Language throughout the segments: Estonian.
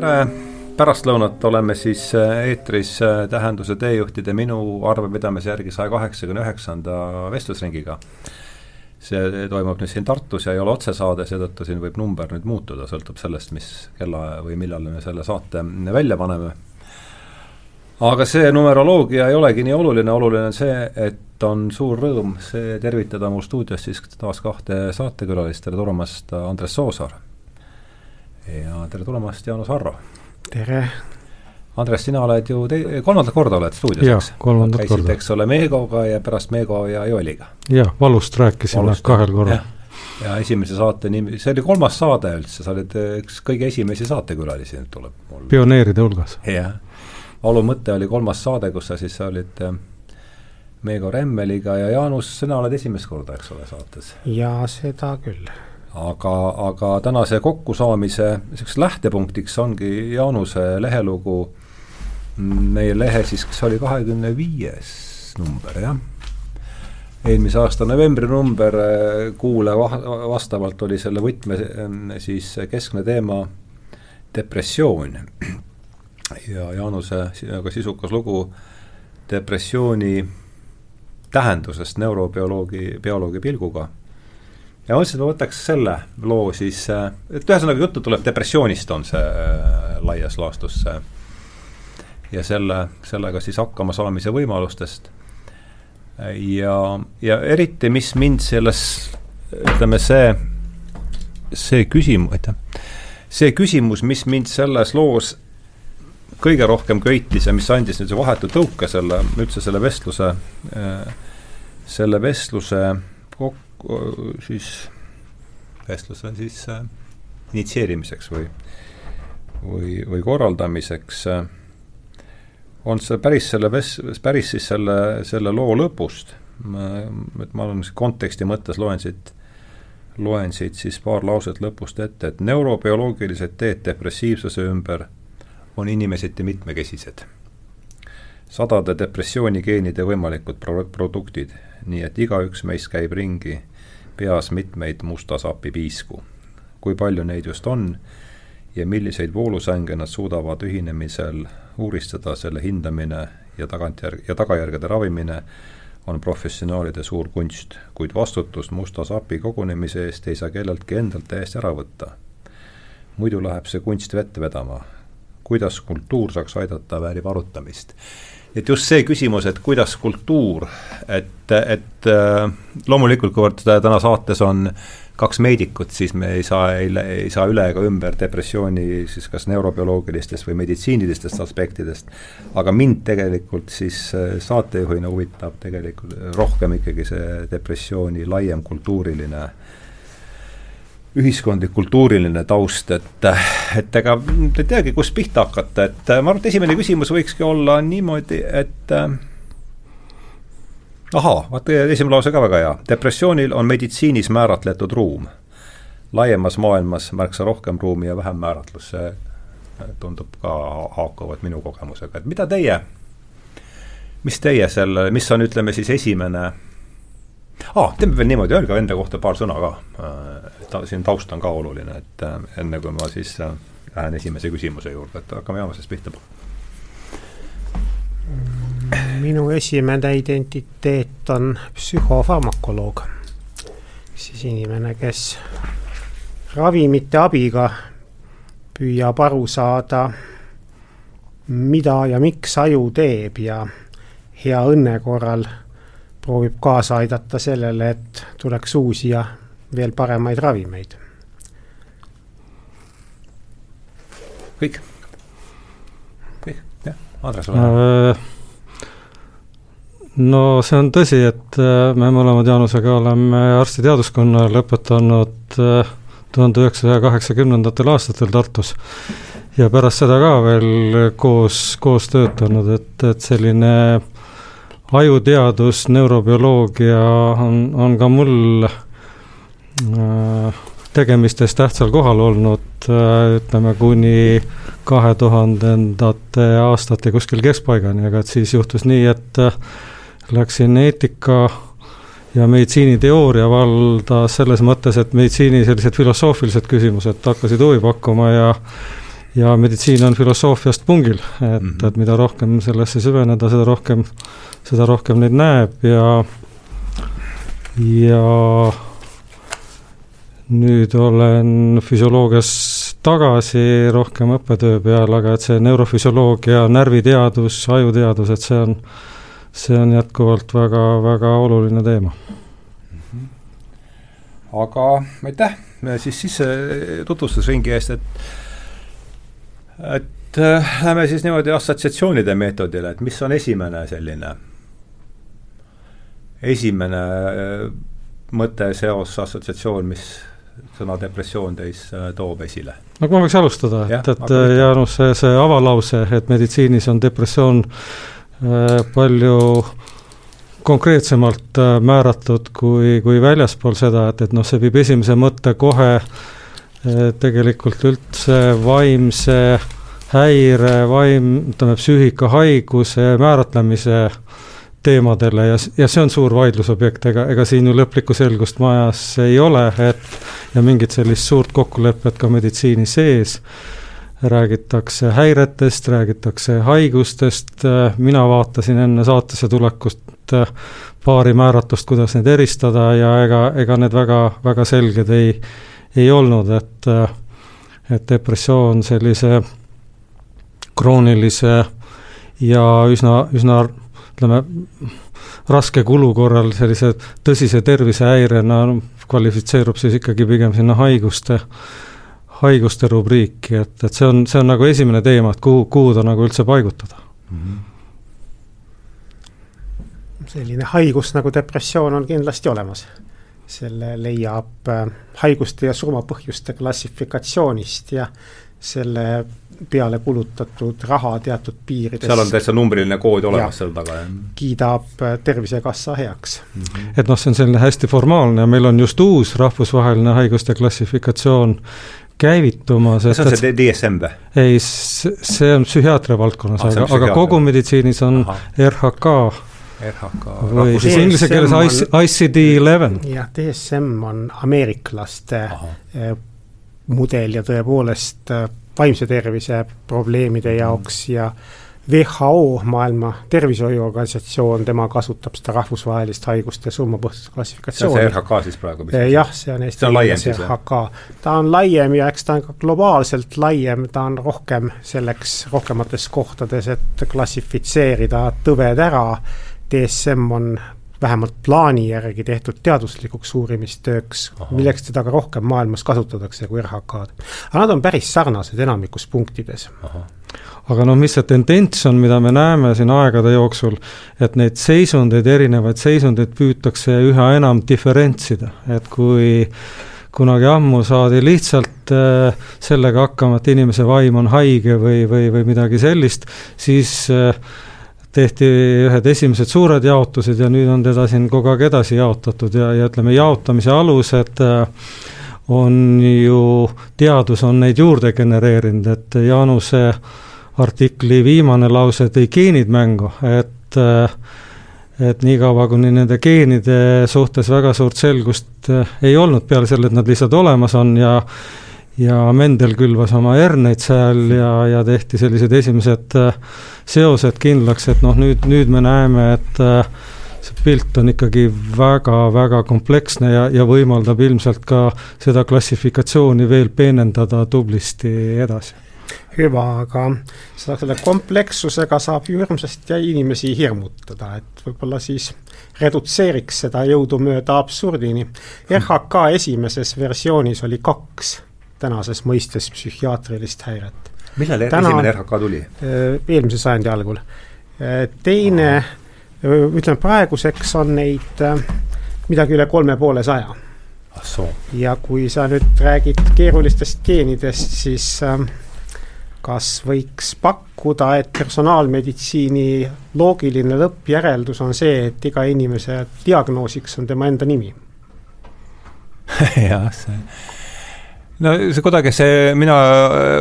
tere pärastlõunat, oleme siis äh, eetris äh, Tähenduse teejuhtide minu arvepidamise järgi saja kaheksakümne üheksanda vestlusringiga. see toimub nüüd siin Tartus ja ei ole otsesaade, seetõttu siin võib number nüüd muutuda, sõltub sellest, mis kella või millal me selle saate välja paneme. aga see numeroloogia ei olegi nii oluline, oluline on see, et on suur rõõm see tervitada mul stuudios siis taas kahte saatekülalist, tere tulemast, Andres Soosaar! Ja tere tulemast, Jaanus Arro! tere! Andres, sina oled ju te-, kolmandat korda oled stuudios, eks? kolmandat Käisid, korda. eks ole, Meegoga ja pärast Meego ja Joeliga. jah, valust rääkisime valust, kahel korral. ja esimese saate nimi, see oli kolmas saade üldse, sa oled üks kõige esimesi saatekülalisi, nüüd tuleb mul. pioneeride hulgas. jah, valu mõte oli kolmas saade, kus sa siis olid äh, Meego Remmeliga ja Jaanus, sina oled esimest korda, eks ole, saates? jaa, seda küll aga, aga tänase kokkusaamise niisuguseks lähtepunktiks ongi Jaanuse lehelugu, meie lehe siis, kas oli kahekümne viies number, jah? eelmise aasta novembri number, kuule vastavalt oli selle võtme siis keskne teema depressioon. ja Jaanuse väga sisukas lugu depressiooni tähendusest neurobioloogi, bioloogi pilguga ja mõtlesin, et ma võtaks selle loo siis, äh, et ühesõnaga juttu tuleb depressioonist, on see äh, laias laastus see ja selle, sellega siis hakkama saamise võimalustest. ja, ja eriti, mis mind selles, ütleme see, see küsimus, aitäh, see küsimus, mis mind selles loos kõige rohkem köitis ja mis andis nüüd vahetu tõuke selle, üldse selle vestluse, äh, selle vestluse kokku, siis vestluse siis äh, initsieerimiseks või, või, või korraldamiseks äh, on see päris selle ves-, päris siis selle, selle loo lõpust, et ma olen konteksti mõttes loen siit, loen siit siis paar lauset lõpust ette, et neurobioloogilised teed depressiivsuse ümber on inimeseti mitmekesised. sadade depressioonikeenide võimalikud pro-, produktid, nii et igaüks meist käib ringi peas mitmeid musta sapi piisku. kui palju neid just on ja milliseid voolusänge nad suudavad ühinemisel uuristada, selle hindamine ja tagantjärg- ja tagajärgede ravimine on professionaalide suur kunst, kuid vastutust musta sapi kogunemise eest ei saa kelleltki endalt täiesti ära võtta. muidu läheb see kunst vett vedama. kuidas kultuur saaks aidata, väärib arutamist et just see küsimus, et kuidas kultuur, et, et äh, loomulikult, kuivõrd täna saates on kaks meedikut, siis me ei saa, ei, saa üle ega ümber depressiooni siis kas neurobioloogilistest või meditsiinilistest aspektidest, aga mind tegelikult siis äh, saatejuhina huvitab tegelikult rohkem ikkagi see depressiooni laiem kultuuriline äh, ühiskondlik, kultuuriline taust, et, et ega ei teagi, kust pihta hakata, et ma arvan, et esimene küsimus võikski olla niimoodi, et äh, ahaa, vaata esimene lause ka väga hea, depressioonil on meditsiinis määratletud ruum. laiemas maailmas märksa rohkem ruumi ja vähem määratlus, see tundub ka haakuvat minu kogemusega, et mida teie, mis teie selle, mis on, ütleme siis esimene aa, teeme veel niimoodi, öelge enda kohta paar sõna ka. Äh, ta, siin taust on ka oluline, et äh, enne kui ma siis äh, lähen esimese küsimuse juurde, et hakkame jaamasest pihta. minu esimene identiteet on psühhofarmakoloog. siis inimene, kes ravimite abiga püüab aru saada, mida ja miks aju teeb ja hea õnne korral proovib kaasa aidata sellele, et tuleks uusi ja veel paremaid ravimeid. kõik? kõik, jah, Andres, ole hea äh, no see on tõsi, et äh, me mõlemad Jaanusega oleme arstiteaduskonna lõpetanud äh, tuhande üheksasaja kaheksakümnendatel aastatel Tartus ja pärast seda ka veel koos, koos töötanud, et, et selline ajuteadus, neurobioloogia on, on ka mul äh, tegemistes tähtsal kohal olnud äh, ütleme kuni kahe tuhandendate aastate kuskil keskpaigani, aga et siis juhtus nii, et äh, läksin eetika ja meditsiiniteooria valda selles mõttes, et meditsiini sellised filosoofilised küsimused hakkasid huvi pakkuma ja ja meditsiin on filosoofiast pungil, et mm, -hmm. et mida rohkem sellesse süveneda, seda rohkem, seda rohkem neid näeb ja, ja nüüd olen füsioloogias tagasi rohkem õppetöö peal, aga et see neurofüsioloogia, närviteadus, ajuteadus, et see on, see on jätkuvalt väga, väga oluline teema. aga aitäh siis sisse tutvustusringi eest, et et äh, lähme siis niimoodi assotsiatsioonide meetodile, et mis on esimene selline, esimene äh, mõte, seos, assotsiatsioon, mis sõna depressioon teis äh, toob esile? no kui ma võiks alustada, et, et Jaanus, see, see avalause, et meditsiinis on depressioon äh, palju konkreetsemalt äh, määratud kui, kui väljaspool seda, et, et noh, see viib esimese mõtte kohe äh, tegelikult üldse vaimse häire, vaim, ütleme, psüühikahaiguse määratlemise teemadele ja, ja see on suur vaidlusobjekt, ega, ega siin ju lõplikku selgust majas ei ole, et ja mingit sellist suurt kokkulepet ka meditsiini sees. Räägitakse häiretest, räägitakse haigustest, mina vaatasin enne saatesse tulekust paari määratlust, kuidas neid eristada ja ega, ega need väga, väga selged ei, ei olnud, et et depressioon sellise kroonilise ja üsna, üsna ütleme, raske kulu korral sellise tõsise tervisehäirena kvalifitseerub siis ikkagi pigem sinna haiguste haiguste rubriiki, et, et see on, see on nagu esimene teema, et kuhu, kuhu ta nagu üldse paigutada mm. -hmm. selline haigus nagu depressioon on kindlasti olemas. Selle leiab äh, haiguste ja surmapõhjuste klassifikatsioonist ja selle peale kulutatud raha teatud piirides. seal on täitsa numbriline kood olemas seal taga, jah? kiidab äh, Tervisekassa heaks mm. -hmm. et noh, see on selline hästi formaalne ja meil on just uus rahvusvaheline haiguste klassifikatsioon käivitumas. kas see on see DSM või? ei, see on psühhiaatria valdkonnas ah,, aga, aga kogu meditsiinis on Aha. RHK RHK. või siis inglise keeles ICD eleven. jah, DSM on ameeriklaste Aha. Eh, mudel ja tõepoolest eh, vaimse tervise probleemide jaoks ja WHO, Maailma Tervishoiuorganisatsioon, tema kasutab seda rahvusvahelist haiguste surmapõhjuse klassifikatsiooni. see on see RHK siis praegu? jah, see on Eesti keeles RHK. ta on laiem ja eks ta on ka globaalselt laiem, ta on rohkem selleks rohkemates kohtades, et klassifitseerida tõved ära. DSM on vähemalt plaani järgi tehtud teaduslikuks uurimistööks, milleks teda ka rohkem maailmas kasutatakse kui RHK-d. aga nad on päris sarnased enamikus punktides. aga noh, mis see tendents on, mida me näeme siin aegade jooksul, et neid seisundeid, erinevaid seisundeid püütakse üha enam diferentsida, et kui kunagi ammu saadi lihtsalt äh, sellega hakkama, et inimese vaim on haige või, või, või midagi sellist, siis äh, tehti ühed esimesed suured jaotused ja nüüd on teda siin kogu aeg edasi jaotatud ja, ja ütleme, jaotamise alused äh, on ju, teadus on neid juurde genereerinud, et Jaanuse artikli viimane lause tõi geenid mängu, et äh, et niikaua, kuni nende geenide suhtes väga suurt selgust äh, ei olnud, peale selle, et nad lihtsalt olemas on ja ja Mendel külvas oma herneid seal ja, ja tehti sellised esimesed äh, seosed kindlaks, et noh, nüüd, nüüd me näeme, et äh, see pilt on ikkagi väga-väga kompleksne ja, ja võimaldab ilmselt ka seda klassifikatsiooni veel peenendada tublisti edasi hüva, aga seda, selle komplekssusega saab ju hirmsasti inimesi hirmutada, et võib-olla siis redutseeriks seda jõudumööda absurdini. RHK esimeses versioonis oli kaks tänases mõistes psühhiaatrilist häiret. millal Täna, esimene RHK tuli? Äh, eelmise sajandi algul. Äh, teine, äh, ütleme praeguseks on neid midagi üle kolme poole saja. ja kui sa nüüd räägid keerulistest geenidest, siis kas võiks pakkuda, et personaalmeditsiini loogiline lõppjäreldus on see, et iga inimese diagnoosiks on tema enda nimi? jah, see no see kuidagi see, mina,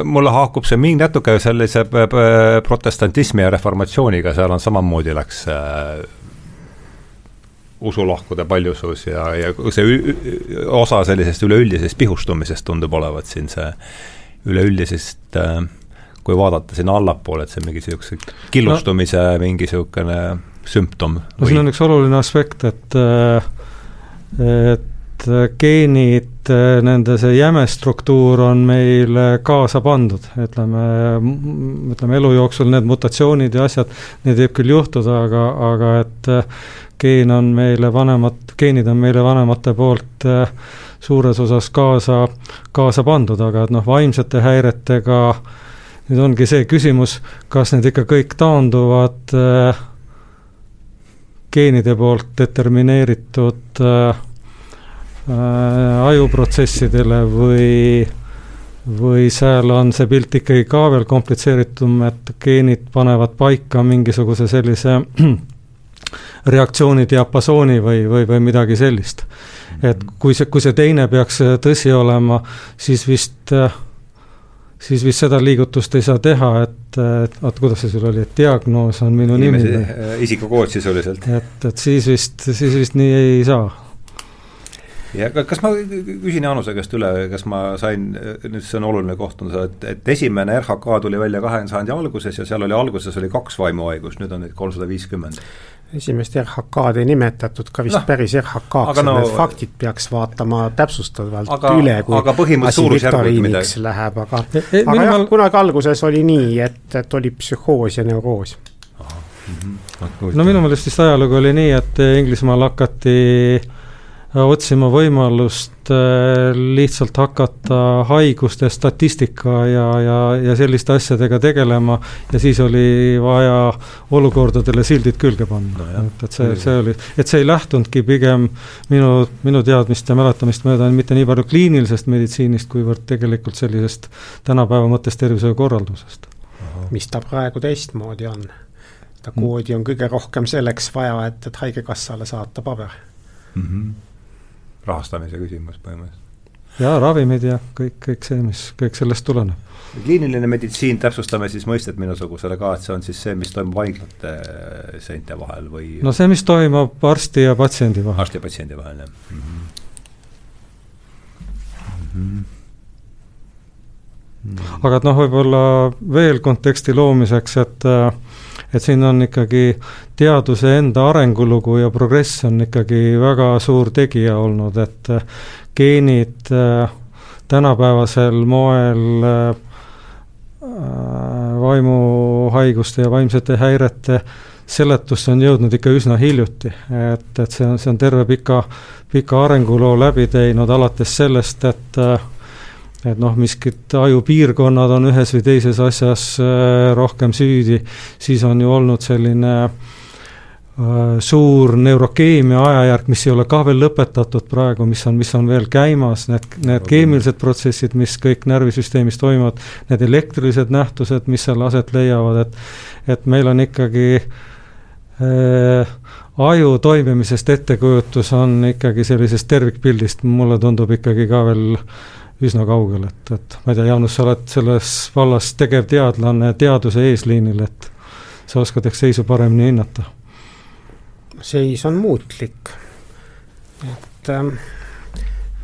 mulle haakub see mingi natuke sellise protestantismi ja reformatsiooniga, seal on samamoodi läks äh, usulahkude paljusus ja, ja see osa sellisest üleüldisest pihustumisest tundub olevat siin see üleüldisest äh, kui vaadata sinna allapoole, et see mingi niisuguse killustumise no. mingi niisugune sümptom. no siin on üks oluline aspekt, et et geenid, nende see jäme struktuur on meil kaasa pandud, ütleme, ütleme elu jooksul need mutatsioonid ja asjad, neid võib küll juhtuda, aga, aga et geen on meile vanemad, geenid on meile vanemate poolt suures osas kaasa, kaasa pandud, aga et noh, vaimsete häiretega nüüd ongi see küsimus, kas need ikka kõik taanduvad äh, geenide poolt determineeritud äh, äh, ajuprotsessidele või, või seal on see pilt ikkagi ka veel komplitseeritum, et geenid panevad paika mingisuguse sellise reaktsiooni diapasooni või, või, või midagi sellist. et kui see, kui see teine peaks tõsi olema, siis vist äh, siis vist seda liigutust ei saa teha, et, et oota, kuidas see sul oli, et diagnoos on minu Inimese, nimi või? Äh, isikukood sisuliselt. et, et siis vist, siis vist nii ei saa. Ja kas ma küsin Jaanuse käest üle, kas ma sain, nüüd see on oluline koht, on see, et, et esimene RHK tuli välja kahekümnenda sajandi alguses ja seal oli alguses oli kaks vaimuhaigust, nüüd on neid kolmsada viiskümmend esimest RHK-d ei nimetatud ka vist no, päris RHK-ks, no, need faktid peaks vaatama täpsustavalt aga, üle, kui asi viktoriiniks läheb, aga e, e, aga jah, kunagi alguses oli nii, et, et oli psühhoos ja neuroos. Mhm. no minu meelest vist ajalugu oli nii, et Inglismaal hakati äh, otsima võimalust äh, lihtsalt hakata haiguste statistika ja, ja, ja selliste asjadega tegelema ja siis oli vaja olukordadele sildid külge panna no, et, et see, see oli, et see ei lähtunudki pigem minu, minu teadmist ja mäletamist mööda mitte nii palju kliinilisest meditsiinist, kuivõrd tegelikult sellisest tänapäeva mõttes tervishoiukorraldusest. mis ta praegu teistmoodi on? seda koodi on kõige rohkem selleks vaja, et, et Haigekassale saata paber mm. -hmm rahastamise küsimus põhimõtteliselt. jaa, ravimid ja kõik, kõik see, mis kõik sellest tuleneb. kliiniline meditsiin, täpsustame siis mõistet minusugusele ka, et see on siis see, mis toimub haiglate seinte vahel või no see, mis toimub arsti ja patsiendi vahel. arsti ja patsiendi vahel, jah mm. -hmm. Mm -hmm. aga et noh, võib-olla veel konteksti loomiseks, et äh, et siin on ikkagi teaduse enda arengulugu ja progress on ikkagi väga suur tegija olnud, et äh, geenid äh, tänapäevasel moel äh, vaimuhaiguste ja vaimsete häirete seletusse on jõudnud ikka üsna hiljuti, et, et see on, see on terve pika, pika arenguloo läbi teinud, alates sellest, et äh, et noh, miskid ajupiirkonnad on ühes või teises asjas äh, rohkem süüdi, siis on ju olnud selline äh, suur neurokeemia ajajärk, mis ei ole ka veel lõpetatud praegu, mis on, mis on veel käimas, need, need keemilised protsessid, mis kõik närvisüsteemis toimuvad, need elektrilised nähtused, mis seal aset leiavad, et et meil on ikkagi äh, aju toimimisest ettekujutus on ikkagi sellisest tervikpildist, mulle tundub ikkagi ka veel äh, üsna kaugel, et, et ma ei tea, Jaanus, sa oled selles vallas tegevteadlane teaduse eesliinil, et sa oskad ehk seisu paremini hinnata? seis on muutlik, et ähm,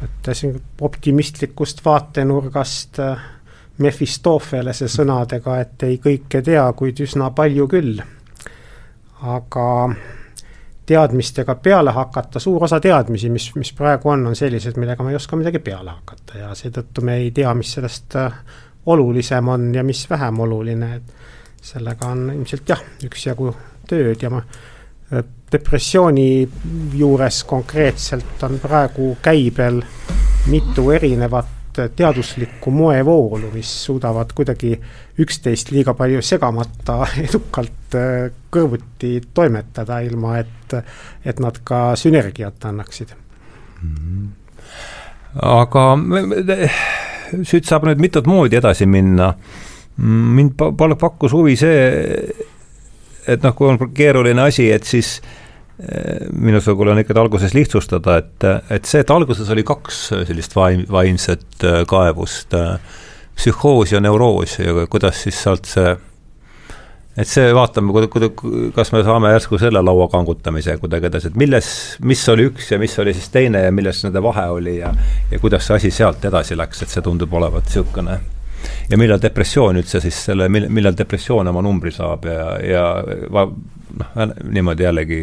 võttes optimistlikust vaatenurgast äh, Mefistofelese sõnadega, et ei kõike tea, kuid üsna palju küll. aga teadmistega peale hakata, suur osa teadmisi, mis, mis praegu on, on sellised, millega me ei oska midagi peale hakata ja seetõttu me ei tea, mis sellest äh, olulisem on ja mis vähem oluline, et sellega on ilmselt jah, üksjagu tööd ja ma äh, depressiooni juures konkreetselt on praegu käibel mitu erinevat teaduslikku moevoolu, mis suudavad kuidagi üksteist liiga palju segamata edukalt äh, kõrvuti toimetada, ilma et, et nad ka sünergiat annaksid mm. -hmm. aga siit saab nüüd mitut moodi edasi minna. mind pakkus huvi see, et noh, kui on keeruline asi, et siis äh, minusugune on ikkagi alguses lihtsustada, et, et see, et alguses oli kaks sellist vaim, vaimset äh, kaevust, äh, psühhoos ja neuroos ja kuidas siis sealt see, et see vaatame, kas me saame järsku selle laua kangutamise kuidagi edasi, et milles, mis oli üks ja mis oli siis teine ja milles nende vahe oli ja ja kuidas see asi sealt edasi läks, et see tundub olevat niisugune ja millal depressioon üldse siis selle, mil-, millal depressioon oma numbri saab ja, ja noh, niimoodi jällegi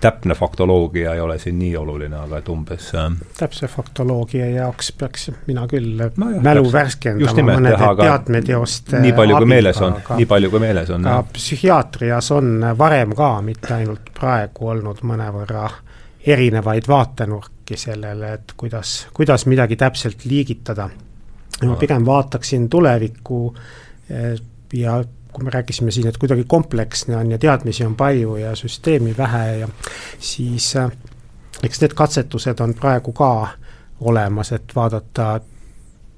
täpne faktoloogia ei ole siin nii oluline, aga et umbes äh, täpse faktoloogia jaoks peaks mina küll no jah, mälu värskendama mõnede teadmeteoste nii palju kui meeles on, nii palju kui meeles on. psühhiaatrias on varem ka, mitte ainult praegu, olnud mõnevõrra erinevaid vaatenurki sellele, et kuidas, kuidas midagi täpselt liigitada. ma pigem vaataksin tulevikku eh, ja kui me rääkisime siin, et kuidagi kompleksne on ja teadmisi on palju ja süsteemi vähe ja siis äh, eks need katsetused on praegu ka olemas, et vaadata,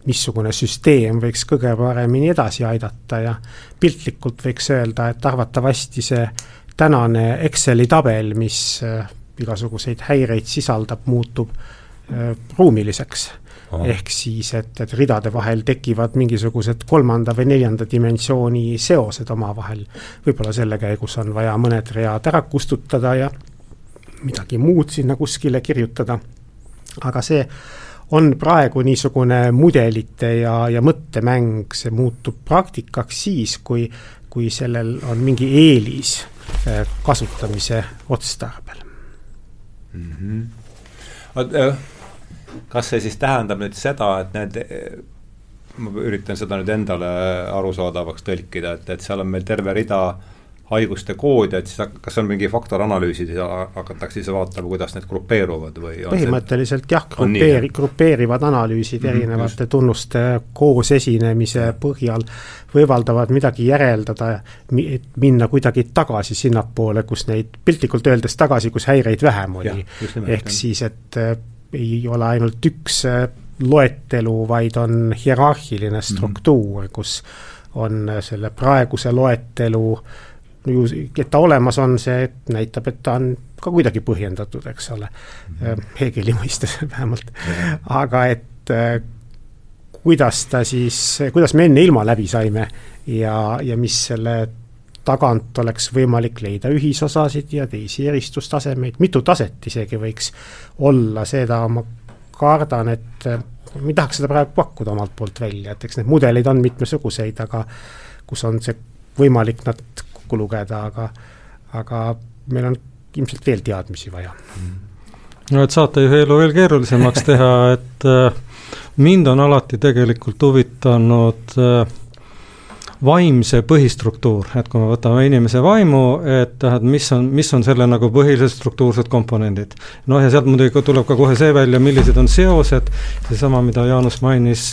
missugune süsteem võiks kõige paremini edasi aidata ja piltlikult võiks öelda, et arvatavasti see tänane Exceli tabel, mis äh, igasuguseid häireid sisaldab, muutub äh, ruumiliseks ehk siis, et, et ridade vahel tekivad mingisugused kolmanda või neljanda dimensiooni seosed omavahel. võib-olla selle käigus on vaja mõned read ära kustutada ja midagi muud sinna kuskile kirjutada. aga see on praegu niisugune mudelite ja, ja mõttemäng, see muutub praktikaks siis, kui, kui sellel on mingi eelis eh, kasutamise otstarbel mm. -hmm kas see siis tähendab nüüd seda, et need ma üritan seda nüüd endale arusaadavaks tõlkida, et, et seal on meil terve rida haiguste koode, et siis kas on mingi faktoranalüüsid ja hakatakse siis vaatama, kuidas need grupeeruvad või põhimõtteliselt jah, grupeeri-, grupeerivad analüüsid mm -hmm, erinevate just. tunnuste koos esinemise põhjal võimaldavad midagi järeldada, et minna kuidagi tagasi sinnapoole, kus neid, piltlikult öeldes tagasi, kus häireid vähem oli. ehk siis, et ei ole ainult üks äh, loetelu, vaid on hierarhiline mhm. struktuur mm, -hmm. kus on äh, selle praeguse loetelu ju, et ta olemas on, see näitab, et ta on ka kuidagi põhjendatud, eks ole. Mm, -hmm. Hegeli mõistes vähemalt. Aga et kuidas ta siis, kuidas me enne ilma läbi saime ja, ja mis selle tagant oleks võimalik leida ühisosasid ja teisi eristustasemeid, mitu taset isegi võiks olla, seda ma kardan, et ma ei tahaks seda praegu pakkuda omalt poolt välja, et eks neid mudeleid on mitmesuguseid, aga kus on see võimalik nad kokku lugeda, aga, aga meil on ilmselt veel teadmisi vaja. no et saatejuhi elu veel keerulisemaks teha, et äh, mind on alati tegelikult huvitanud äh, vaimse põhistruktuur, et kui me võtame inimese vaimu, et et mis on, mis on selle nagu põhilised struktuursed komponendid. noh, ja sealt muidugi tuleb ka kohe see välja, millised on seosed, seesama, mida Jaanus mainis,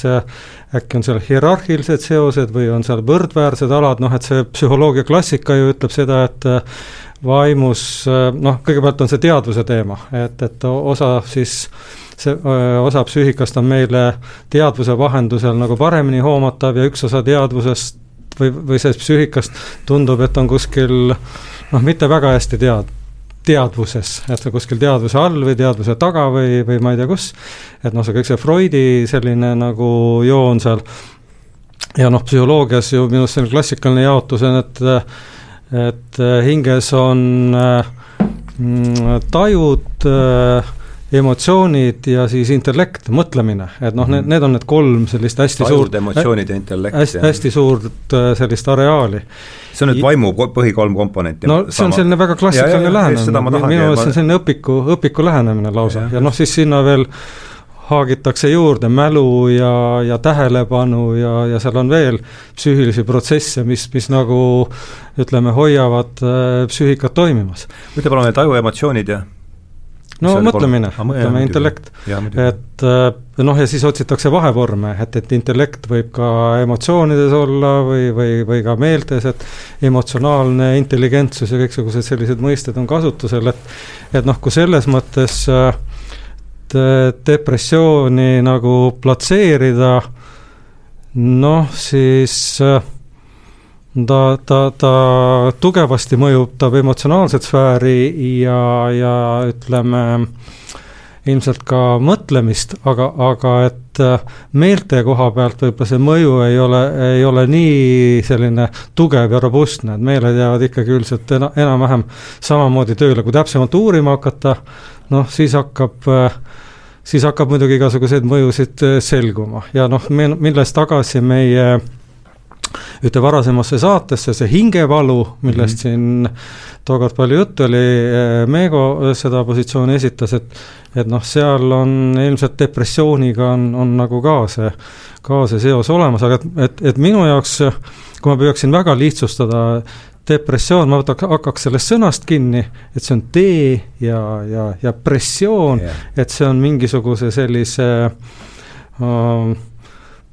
äkki on seal hierarhilised seosed või on seal võrdväärsed alad, noh et see psühholoogia klassika ju ütleb seda, et vaimus noh, kõigepealt on see teadvuse teema, et, et osa siis see osa psüühikast on meile teadvuse vahendusel nagu paremini hoomatav ja üks osa teadvusest või, või sellest psüühikast tundub, et on kuskil noh, mitte väga hästi tead-, teadvuses, et see kuskil teadvuse all või teadvuse taga või, või ma ei tea kus. et noh, see kõik see Freudi selline nagu joon seal ja noh, psühholoogias ju minu arust selline klassikaline jaotus on, et et hinges on äh, tajud äh, emotsioonid ja siis intellekt, mõtlemine, et noh, need, need on need kolm sellist hästi Tajud, suurt emotsioonid ja intellekt. hästi, hästi suurt äh, sellist areaali. see on nüüd vaimu põhi kolm komponenti. no see on selline väga klassikaline lähenemine, minu meelest see on selline õpiku, õpiku lähenemine lausa ja, ja noh, siis sinna veel haagitakse juurde mälu ja, ja tähelepanu ja, ja seal on veel psüühilisi protsesse, mis, mis nagu ütleme, hoiavad äh, psüühikat toimimas. ütle palun, need ajuemotsioonid ja no mõtlemine, ütleme intellekt, et äh, noh, ja siis otsitakse vahevorme, et, et intellekt võib ka emotsioonides olla või, või, või ka meeltes, et emotsionaalne intelligentsus ja kõiksugused sellised mõisted on kasutusel, et et noh, kui selles mõttes äh, depressiooni nagu platseerida, noh siis äh, ta, ta, ta tugevasti mõjutab emotsionaalset sfääri ja, ja ütleme, ilmselt ka mõtlemist, aga, aga et äh, meelte koha pealt võib-olla see mõju ei ole, ei ole nii selline tugev ja robustne, et meeled jäävad ikkagi üldiselt ena, enam-vähem samamoodi tööle, kui täpsemalt uurima hakata, noh siis hakkab äh, siis hakkab muidugi igasuguseid mõjusid selguma. Ja noh, milles tagasi meie ühte varasemasse saatesse, see hingevalu, millest mm -hmm. siin tookord palju juttu oli, Meego seda positsiooni esitas, et et noh, seal on ilmselt depressiooniga on, on nagu ka see, ka see seos olemas, aga et, et, et minu jaoks, kui ma püüaksin väga lihtsustada, depressioon, ma võtaks, hakkaks sellest sõnast kinni, et see on tee ja, ja, ja pressioon yeah., et see on mingisuguse sellise äh,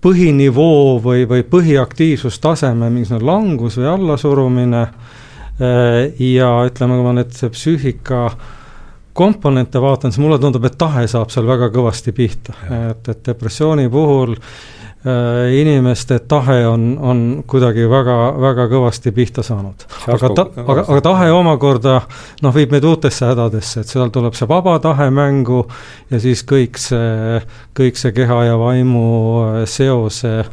põhinivoo või, või põhiaktiivsustaseme mingisugune langus või allasurumine äh, ja ütleme, kui ma nüüd psüühika komponente vaatan, siis mulle tundub, et tahe saab seal väga kõvasti pihta, et, et depressiooni puhul inimeste tahe on, on kuidagi väga, väga kõvasti pihta saanud. aga ta, aga, aga tahe omakorda noh, viib meid uutesse hädadesse, et seal tuleb see vaba tahe mängu ja siis kõik see, kõik see keha ja vaimu äh, seose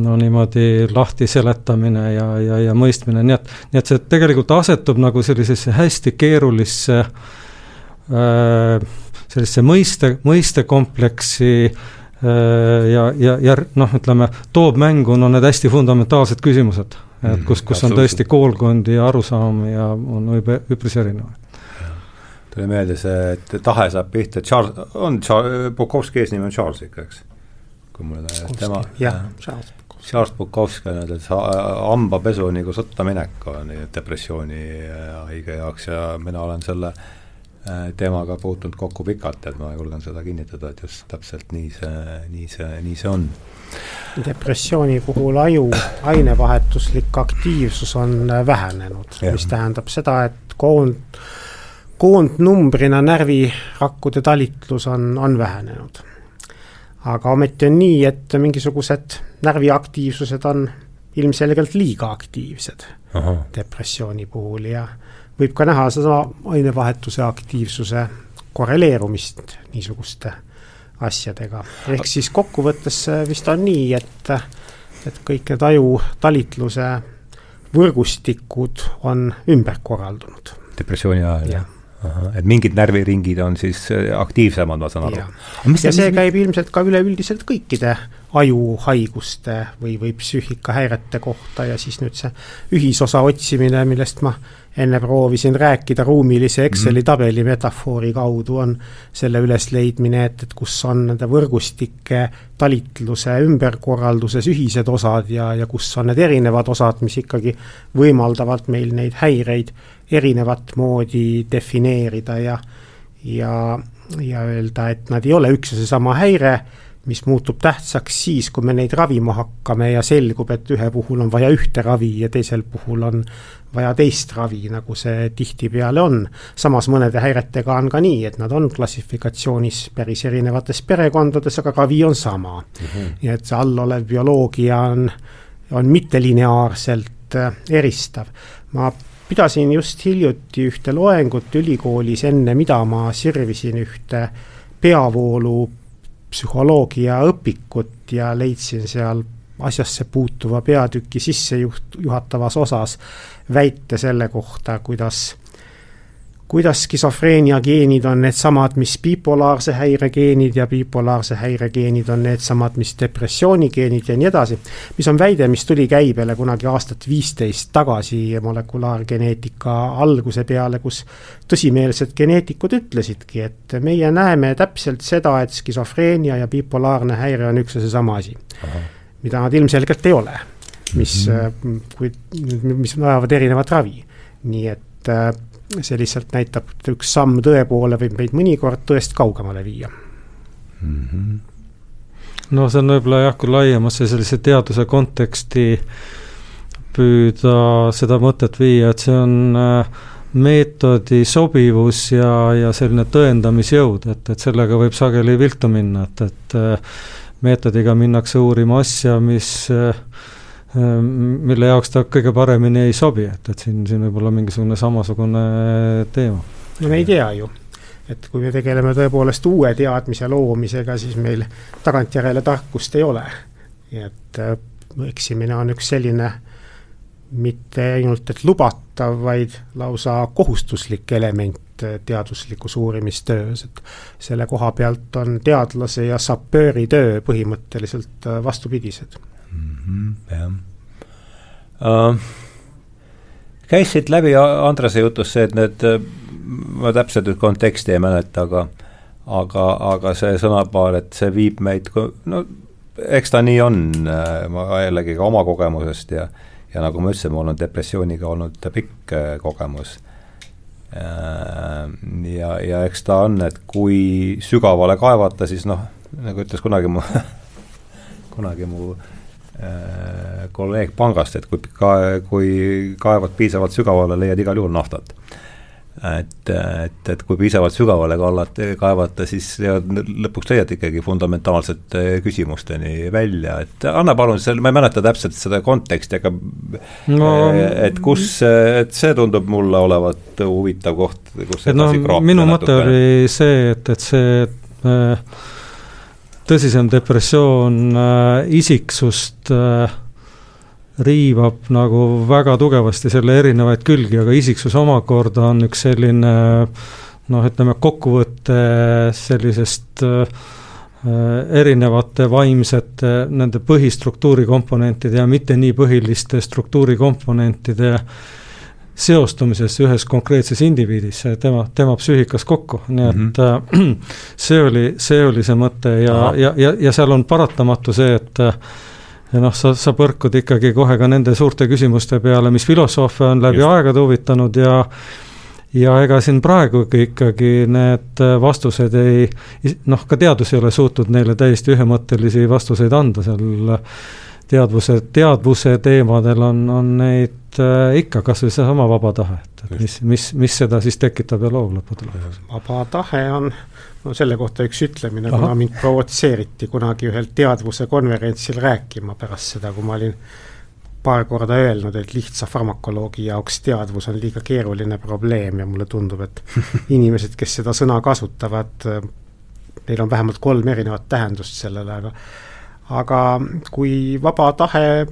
no niimoodi lahti seletamine ja, ja, ja mõistmine, nii et, nii et see tegelikult asetub nagu sellisesse hästi keerulisse äh, sellisesse mõiste, mõistekompleksi äh, ja, ja, ja noh, ütleme, toob mängu no need hästi fundamentaalsed küsimused, et mhm, kus, kus on tõesti koolkond ja arusaam ja on üpris erinev tuli meelde see, et tahe saab pihta, Charles, on Charles, Bukovski eesnimi on Charles ikka, eks? kui mulle tema, jah, Charles Charles Bukovski on öeldud, et hambapesu nagu sõtta minek on depressiooni haige jaoks ja mina olen selle äh, teemaga puutunud kokku pikalt, et ma julgen seda kinnitada, et just täpselt nii see, nii see, nii see on. depressiooni puhul aju ainevahetuslik aktiivsus on vähenenud, mis tähendab seda, et koond, koondnumbrina närvirakkude talitlus on, on vähenenud aga ometi on nii, et mingisugused närviaktiivsused on ilmselgelt liiga aktiivsed Aha. depressiooni puhul ja võib ka näha sedasama ainevahetuse aktiivsuse korreleerumist niisuguste asjadega. ehk siis kokkuvõttes vist on nii, et, et kõik need ajutalitluse võrgustikud on ümber korraldunud. depressiooni ajal, jah? et mingid närviringid on siis äh, aktiivsemad, ma saan aru. ja see käib ilmselt ka üleüldiselt kõikide ajuhaiguste või, või psüühikahäirete kohta ja siis nüüd see ühisosa otsimine, millest ma enne proovisin rääkida ruumilise Exceli mhm. tabeli metafoori kaudu, on selle ülesleidmine, et, et kus on nende võrgustike talitluse ümberkorralduses ühised osad ja, ja kus on need erinevad osad, mis ikkagi võimaldavad meil neid häireid erinevat moodi defineerida ja, ja, ja öelda, et nad ei ole üks ja seesama häire, mis muutub tähtsaks siis, kui me neid ravima hakkame ja selgub, et ühe puhul on vaja ühte ravi ja teisel puhul on vaja teist ravi, nagu see tihtipeale on. samas mõnede häiretega on ka nii, et nad on klassifikatsioonis päris erinevates perekondades, aga ravi on sama mm. -hmm. nii et see allolev bioloogia on, on mittelineaarselt äh, eristav. ma pidasin just hiljuti ühte loengut ülikoolis, enne mida ma sirvisin ühte peavoolu psühholoogia õpikut ja leidsin seal asjasse puutuva peatüki sissejuht-, juhatavas osas väite selle kohta, kuidas kuidas skisofreenia geenid on needsamad, mis bipolaarse häire geenid ja bipolaarse häire geenid on needsamad, mis depressiooni geenid ja nii edasi. mis on väide, mis tuli käibele kunagi aastat viisteist tagasi molekulaargeneetika alguse peale, kus tõsimeelsed geneetikud ütlesidki, et meie näeme täpselt seda, et skisofreenia ja bipolaarne häire on üks ja seesama asi. mida nad ilmselgelt ei ole, mis mm, -hmm. kui, mis vajavad erinevat ravi. nii et äh, see lihtsalt näitab, et üks samm tõe poole võib meid mõnikord tõest kaugemale viia mm. -hmm. no see on võib-olla jah, kui laiemasse sellise teaduse konteksti püüda seda mõtet viia, et see on äh, meetodi sobivus ja, ja selline tõendamisjõud, et, et sellega võib sageli viltu minna, et, et äh, meetodiga minnakse uurima asja, mis äh, mille jaoks ta kõige paremini ei sobi, et, et siin, siin võib olla mingisugune samasugune teema. no me ei tea ju, et kui me tegeleme tõepoolest uue teadmise loomisega, siis meil tagantjärele tarkust ei ole. nii et äh, eksimine on üks selline mitte ainult, et lubatav, vaid lausa kohustuslik element teaduslikus uurimistöös, et selle koha pealt on teadlase ja sapööri töö põhimõtteliselt vastupidised mm. -hmm, jah uh,. käis siit läbi Andrase jutust see, et need, ma täpselt nüüd konteksti ei mäleta, aga aga, aga see sõnapaar, et see viib meid, no eks ta nii on, ma jällegi ka oma kogemusest ja ja nagu ma ütlesin, mul on depressiooniga olnud pikk äh, kogemus. Äh, ja, ja eks ta on, et kui sügavale kaevata, siis noh, nagu ütles kunagi mu kunagi mu äh, kolleeg pangast, et kui ka, kui kaevad piisavalt sügavale, leiad igal juhul naftat. Et, et, et kui piisavalt sügavale kallata, kaevata, siis lõpuks leiad ikkagi fundamentaalsete küsimusteni välja, et anna palun selle, ma ei mäleta täpselt seda konteksti, aga no, et kus, et see tundub mulle olevat huvitav koht, kus edasi no, kraapida minu mõte oli see, et, et see äh, tõsisem depressioon äh, isiksust äh, riivab nagu väga tugevasti selle erinevaid külgi, aga isiksus omakorda on üks selline noh, ütleme kokkuvõte sellisest äh, erinevate vaimsete nende põhistruktuuri komponentide ja mitte nii põhiliste struktuuri komponentide seostumises ühes konkreetses indiviidis, tema, tema psüühikas kokku, nii et mm -hmm. see oli, see oli see mõte ja, ja, ja, ja seal on paratamatu see, et ja noh, sa, sa põrkud ikkagi kohe ka nende suurte küsimuste peale, mis filosoofe on läbi Just. aegade huvitanud ja ja ega siin praegugi ikkagi need vastused ei, noh, ka teadus ei ole suutnud neile täiesti ühemõttelisi vastuseid anda, seal teadvuse, teadvuse teemadel on, on neid äh, ikka, kas või seesama vaba tahe, et, et mis, mis, mis seda siis tekitab ja loob lõppude lõpuks. vaba tahe on no selle kohta üks ütlemine, kuna mind provotseeriti kunagi ühel teadvuse konverentsil rääkima pärast seda, kui ma olin paar korda öelnud, et lihtsa farmakoloogi jaoks teadvus on liiga keeruline probleem ja mulle tundub, et inimesed, kes seda sõna kasutavad, neil on vähemalt kolm erinevat tähendust sellele, aga aga kui vaba tahe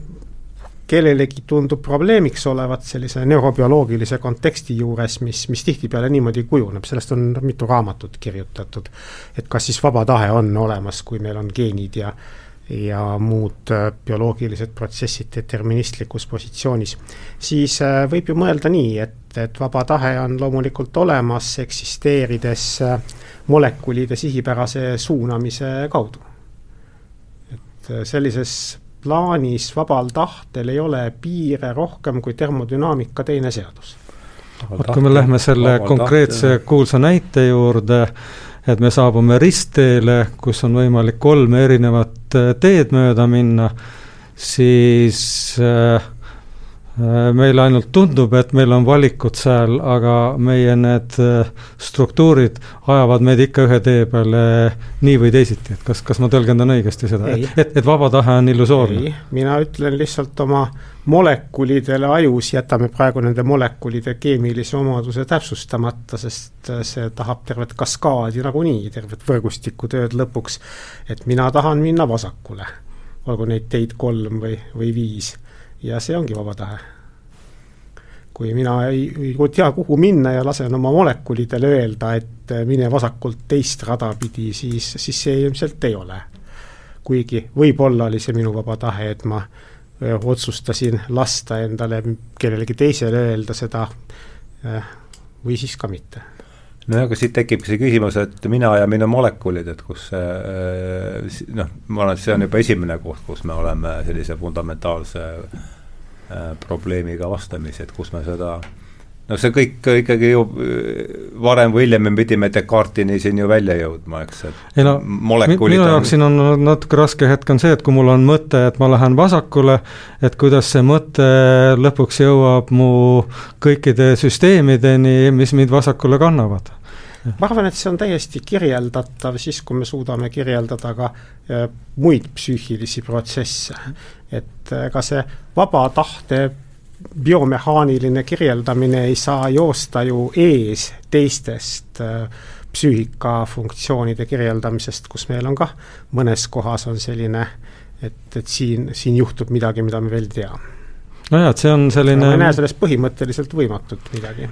kellelegi tundub probleemiks olevat sellise neurobioloogilise konteksti juures, mis, mis tihtipeale niimoodi kujuneb, sellest on mitu raamatut kirjutatud. et kas siis vaba tahe on olemas, kui meil on geenid ja ja muud äh, bioloogilised protsessid deterministlikus positsioonis, siis äh, võib ju mõelda nii, et, et vaba tahe on loomulikult olemas, eksisteerides äh, molekulide sihipärase suunamise kaudu. Et sellises plaanis vabal tahtel ei ole piire rohkem kui termodünaamika teine seadus. vot kui me lähme selle konkreetse tahtel. kuulsa näite juurde, et me saabume ristteele, kus on võimalik kolme erinevat äh, teed mööda minna, siis äh, Äh, meile ainult tundub, et meil on valikud seal, aga meie need äh, struktuurid ajavad meid ikka ühe tee peale nii või teisiti, et kas, kas ma tõlgendan õigesti seda, et, et, et vaba tahe on illusoorne? mina ütlen lihtsalt oma molekulidele ajus, jätame praegu nende molekulide keemilise omaduse täpsustamata, sest äh, see tahab tervet kaskaadi nagunii, tervet võrgustikutööd lõpuks, et mina tahan minna vasakule, olgu neid teid kolm või, või viis ja see ongi vaba tahe. kui mina ei, ei tea, kuhu minna ja lasen oma molekulidel öelda, et mine vasakult teist rada pidi, siis, siis see ilmselt ei ole. kuigi võib-olla oli see minu vaba tahe, et ma öö, otsustasin lasta endale kellelegi teisele öelda seda või siis ka mitte no aga siit tekibki see küsimus, et mina ja minu molekulid, et kus see noh, ma arvan, et see on juba esimene koht, kus me oleme sellise fundamentaalse äh, probleemiga vastamisi, et kus me seda no see kõik ikkagi ju varem või hiljem me pidime Descartesini siin ju välja jõudma, eks, et ei no minu jaoks siin on natuke raske hetk on see, et kui mul on mõte, et ma lähen vasakule, et kuidas see mõte lõpuks jõuab mu kõikide süsteemideni, mis mind vasakule kannavad ma arvan, et see on täiesti kirjeldatav siis, kui me suudame kirjeldada ka äh, muid psüühilisi protsesse. et ega äh, see vaba tahte biomehaaniline kirjeldamine ei saa joosta ju ees teistest äh, psüühikafunktsioonide kirjeldamisest, kus meil on kah mõnes kohas on selline, et, et siin, siin juhtub midagi, mida me veel ei tea. Nojah, et see on selline ma ei näe selles põhimõtteliselt võimatut midagi.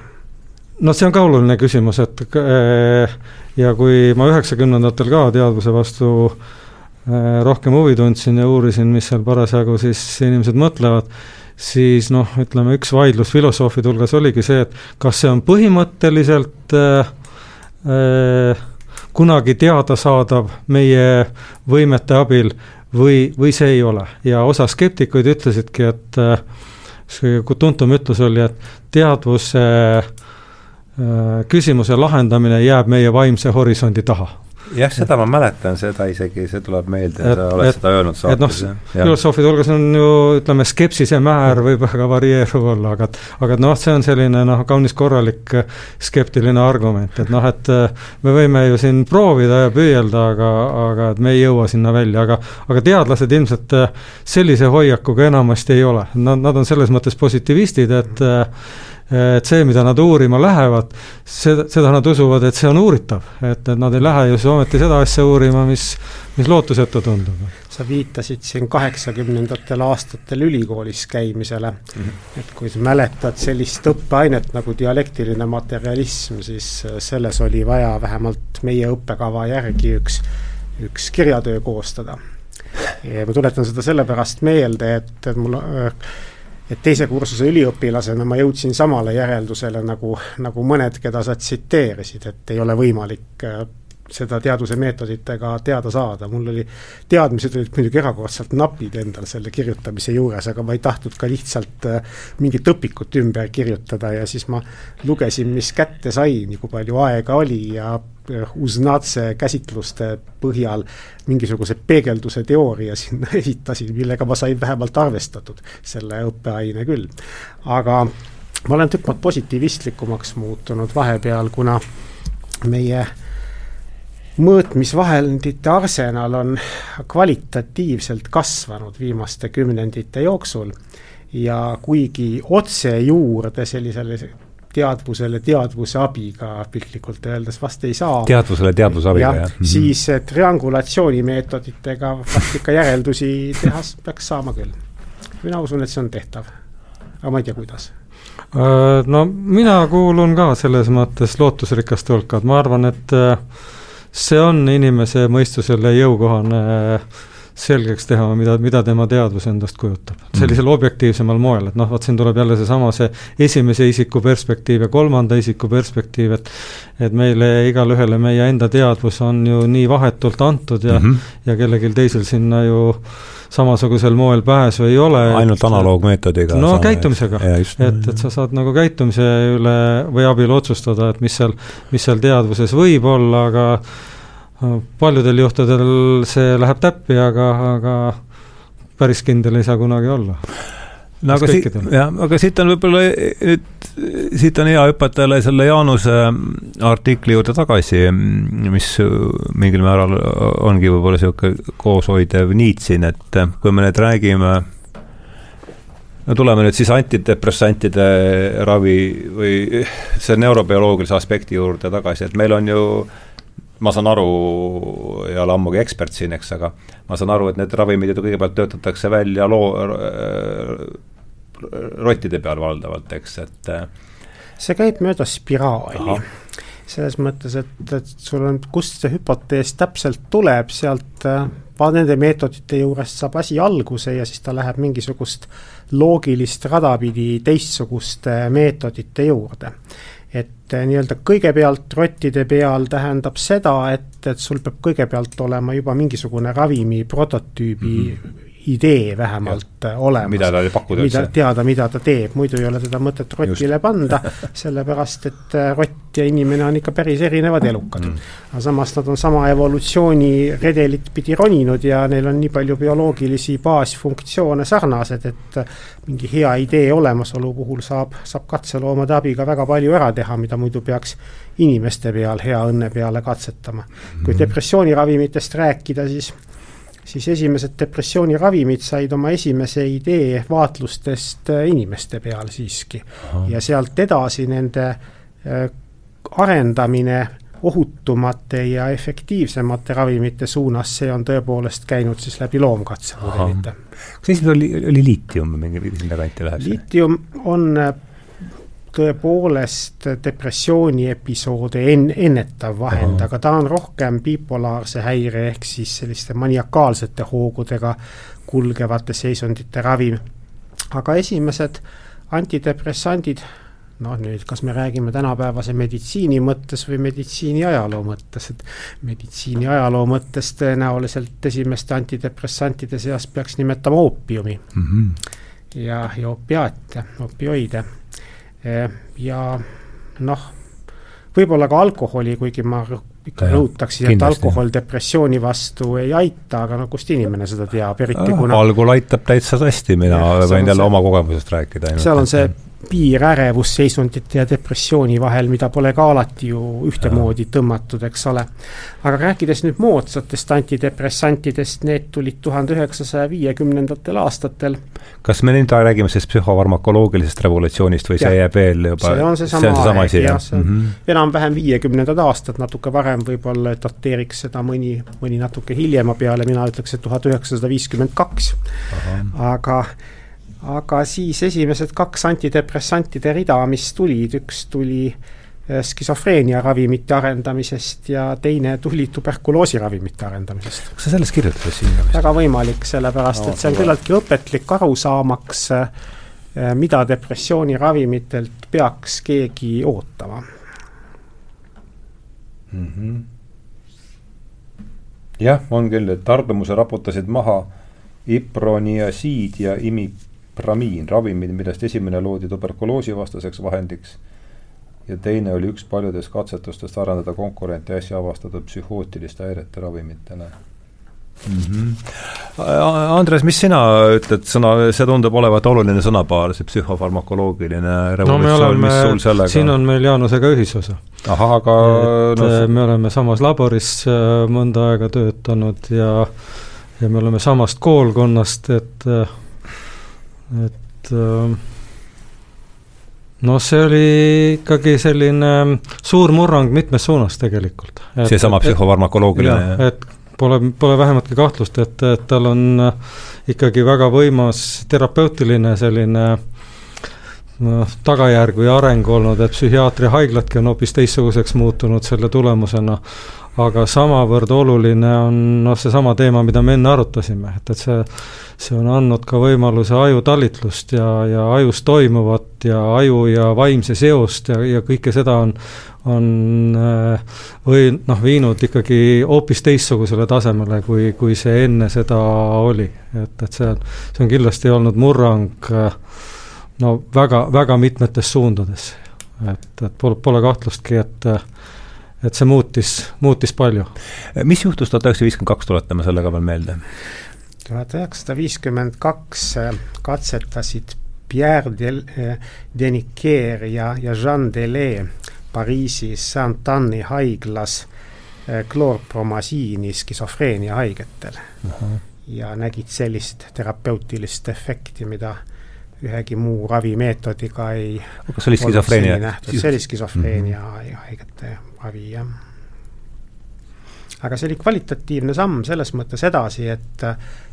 Noh, see on ka oluline küsimus, et äh, ja kui ma üheksakümnendatel ka teadvuse vastu äh, rohkem huvi tundsin ja uurisin, mis seal parasjagu siis inimesed mõtlevad, siis noh, ütleme üks vaidlus filosoofide hulgas oligi see, et kas see on põhimõtteliselt äh, äh, kunagi teadasaadav meie võimete abil või, või see ei ole ja osa skeptikuid ütlesidki, et äh, see tuntum ütlus oli, et teadvuse äh, Äh, küsimuse lahendamine jääb meie vaimse horisondi taha. Jah, seda ma mäletan, seda isegi, see tuleb meelde, sa oled et, seda öelnud saates. et noh, filosoofide hulgas on ju ütleme, skepsise määr võib väga varieeruv olla, aga aga noh, see on selline noh, kaunis korralik äh, skeptiline argument, et noh, et äh, me võime ju siin proovida ja püüelda, aga, aga et me ei jõua sinna välja, aga aga teadlased ilmselt sellise hoiakuga enamasti ei ole, nad, nad on selles mõttes positivistid, et et see, mida nad uurima lähevad, seda, seda nad usuvad, et see on uuritav, et, et nad ei lähe ju siis ometi seda asja uurima, mis, mis lootusetu tundub. sa viitasid siin kaheksakümnendatel aastatel ülikoolis käimisele mm, -hmm. et kui sa mäletad sellist õppeainet nagu dialektiline materialism, siis selles oli vaja vähemalt meie õppekava järgi üks, üks kirjatöö koostada. ja ma tuletan seda sellepärast meelde, et, et mul äh, et teise kursuse üliõpilasena ma jõudsin samale järeldusele nagu, nagu mõned, keda sa tsiteerisid, et ei ole võimalik äh, seda teaduse meetoditega teada saada, mul oli, teadmised olid muidugi erakordselt napid endal selle kirjutamise juures, aga ma ei tahtnud ka lihtsalt äh, mingit õpikut ümber kirjutada ja siis ma lugesin, mis kätte sai, nii kui palju aega oli ja Uznatse käsitluste põhjal mingisuguse peegelduse teooria sinna esitasin, millega ma sain vähemalt arvestatud, selle õppeaine küll. aga ma olen tükk maad positiivistlikumaks muutunud vahepeal, kuna meie mõõtmisvahendite arsenal on kvalitatiivselt kasvanud viimaste kümnendite jooksul ja kuigi otse juurde sellisele teadvusele teadvuse abiga piltlikult öeldes vast ei saa. teadvusele teadvuse abiga, jah? Mhm. siis triangulatsioonimeetoditega vast ikka järeldusi teha peaks saama küll. mina usun, et see on tehtav, aga ma ei tea, kuidas äh, no mina kuulun ka selles mõttes lootusrikaste hulka, et ma arvan, et äh, see on inimese mõistusele jõukohane selgeks teha, mida, mida tema teadvus endast kujutab. Mm. sellisel mm. objektiivsemal moel, et noh, vot siin tuleb jälle seesama, see esimese isiku perspektiiv ja kolmanda isiku perspektiiv, et et meile igalühele meie enda teadvus on ju nii vahetult antud ja mm, -hmm. ja kellelgi teisel sinna ju samasugusel moel pääsu ei ole. ainult analoogmeetodiga. no käitumisega, et, et sa saad nagu käitumise üle või abil otsustada, et mis seal, mis seal teadvuses võib olla, aga paljudel juhtudel see läheb täppi, aga, aga päris kindel ei saa kunagi olla. No aga siit, jah, aga siit on võib-olla nüüd, siit on hea hüpata jälle selle Jaanuse artikli juurde tagasi, mis mingil määral ongi võib-olla niisugune kooshoidev niit siin, et kui me nüüd räägime no tuleme nüüd siis antidepressantide ravi või see neurobioloogilise aspekti juurde tagasi, et meil on ju ma saan aru, ei ole ammugi ekspert siin, eks, aga ma saan aru, et need ravimid ju kõigepealt töötatakse välja loo-, rottide peal valdavalt, eks, et äh, see käib mööda spiraali. Selles mõttes, et, et sul on, kust see hüpotees täpselt tuleb, sealt äh, nende meetodite juurest saab asi alguse ja siis ta läheb mingisugust loogilist rada pidi teistsuguste meetodite juurde. et äh, nii-öelda kõigepealt rottide peal tähendab seda, et, et sul peab kõigepealt olema juba mingisugune ravimi prototüübi mm -hmm idee vähemalt ja. olemas. mida ta pakkuda üldse. teada, mida ta teeb, muidu ei ole teda mõtet rotile Just. panda, sellepärast et äh, rott ja inimene on ikka päris erinevad elukad mm.. aga samas nad on sama evolutsiooniredelit pidi roninud ja neil on nii palju bioloogilisi baasfunktsioone sarnased, et äh, mingi hea idee olemasolu puhul saab, saab katseloomade abiga väga palju ära teha, mida muidu peaks inimeste peal hea õnne peale katsetama. kui mm. depressiooniravimitest rääkida, siis siis esimesed depressiooniravimid said oma esimese idee vaatlustest äh, inimeste peal siiski. ja sealt edasi nende äh, arendamine ohutumate ja efektiivsemate ravimite suunas, see on tõepoolest käinud siis läbi loomkatsemudelite. kas esimene oli, oli liitium mingi sinna kanti läheb? liitium on äh, tõepoolest depressiooni episoode en-, ennetav vahend, aga ta on rohkem bipolaarse häire ehk siis selliste maniakaalsete hoogudega kulgevate seisundite ravim. aga esimesed antidepressandid noh, nüüd kas me räägime tänapäevase meditsiini mõttes või meditsiini ajaloo mõttes, et meditsiini ajaloo mõttes tõenäoliselt esimeste antidepressantide seas peaks nimetama oopiumi mm. -hmm. ja, ja opiaate, opioide. E, ja noh, võib-olla ka alkoholi, kuigi ma ikka rõhutaksin, et alkohol depressiooni vastu ei aita, aga no kust inimene seda teab, eriti kuna alkohol aitab täitsa hästi, mina ja, võin jälle oma kogemusest rääkida. seal on see piir ärevusseisundite ja depressiooni vahel, mida pole ka alati ju ühtemoodi tõmmatud, eks ole. aga rääkides nüüd moodsatest antidepressantidest, need tulid tuhande üheksasaja viiekümnendatel aastatel. kas me nüüd räägime siis psühhofarmakoloogilisest revolutsioonist või ja. see jääb veel juba? see on seesama see aeg jah, see on mm -hmm. enam-vähem viiekümnendad aastad, natuke varem võib-olla dateeriks seda mõni, mõni natuke hiljema peale, mina ütleks, et tuhat üheksasada viiskümmend kaks. aga aga siis esimesed kaks antidepressantide rida, mis tulid, üks tuli äh, skisofreenia ravimite arendamisest ja teine tuli tuberkuloosi ravimite arendamisest. kas sa sellest kirjutasid siin? väga võimalik, sellepärast no, et see on küllaltki õpetlik arusaamaks, äh, mida depressiooniravimitelt peaks keegi ootama mm. -hmm. jah, on küll, et tarbimuse raputasid maha iproniasiid ja imi-, pramiin, ravimid, millest esimene loodi tuberkuloosivastaseks vahendiks ja teine oli üks paljudest katsetustest arendada konkurente äsja avastatud psühhootiliste häirete ravimitena mm. -hmm. Andres, mis sina ütled, sõna, see tundub olevat oluline sõnapaar, see psühhofarmakoloogiline revolutsioon no, mis sul sellega siin on meil Jaanusega ühisosa. ahah, aga et no, äh, me oleme samas laboris äh, mõnda aega töötanud ja ja me oleme samast koolkonnast, et äh, et noh, see oli ikkagi selline suur murrang mitmes suunas tegelikult. seesama psühhofarmakoloogiline et pole, pole vähematki kahtlust, et, et tal on äh, ikkagi väga võimas terapeutiline selline noh, tagajärg või areng olnud, et psühhiaatriahaigladki on hoopis teistsuguseks muutunud selle tulemusena aga samavõrd oluline on noh, seesama teema, mida me enne arutasime, et, et see, see on andnud ka võimaluse ajutalitlust ja, ja ajus toimuvat ja aju ja vaimse seost ja, ja kõike seda on, on äh, või noh, viinud ikkagi hoopis teistsugusele tasemele, kui, kui see enne seda oli. et, et see on, see on kindlasti olnud murrang äh, no väga, väga mitmetes suundades. et, et pole, pole kahtlustki, et et see muutis, muutis palju. mis juhtus tuhat üheksasada viiskümmend kaks, tuletame selle ka veel meelde. tuhat üheksasada viiskümmend kaks äh, katsetasid Pierre Del-, äh, Deniker ja, ja Jean Delay Pariisis Saint-Anne'i haiglas kloorpromasiini äh, skisofreenia haigetel uh. -huh. ja nägid sellist terapeutilist efekti, mida ühegi muu ravimeetodiga ei kas oli skisofreenia? see oli skisofreenia mm -hmm. haigete ravi, jah. aga see oli kvalitatiivne samm selles mõttes edasi, et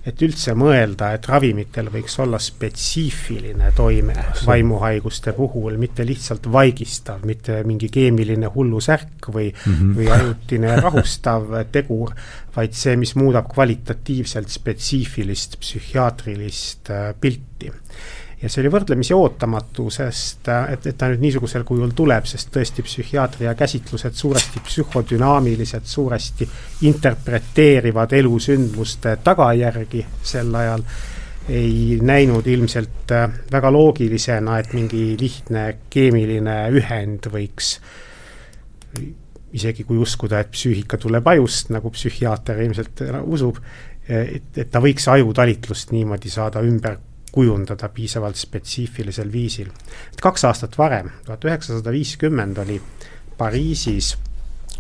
et üldse mõelda, et ravimitel võiks olla spetsiifiline toime vaimuhaiguste puhul, mitte lihtsalt vaigistav, mitte mingi keemiline hullusärk või mm, -hmm. või ajutine rahustav tegur, vaid see, mis muudab kvalitatiivselt spetsiifilist psühhiaatrilist äh, pilti ja see oli võrdlemisi ootamatu, sest äh, et, et ta nüüd niisugusel kujul tuleb, sest tõesti psühhiaatria käsitlused suuresti psühhodünaamilised, suuresti interpreteerivad elusündmuste tagajärgi sel ajal, ei näinud ilmselt äh, väga loogilisena, et mingi lihtne keemiline ühend võiks isegi kui uskuda, et psüühika tuleb ajust, nagu psühhiaater ilmselt usub, et, et ta võiks ajutalitlust niimoodi saada ümber kujundada piisavalt spetsiifilisel viisil. et kaks aastat varem, tuhat üheksasada viiskümmend oli Pariisis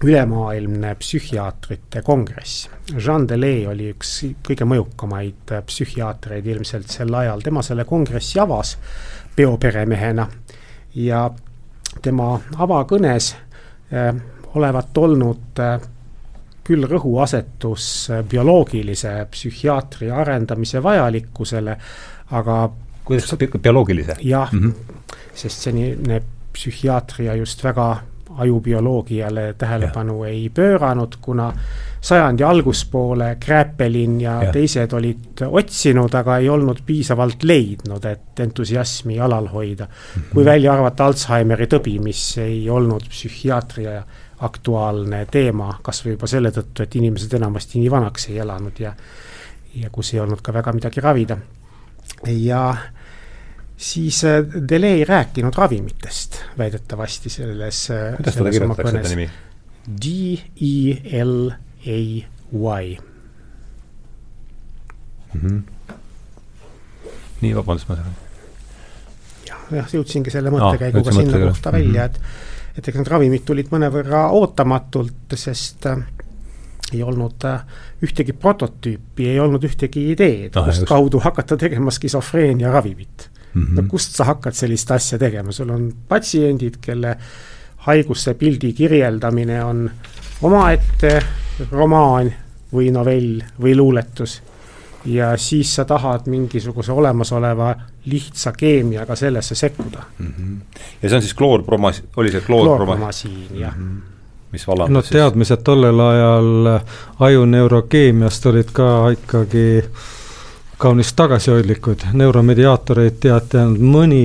ülemaailmne psühhiaatrite kongress. Jean Delay oli üks kõige mõjukamaid psühhiaatreid ilmselt sel ajal, tema selle kongressi avas peoperemehena ja tema avakõnes äh, olevat olnud äh, küll rõhuasetus bioloogilise psühhiaatria arendamise vajalikkusele, aga kuidas bioloogilise? jah mm, -hmm. sest selline psühhiaatria just väga ajubioloogiale tähelepanu ja. ei pööranud, kuna sajandi alguspoole Kräpelin ja, ja teised olid otsinud, aga ei olnud piisavalt leidnud, et entusiasmi alal hoida mm. -hmm. kui välja arvata Alžeimeri tõbi, mis ei olnud psühhiaatria aktuaalne teema, kas või juba selle tõttu, et inimesed enamasti nii vanaks ei elanud ja ja kus ei olnud ka väga midagi ravida. Ja siis äh, Dele ei rääkinud ravimitest väidetavasti selles. Äh, kuidas seda kirjutatakse, seda nimi? D-E-L-A-Y mm. -hmm. nii, vabandust, ma saan. jah, jah, jõudsingi selle mõttekäiguga ah, sinna kohta välja, et, et eks need ravimid tulid mõnevõrra ootamatult, sest äh, ei olnud äh, ühtegi prototüüpi, ei olnud ühtegi ideed ah,, kust kaudu hakata tegema skisofreenia ravimit mm. -hmm. no kust sa hakkad sellist asja tegema, sul on patsiendid, kelle haiguse pildi kirjeldamine on omaette romaan või novell või luuletus. ja siis sa tahad mingisuguse olemasoleva lihtsa keemiaga sellesse sekkuda mm. -hmm. ja see on siis kloorpromas-, oli see kloorpromasiin, jah mm. -hmm mis vallandas no teadmised tollel ajal ajuneurokeemiast olid ka ikkagi kaunis tagasihoidlikud, neuromediaatoreid teati ainult mõni,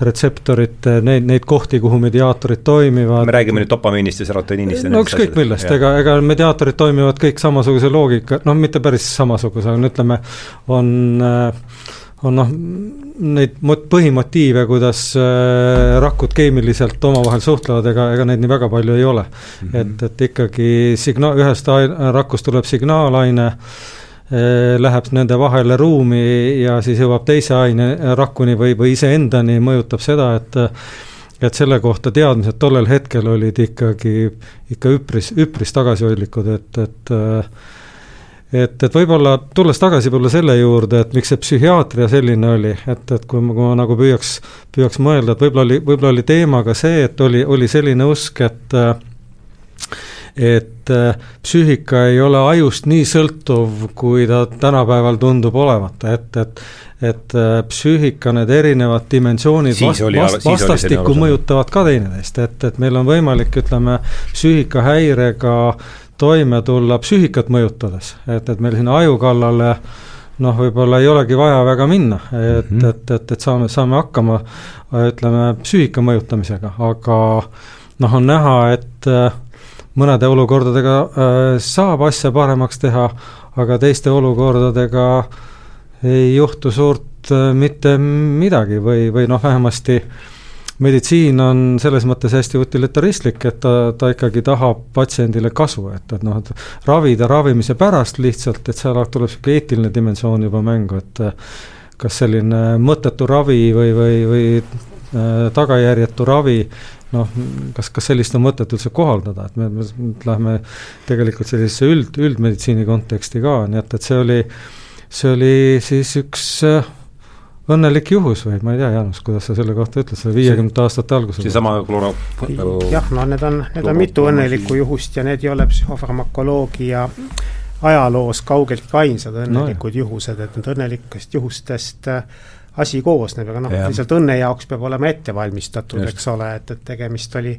retseptorite, neid, neid kohti, kuhu mediaatorid toimivad. me räägime nüüd dopamiinist ja serotoniinist. no ükskõik millest, ega, ega mediaatorid toimivad kõik samasuguse loogika, noh, mitte päris samasuguse, aga no ütleme, on on noh, neid põhimotiive, kuidas äh, rakud keemiliselt omavahel suhtlevad, ega, ega neid nii väga palju ei ole mm. -hmm. et, et ikkagi signaal, ühest rakust tuleb signaalaine äh,, Äh, läheb nende vahele ruumi ja siis jõuab teise aine rakuni või, või iseendani, mõjutab seda, et et selle kohta teadmised tollel hetkel olid ikkagi, ikka üpris, üpris tagasihoidlikud, et, et et, et võib-olla tulles tagasi võib-olla selle juurde, et miks see psühhiaatria selline oli, et, et kui ma, kui ma nagu püüaks, püüaks mõelda, et võib-olla oli, võib-olla oli teema ka see, et oli, oli selline usk, et et psüühika ei ole ajust nii sõltuv, kui ta tänapäeval tundub olevat, et, et et psüühika, need erinevad dimensioonid vast, vast, vastastikku mõjutavad ka teineteist, et, et meil on võimalik, ütleme, psüühikahäirega toime tulla psüühikat mõjutades, et, et meil sinna aju kallale noh, võib-olla ei olegi vaja väga minna, et mm, -hmm. et, et, et saame, saame hakkama ütleme, psüühika mõjutamisega, aga noh, on näha, et äh, mõnede olukordadega äh, saab asja paremaks teha, aga teiste olukordadega ei juhtu suurt äh, mitte midagi või, või noh, vähemasti meditsiin on selles mõttes hästi utilitaristlik, et ta, ta ikkagi tahab patsiendile kasu, et, et noh, et ravida ravimise pärast lihtsalt, et seal tuleb niisugune eetiline dimensioon juba mängu, et kas selline mõttetu ravi või, või, või äh, tagajärjetu ravi noh, kas, kas sellist on mõtet üldse kohaldada, et me, me lähme tegelikult sellisesse üld, üldmeditsiini konteksti ka, nii et, et see oli, see oli siis üks äh, õnnelik juhus või ma ei tea, Jaanus, kuidas sa selle kohta ütled, selle viiekümnendate aastate alguses? seesama klooro-. jah, no need on, need on mitu õnnelikku juhust ja need ei ole psühhofarmakoloogia ajaloos kaugeltki ainsad õnnelikud no, juhused, et need õnnelikest juhustest äh, asi koosneb, aga noh, lihtsalt õnne jaoks peab olema ette valmistatud, eks ole, et, et tegemist oli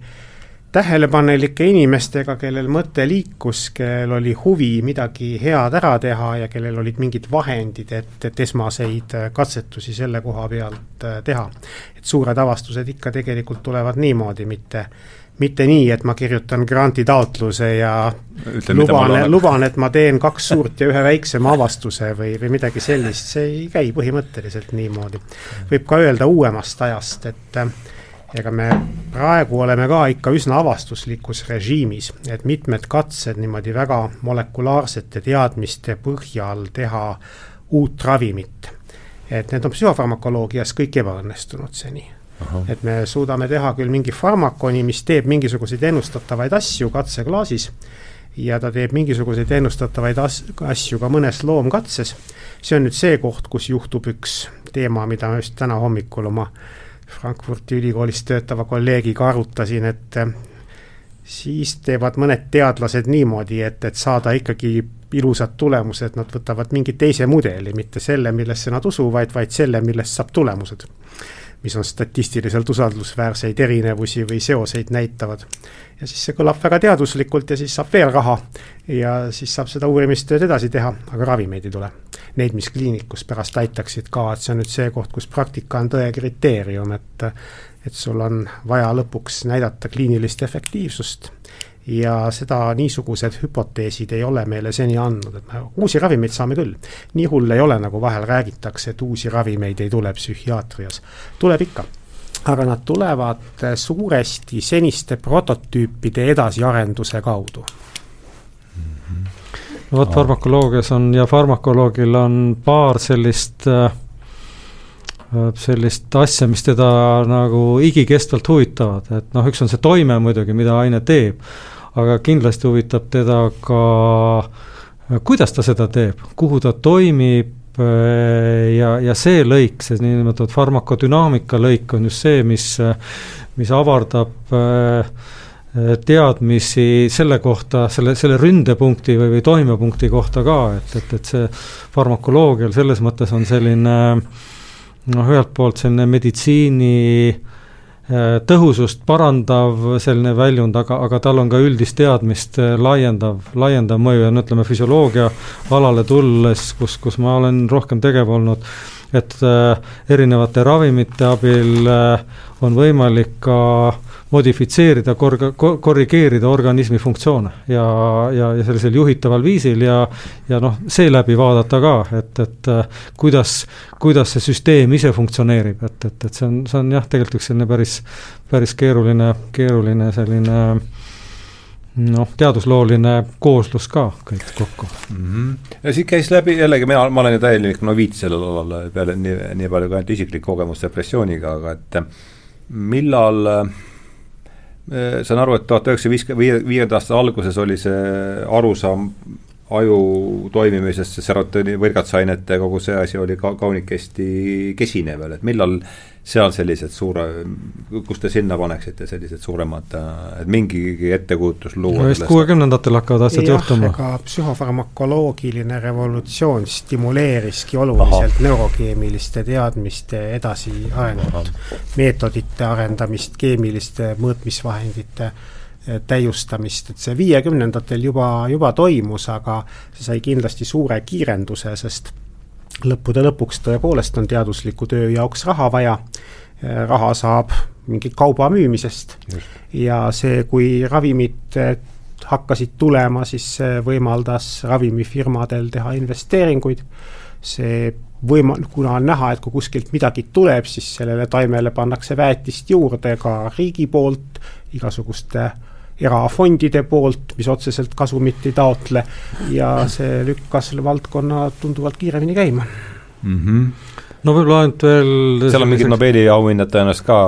tähelepanelike inimestega, kellel mõte liikus, kellel oli huvi midagi head ära teha ja kellel olid mingid vahendid, et, et esmaseid katsetusi selle koha pealt äh, teha. et suured avastused ikka tegelikult tulevad niimoodi, mitte mitte nii, et ma kirjutan granti taotluse ja Ütlen, luban, luban, et ma teen kaks suurt ja ühe väiksema avastuse või, või midagi sellist, see ei käi põhimõtteliselt niimoodi. võib ka öelda uuemast ajast, et äh, ega me praegu oleme ka ikka üsna avastuslikus režiimis, et mitmed katsed niimoodi väga molekulaarsete teadmiste põhjal teha uut ravimit, et need on psühhofarmakoloogias kõik ebaõnnestunud seni. Et me suudame teha küll mingi farmakoni, mis teeb mingisuguseid ennustatavaid asju katseklaasis ja ta teeb mingisuguseid ennustatavaid as-, asju ka mõnes loomkatses. see on nüüd see koht, kus juhtub üks teema, mida ma just täna hommikul oma Frankfurdi ülikoolis töötava kolleegiga arutasin, et siis teevad mõned teadlased niimoodi, et, et saada ikkagi ilusad tulemused, nad võtavad mingi teise mudeli, mitte selle, millesse nad usuvad, vaid selle, millest saab tulemused. Mis on statistiliselt usaldusväärseid erinevusi või seoseid näitavad. ja siis see kõlab väga teaduslikult ja siis saab veel raha ja siis saab seda uurimistööd edasi teha, aga ravimeid ei tule. Neid, mis kliinikus pärast aitaksid ka, et see on nüüd see koht, kus praktika on tõe kriteerium, et et sul on vaja lõpuks näidata kliinilist efektiivsust ja seda niisugused hüpoteesid ei ole meile seni andnud, et me uusi ravimeid saame küll. nii hull ei ole, nagu vahel räägitakse, et uusi ravimeid ei tule psühhiaatrias. tuleb ikka, aga nad tulevad suuresti seniste prototüüpide edasiarenduse kaudu no vot, farmakoloogias on ja farmakoloogil on paar sellist äh, sellist asja, mis teda nagu igikestvalt huvitavad, et noh, üks on see toime muidugi, mida aine teeb, aga kindlasti huvitab teda ka, kuidas ta seda teeb, kuhu ta toimib äh, ja, ja see lõik, see niinimetatud farmakodünaamika lõik on just see, mis, mis avardab äh, teadmisi selle kohta, selle, selle ründepunkti või, või toimepunkti kohta ka, et, et, et see farmakoloogial selles mõttes on selline noh, ühelt poolt selline meditsiini äh, tõhusust parandav selline väljund, aga, aga tal on ka üldist teadmist äh, laiendav, laiendav mõju ja no ütleme, füsioloogia alale tulles, kus, kus ma olen rohkem tegev olnud, et äh, erinevate ravimite abil äh, on võimalik ka modifitseerida, korga-, korrigeerida organismi funktsioone ja, ja, ja sellisel juhitaval viisil ja ja noh, seeläbi vaadata ka, et, et äh, kuidas, kuidas see süsteem ise funktsioneerib, et, et, et see on, see on jah, tegelikult üks selline päris, päris keeruline, keeruline selline noh, teaduslooline kooslus ka kõik kokku mm. -hmm. ja siit käis läbi jällegi, mina, ma olen ju täielik noviit sellel alal, peale nii, nii palju kui ainult isiklik kogemus depressiooniga, aga et millal äh, saan aru, et tuhat üheksasaja viiskümmend, viienda aasta alguses oli see arusaam aju toimimisest, see serotoni võrgatsainete, kogu see asi oli ka kaunikesti kesine veel, et millal seal sellised suure, kus te sinna paneksite sellised suuremad, et mingigi ettekujutus luua? no vist kuuekümnendatel hakkavad asjad juhtuma. ega psühhofarmakoloogiline revolutsioon stimuleeriski oluliselt Aha. neurokeemiliste teadmiste edasiarengut, meetodite arendamist, keemiliste mõõtmisvahendite Eh, täiustamist, et see viiekümnendatel juba, juba toimus, aga see sai kindlasti suure kiirenduse, sest lõppude lõpuks tõepoolest on teadusliku töö jaoks raha vaja, raha saab mingi kauba müümisest. Just. ja see, kui ravimid eh, hakkasid tulema, siis see võimaldas ravimifirmadel teha investeeringuid, see võima-, kuna on näha, et kui kuskilt midagi tuleb, siis sellele taimele pannakse väetist juurde ka riigi poolt, igasuguste äh, erafondide poolt, mis otseselt kasumit ei taotle ja see lükkas selle valdkonna tunduvalt kiiremini käima mm. -hmm no võib-olla ainult veel seal on mingid Nobeli auhinnad tõenäoliselt ka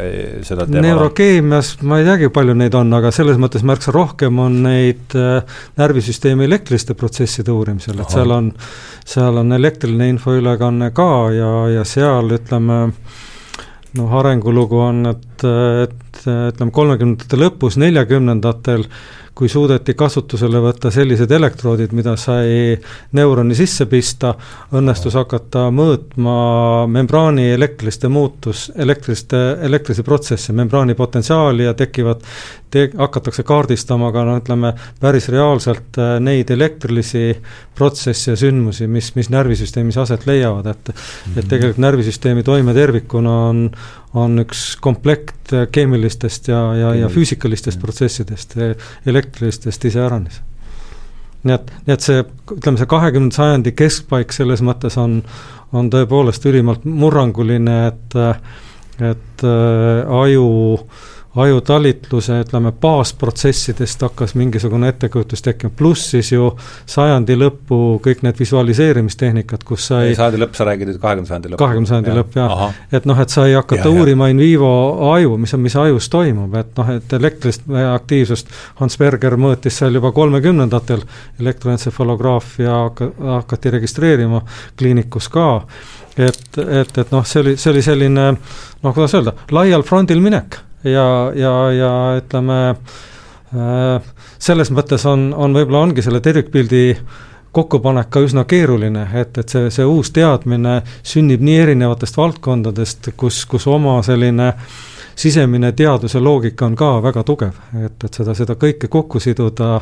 eh, seda teemal? neurokeemias ma ei teagi, palju neid on, aga selles mõttes märksa rohkem on neid äh, närvisüsteemi elektriliste protsesside uurimisel, et seal on, seal on elektriline infoülekanne ka ja, ja seal ütleme, noh, arengulugu on, et, et ütleme, kolmekümnendate lõpus, neljakümnendatel kui suudeti kasutusele võtta sellised elektroodid, mida sai neuroni sisse pista, õnnestus hakata mõõtma membraani elektriliste muutus, elektriliste, elektrilisi protsesse, membraani potentsiaali ja tekivad, te-, hakatakse kaardistama ka no ütleme, päris reaalselt äh, neid elektrilisi protsesse ja sündmusi, mis, mis närvisüsteemis aset leiavad, et mm -hmm. et mhm. tegelikult närvisüsteemi toime tervikuna on, on üks komplekt keemilistest ja, ja, ja füüsikalistest protsessidest, elektrilistest iseäranis. nii et, nii et see, ütleme, see kahekümnenda sajandi keskpaik selles mõttes on, on tõepoolest ülimalt murranguline, et, et äh, aju äh, ajutalitluse, ütleme, baasprotsessidest hakkas mingisugune ettekujutus tekkima, pluss siis ju sajandi lõppu kõik need visualiseerimistehnikad, kus sai sajandi lõpp, sa räägid nüüd kahekümnenda sajandi lõpp? kahekümnenda sajandi lõpp, jah. et noh, et sai hakata ja, uurima in vivo aju, mis on, mis ajus toimub, et noh, et elektrilist aktiivsust Hans Berger mõõtis seal juba kolmekümnendatel, elektroentsefalograafia hakati registreerima kliinikus ka, et, et, et noh, see oli, see oli selline noh, kuidas öelda, laial frondil minek ja, ja, ja ütleme selles mõttes on, on võib-olla ongi selle tervikpildi kokkupanek ka üsna keeruline, et, et see, see uus teadmine sünnib nii erinevatest valdkondadest, kus, kus oma selline sisemine teaduse loogika on ka väga tugev, et, et seda, seda kõike kokku siduda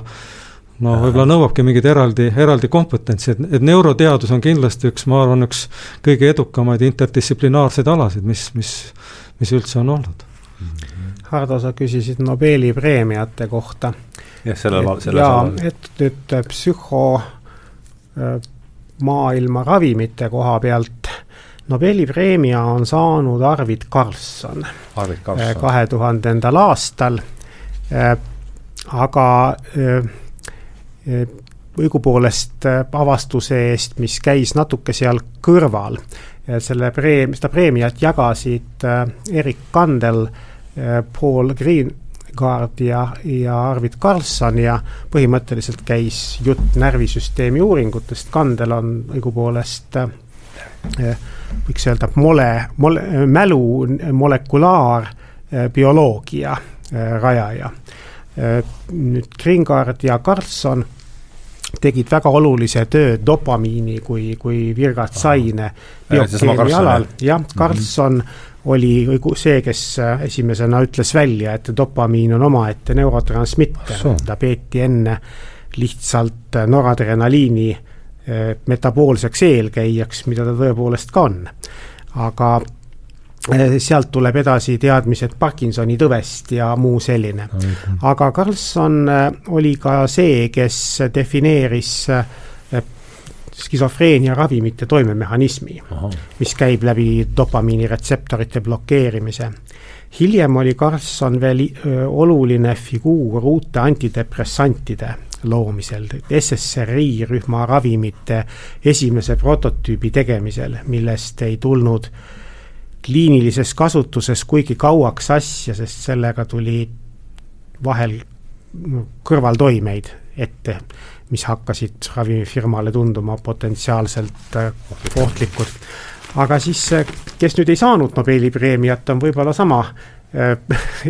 no võib-olla nõuabki mingeid eraldi, eraldi kompetentsi, et, et neuroteadus on kindlasti üks, ma arvan, üks kõige edukamaid interdistsiplinaarseid alasid, mis, mis, mis üldse on olnud Hardo, sa küsisid Nobeli preemiate kohta. jah, sellel, sellel jaa, et nüüd äh, psühho äh, maailma ravimite koha pealt Nobeli preemia on saanud Arvid Karlsson äh, kahe tuhandendal aastal, aga õigupoolest avastuse eest, mis käis natuke seal kõrval. selle preem-, seda preemiat jagasid Erik Kandel Eh, Paul Greengard ja, ja Arvid Karlsson ja põhimõtteliselt käis jutt närvisüsteemi uuringutest, kandel on õigupoolest eh, võiks öelda mole, mole, mälu molekulaarbioloogia eh, rajaja. nüüd Greengard ja Karlsson tegid väga olulise töö dopamiini kui, kui virgatsaine biokeemia alal, jah, Karlsson mm -hmm oli see, kes äh, esimesena ütles välja, et dopamiin on omaette neurotransmitter, ta peeti enne lihtsalt äh, noradrenaliini äh, metaboolseks eelkäijaks, mida ta tõepoolest ka on. aga sealt tuleb edasi teadmised Parkinsoni tõvest ja muu selline. aga Carlson oli ka see, kes defineeris skisofreenia ravimite toimemehhanismi, mis käib läbi dopamiiniretseptorite blokeerimise. hiljem oli Carlson veel oluline figuur uute antidepressantide loomisel, SSRI rühma ravimite esimese prototüübi tegemisel, millest ei tulnud kliinilises kasutuses kuigi kauaks asja, sest sellega tuli vahel kõrvaltoimeid ette mis hakkasid ravimifirmale tunduma potentsiaalselt äh, ohtlikud. aga siis, äh, kes nüüd ei saanud Nobeli preemiat, on võib-olla sama äh,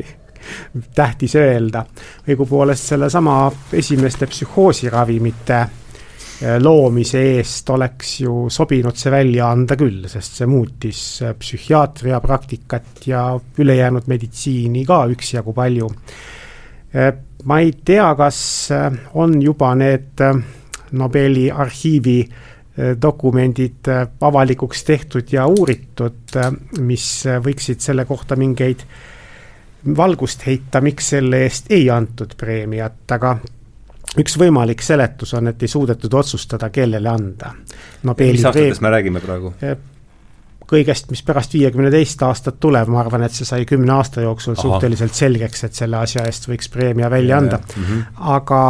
tähtis öelda. õigupoolest sellesama esimeste psühhoosiravimite loomise eest oleks ju sobinud see välja anda küll, sest see muutis psühhiaatria praktikat ja ülejäänud meditsiini ka üksjagu palju ma ei tea, kas äh, on juba need äh, Nobeli arhiivi äh, dokumendid avalikuks tehtud ja uuritud, mis võiksid selle kohta mingeid valgust heita, miks selle eest ei antud preemiat, aga üks võimalik seletus on, et ei suudetud otsustada, kellele anda. mis aastatest me räägime praegu? Kõigest, mis pärast viiekümne teist aastat tuleb, ma arvan, et see sai kümne aasta jooksul Aha. suhteliselt selgeks, et selle asja eest võiks preemia välja anda. Mm -hmm. aga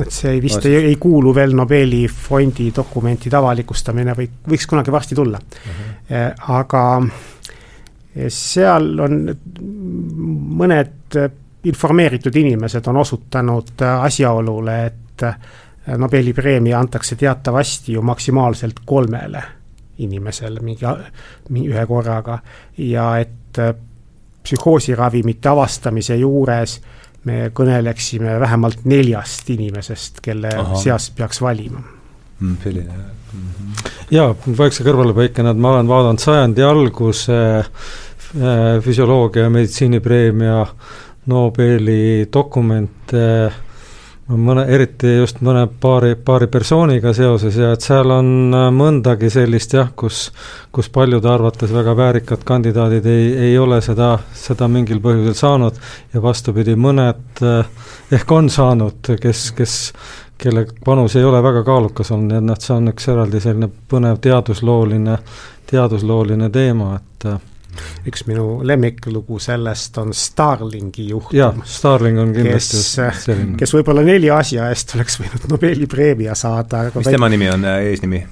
et see vist no, ei, ei kuulu veel Nobeli fondi dokumentide avalikustamine või võiks kunagi varsti tulla mm. -hmm. aga seal on mõned informeeritud inimesed on osutanud asjaolule, et Nobeli preemia antakse teatavasti ju maksimaalselt kolmele inimesel mingi, mingi ühe korraga ja et äh, psühhoosiravimite avastamise juures me kõneleksime vähemalt neljast inimesest, kelle Aha. seast peaks valima mm,. selline mm -hmm. jaa, väikse kõrvalepõikena, et ma olen vaadanud sajandi alguse äh, füsioloogia ja meditsiinipreemia Nobeli dokumente äh, mõne, eriti just mõne paari, paari persooniga seoses ja et seal on äh, mõndagi sellist jah, kus, kus paljude arvates väga väärikad kandidaadid ei, ei ole seda, seda mingil põhjusel saanud. Ja vastupidi, mõned äh, ehk on saanud, kes, kes, kelle panus ei ole väga kaalukas olnud, nii et noh, see on üks eraldi selline põnev teaduslooline, teaduslooline teema, et äh, üks minu lemmiklugu sellest on Starlingi juhtum. jah, Starling on kindlasti kes, selline. kes võib-olla nelja asja eest oleks võinud Nobeli preemia saada. mis tema nimi on, äh, eesnimi?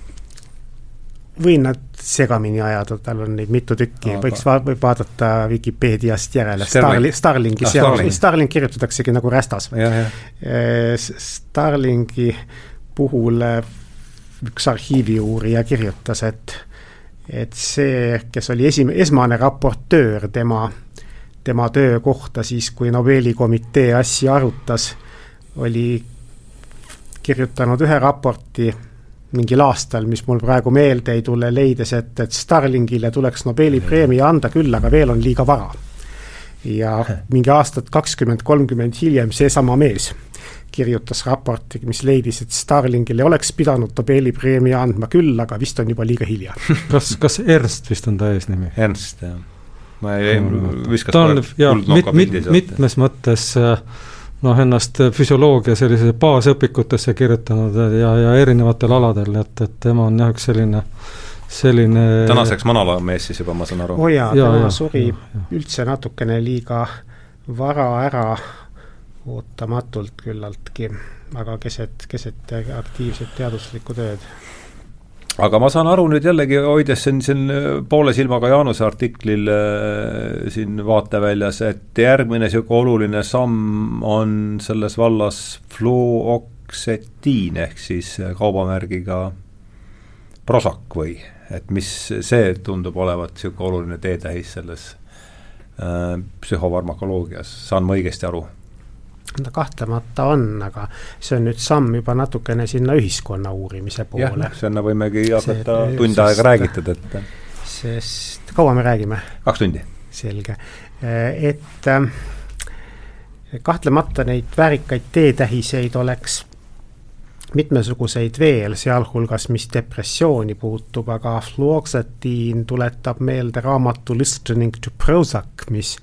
võin nad segamini ajada, tal on neid mitu tükki no,, võiks va-, võib vaadata Vikipeediast järele, Starli-, Starlingi ah, Starling. Starling kirjutataksegi nagu rästas. Starlingi puhul äh, üks arhiiviuurija kirjutas, et et see, kes oli esim-, esmane raportöör tema, tema töö kohta siis, kui Nobeli komitee asja arutas, oli kirjutanud ühe raporti mingil aastal, mis mul praegu meelde ei tule, leides, et, et Starlingile tuleks Nobeli preemia anda küll, aga veel on liiga vara. ja mingi aastat kakskümmend, kolmkümmend hiljem seesama mees kirjutas raporti, mis leidis, et Starlingile oleks pidanud Nobeli preemia andma küll, aga vist on juba liiga hilja kas, kas Ernst vist on ta eesnimi? Ernst, jah. ma ei, viskas ta on jaa, mit-, mit-, mitmes mõttes äh, noh, ennast füsioloogia sellise baasõpikutesse kirjutanud ja, ja erinevatel aladel, et, et tema on jah, üks selline selline tänaseks manalamees siis juba, ma saan aru? oo oh jaa, tema ja, suri ja, ja. üldse natukene liiga vara ära ootamatult küllaltki, aga keset, keset aktiivset teaduslikku tööd. aga ma saan aru nüüd jällegi, hoides siin, siin poole silmaga Jaanuse artiklil äh, siin vaateväljas, et järgmine niisugune oluline samm on selles vallas fluoksetiin ehk siis kaubamärgiga Prozac või, et mis, see tundub olevat niisugune oluline teetähis selles äh, psühhofarmakoloogias, saan ma õigesti aru? Ta kahtlemata on, aga see on nüüd samm juba natukene sinna ühiskonna uurimise poole. jah, sinna võimegi hakata tund aega räägitud, et sest, kaua me räägime? kaks tundi. selge, et äh, kahtlemata neid väärikaid teetähiseid oleks mitmesuguseid veel, sealhulgas mis depressiooni puutub, aga fluoxetiin tuletab meelde raamatu Listening to Prozac, mis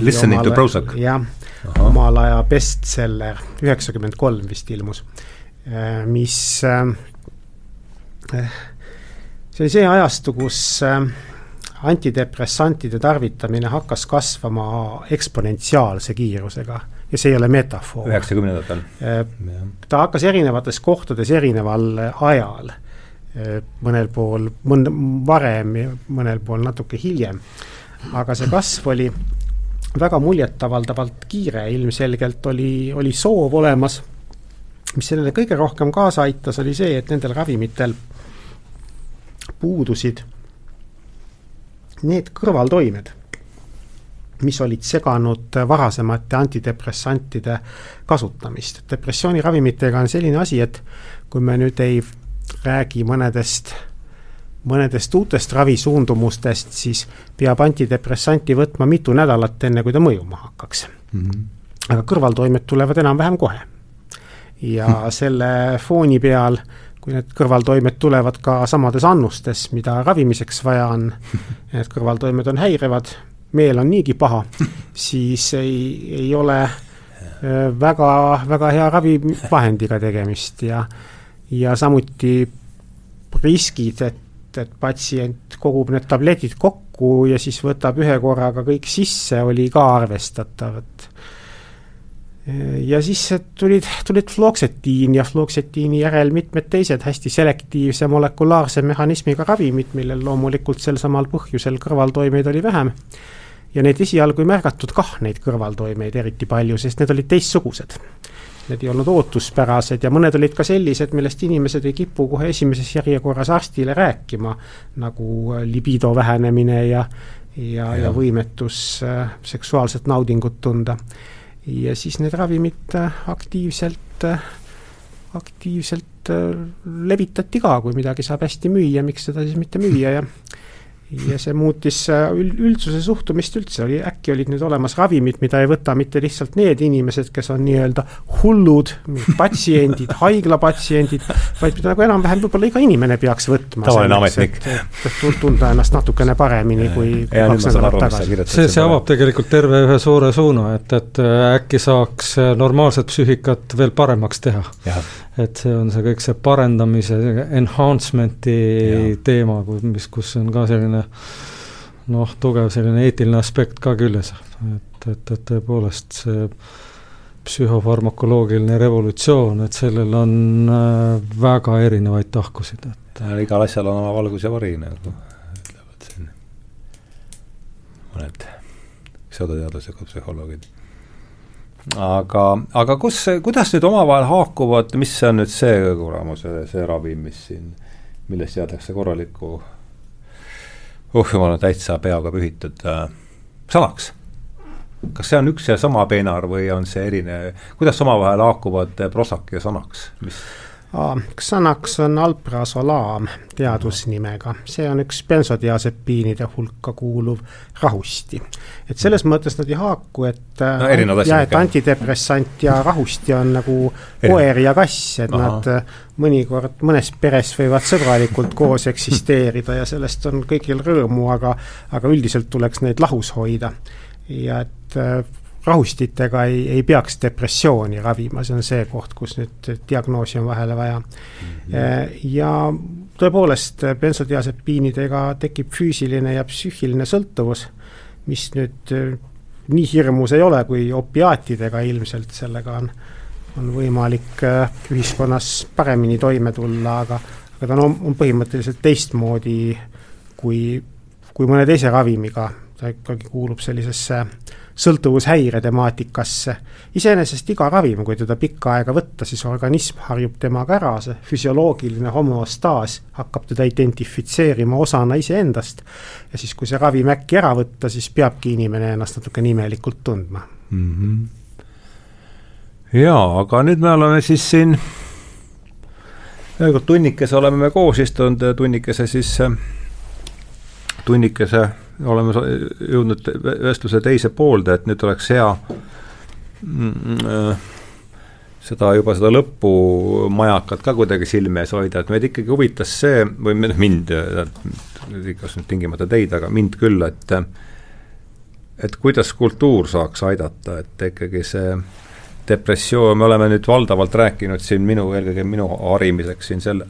Listening to Prozac? jah, omal aja bestseller, üheksakümmend kolm vist ilmus, äh, mis äh, see oli see ajastu, kus äh, antidepressantide tarvitamine hakkas kasvama eksponentsiaalse kiirusega ja see ei ole metafoor. üheksakümnendatel. ta hakkas erinevates kohtades erineval ajal, mõnel pool mõn-, varem ja mõnel pool natuke hiljem, aga see kasv oli väga muljetavaldavalt kiire, ilmselgelt oli, oli soov olemas. mis sellele kõige rohkem kaasa aitas, oli see, et nendel ravimitel puudusid need kõrvaltoimed, mis olid seganud varasemate antidepressantide kasutamist. depressiooniravimitega on selline asi, et kui me nüüd ei räägi mõnedest mõnedest uutest ravisuundumustest, siis peab antidepressanti võtma mitu nädalat, enne kui ta mõjuma hakkaks mm. -hmm. aga kõrvaltoimed tulevad enam-vähem kohe. ja mm. selle fooni peal, kui need kõrvaltoimed tulevad ka samades annustes, mida ravimiseks vaja on, need kõrvaltoimed on häirevad, meel on niigi paha, siis ei, ei ole väga, väga hea ravivahendiga tegemist ja ja samuti riskid, et et, patsient kogub need tabletid kokku ja siis võtab ühe korraga kõik sisse, oli ka arvestatav, et ja siis tulid, tulid fluoksetiini ja fluoksetiini järel mitmed teised hästi selektiivse molekulaarse mehhanismiga ravimid, millel loomulikult sel samal põhjusel kõrvaltoimeid oli vähem. ja neid esialgu ei märgatud kah, neid kõrvaltoimeid eriti palju, sest need olid teistsugused need ei olnud ootuspärased ja mõned olid ka sellised, millest inimesed ei kipu kohe esimeses järjekorras arstile rääkima, nagu libido vähenemine ja ja, ja, võimetus äh, seksuaalset naudingut tunda. ja siis need ravimid äh, aktiivselt äh,, aktiivselt äh, levitati ka, kui midagi saab hästi müüa, miks seda siis mitte müüa ja ja see muutis äh, üldsuse suhtumist üldse, oli, äkki olid nüüd olemas ravimid, mida ei võta mitte lihtsalt need inimesed, kes on nii-öelda hullud, patsiendid, haiglapatsiendid, vaid mida nagu enam-vähem võib-olla iga inimene peaks võtma. tavaline ametnik. tunda ennast natukene paremini kui kaks nädalat tagasi. see, see avab tegelikult terve ühe suure suuna, et, et äh, äkki saaks äh, normaalset psüühikat veel paremaks teha. Et see on see kõik see parendamise, enhancement'i teema, mis, kus on ka selline noh, tugev selline eetiline aspekt ka küljes, et, et, et tõepoolest see psühhofarmakoloogiline revolutsioon, et sellel on äh, väga erinevaid tahkusid, et igal asjal on oma valgus ja vari, nagu ütlevad siin mõned pseudoteadlased, psühholoogid. Aga, aga kus, kuidas nüüd omavahel haakuvad, mis see on nüüd see kuramuse, see ravim, mis siin, millest jäädakse korralikku uh jumal, täitsa peaga pühitud äh, salaks. kas see on üks ja sama peenar või on see erinev, kuidas omavahel haakuvad Prozac ja Xanax, mis Xanax on alprasolaam teadusnimega, see on üks bensodiasepiinide hulka kuuluv rahusti. et selles mõttes nad ei haaku, et no, ja et antidepressant ja rahusti on nagu koer ja kass, et Aha. nad äh, mõnikord mõnes peres võivad sõbralikult koos eksisteerida ja sellest on kõigil rõõmu, aga aga üldiselt tuleks neid lahus hoida. ja et äh, rahustitega ei, ei peaks depressiooni ravima, see on see koht, kus nüüd diagnoosi on vahele vaja mm. -hmm. ja tõepoolest, bensodiasepiinidega tekib füüsiline ja psüühiline sõltuvus, mis nüüd eh, nii hirmus ei ole kui opiaatidega ilmselt, sellega on, on võimalik eh, ühiskonnas paremini toime tulla, aga, aga ta on, on põhimõtteliselt teistmoodi kui, kui mõne teise ravimiga, ta ikkagi kuulub sellisesse äh, sõltuvushäire temaatikasse. iseenesest iga ravim, kui teda pikka aega võtta, siis organism harjub temaga ära, see füsioloogiline homostaas hakkab teda identifitseerima osana iseendast. ja siis, kui see ravim äkki ära võtta, siis peabki inimene ennast natuke imelikult tundma mm. -hmm. jaa, aga nüüd me oleme siis siin tunnikese oleme me koos istunud, tunnikese siis, tunnikese oleme jõudnud vestluse teise poolde, et nüüd oleks hea mm, äh, seda juba, seda lõpumajakat ka kuidagi silme ees hoida, et meid ikkagi huvitas see, või mind, kas nüüd tingimata teid, aga mind küll, et et kuidas kultuur saaks aidata, et ikkagi see depressioon, me oleme nüüd valdavalt rääkinud siin minu, eelkõige minu harimiseks siin selle,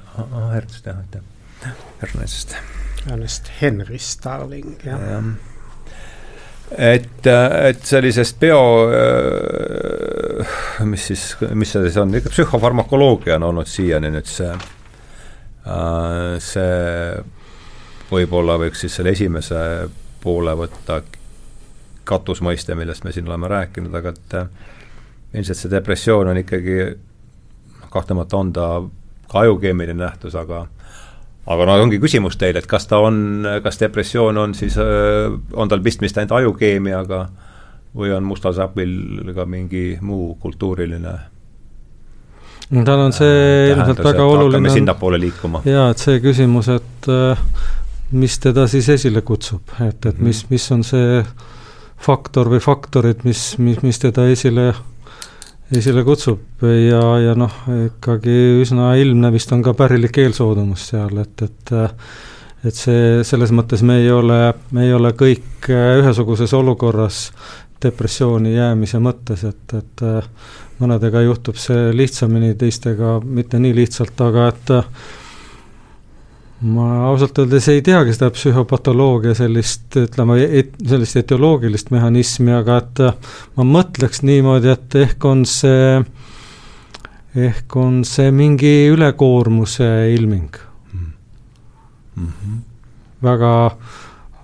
Ernst jah, aitäh, Ernest Ernest Henry Starling, jah ja. et, et sellisest bio, äh, mis siis, mis see siis on, ikka psühhofarmakoloogia on olnud siiani nüüd see, äh, see võib-olla võiks siis selle esimese poole võtta katusmõiste, millest me siin oleme rääkinud, aga et äh, ilmselt see depressioon on ikkagi, kahtlemata on ta ka ajukeemiline nähtus, aga aga no ongi küsimus teil, et kas ta on, kas depressioon on siis, on tal pistmist ainult ajukeemiaga või on mustal sapil ka mingi muu kultuuriline no tal on see äh, ilmselt väga oluline sinnapoole liikuma. jaa, et see küsimus, et äh, mis teda siis esile kutsub, et, et mis, mis on see faktor või faktorid, mis, mis, mis teda esile esile kutsub. Ja, ja noh, ikkagi üsna ilmne vist on ka pärilik eelsoodumus seal, et, et et see, selles mõttes me ei ole, me ei ole kõik ühesuguses olukorras depressiooni jäämise mõttes, et, et mõnedega juhtub see lihtsamini, teistega mitte nii lihtsalt, aga et ma ausalt öeldes ei teagi seda psühhopatoloogia sellist, ütleme, et sellist etioloogilist mehhanismi, aga et äh, ma mõtleks niimoodi, et ehk on see, ehk on see mingi ülekoormuse ilming mm. -hmm. väga,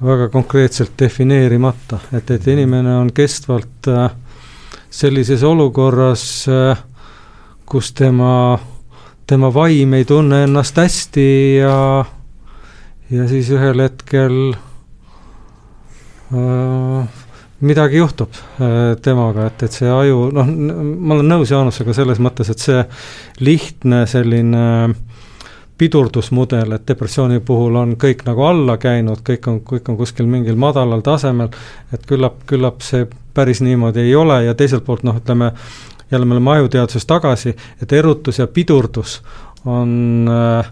väga konkreetselt defineerimata, et, et inimene on kestvalt äh, sellises olukorras, äh, kus tema tema vaim ei tunne ennast hästi ja, ja siis ühel hetkel äh, midagi juhtub äh, temaga, et, et see aju, noh, ma olen nõus Jaanusega selles mõttes, et see lihtne selline pidurdusmudel, et depressiooni puhul on kõik nagu alla käinud, kõik on, kõik on kuskil mingil madalal tasemel, et küllap, küllap see päris niimoodi ei ole ja teiselt poolt noh, ütleme, jälle me oleme ajuteaduses tagasi, et erutus ja pidurdus on äh,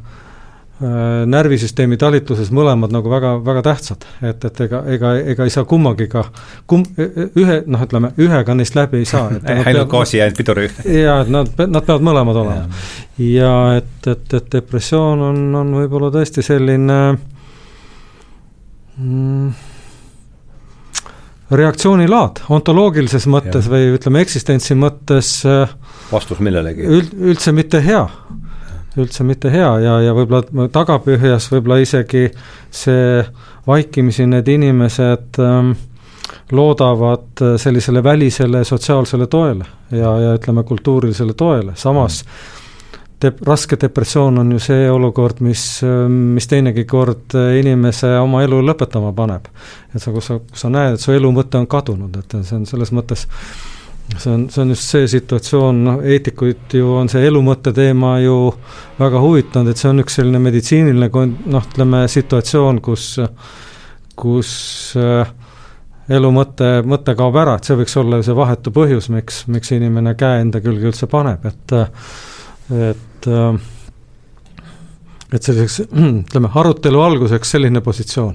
äh, närvisüsteemi talitluses mõlemad nagu väga, väga tähtsad, et, et ega, ega, ega ei saa kummagiga, kum-, ühe, noh, ütleme, ühega neist läbi ei saa. ainult gaasi ja piduri. jaa, et nad, nad peavad mõlemad olema. ja et, et, et depressioon on, on võib-olla tõesti selline mm, reaktsioonilaad ontoloogilises mõttes ja. või ütleme, eksistentsi mõttes äh, vastus millelegi üld,? üldse mitte hea, üldse mitte hea ja, ja võib-olla tagapõhjas võib-olla isegi see vaikimisi need inimesed ähm, loodavad äh, sellisele välisele sotsiaalsele toele ja, ja ütleme, kultuurilisele toele, samas mm. Dep-, raske depressioon on ju see olukord, mis, mis teinegi kord inimese oma elu lõpetama paneb. et sa, kus sa, kus sa näed, et su elu mõte on kadunud, et see on selles mõttes see on, see on just see situatsioon, noh, eetikuid ju on see elu mõtte teema ju väga huvitanud, et see on üks selline meditsiiniline noh, ütleme situatsioon, kus, kus äh, elu mõte, mõte kaob ära, et see võiks olla ju see vahetu põhjus, miks, miks inimene käe enda külge üldse paneb, et et et selliseks, ütleme, arutelu alguseks selline positsioon.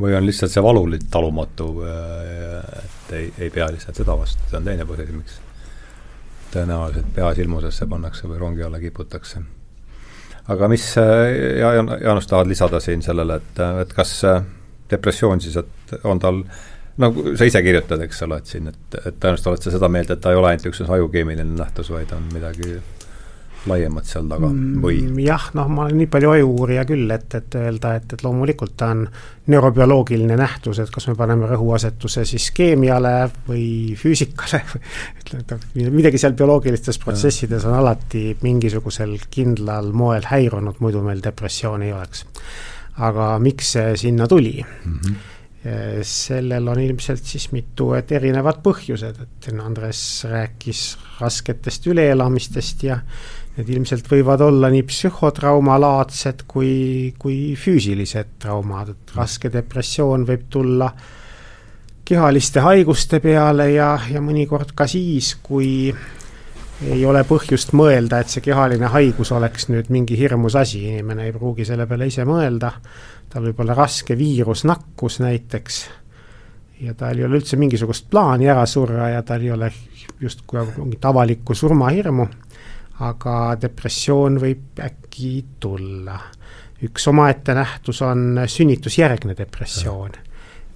või on lihtsalt see valu talumatu, et ei, ei pea lihtsalt seda vastu, see on teine põhjus, miks tõenäoliselt pea silmusesse pannakse või rongi alla kiputakse. aga mis, ja, Jaanus, tahad lisada siin sellele, et, et kas depressioon siis, et on tal no sa ise kirjutad, eks ole, et siin, et, et tõenäoliselt oled sa seda meelt, et ta ei ole ainult üks ajukeemiline nähtus, vaid on midagi laiemat seal taga mm, või? jah, noh, ma olen nii palju ajuuurija küll, et, et öelda, et, et loomulikult ta on neurobioloogiline nähtus, et kas me paneme rõhuasetuse siis keemiale või füüsikale ütleme, midagi seal bioloogilistes protsessides on alati mingisugusel kindlal moel häirunud, muidu meil depressiooni ei oleks. aga miks see sinna tuli mm? -hmm sellel on ilmselt siis mitu, et erinevad põhjused, et Andres rääkis rasketest üleelamistest ja need ilmselt võivad olla nii psühhotraumalaadsed kui, kui füüsilised traumad, et raske depressioon võib tulla kehaliste haiguste peale ja, ja mõnikord ka siis, kui ei ole põhjust mõelda, et see kehaline haigus oleks nüüd mingi hirmus asi, inimene ei pruugi selle peale ise mõelda. Tal võib olla raske viirusnakkus näiteks ja tal ei ole üldse mingisugust plaani ära surra ja tal ei ole justkui mingit avalikku surmahirmu, aga depressioon võib äkki tulla. üks omaette nähtus on sünnitusjärgne depressioon,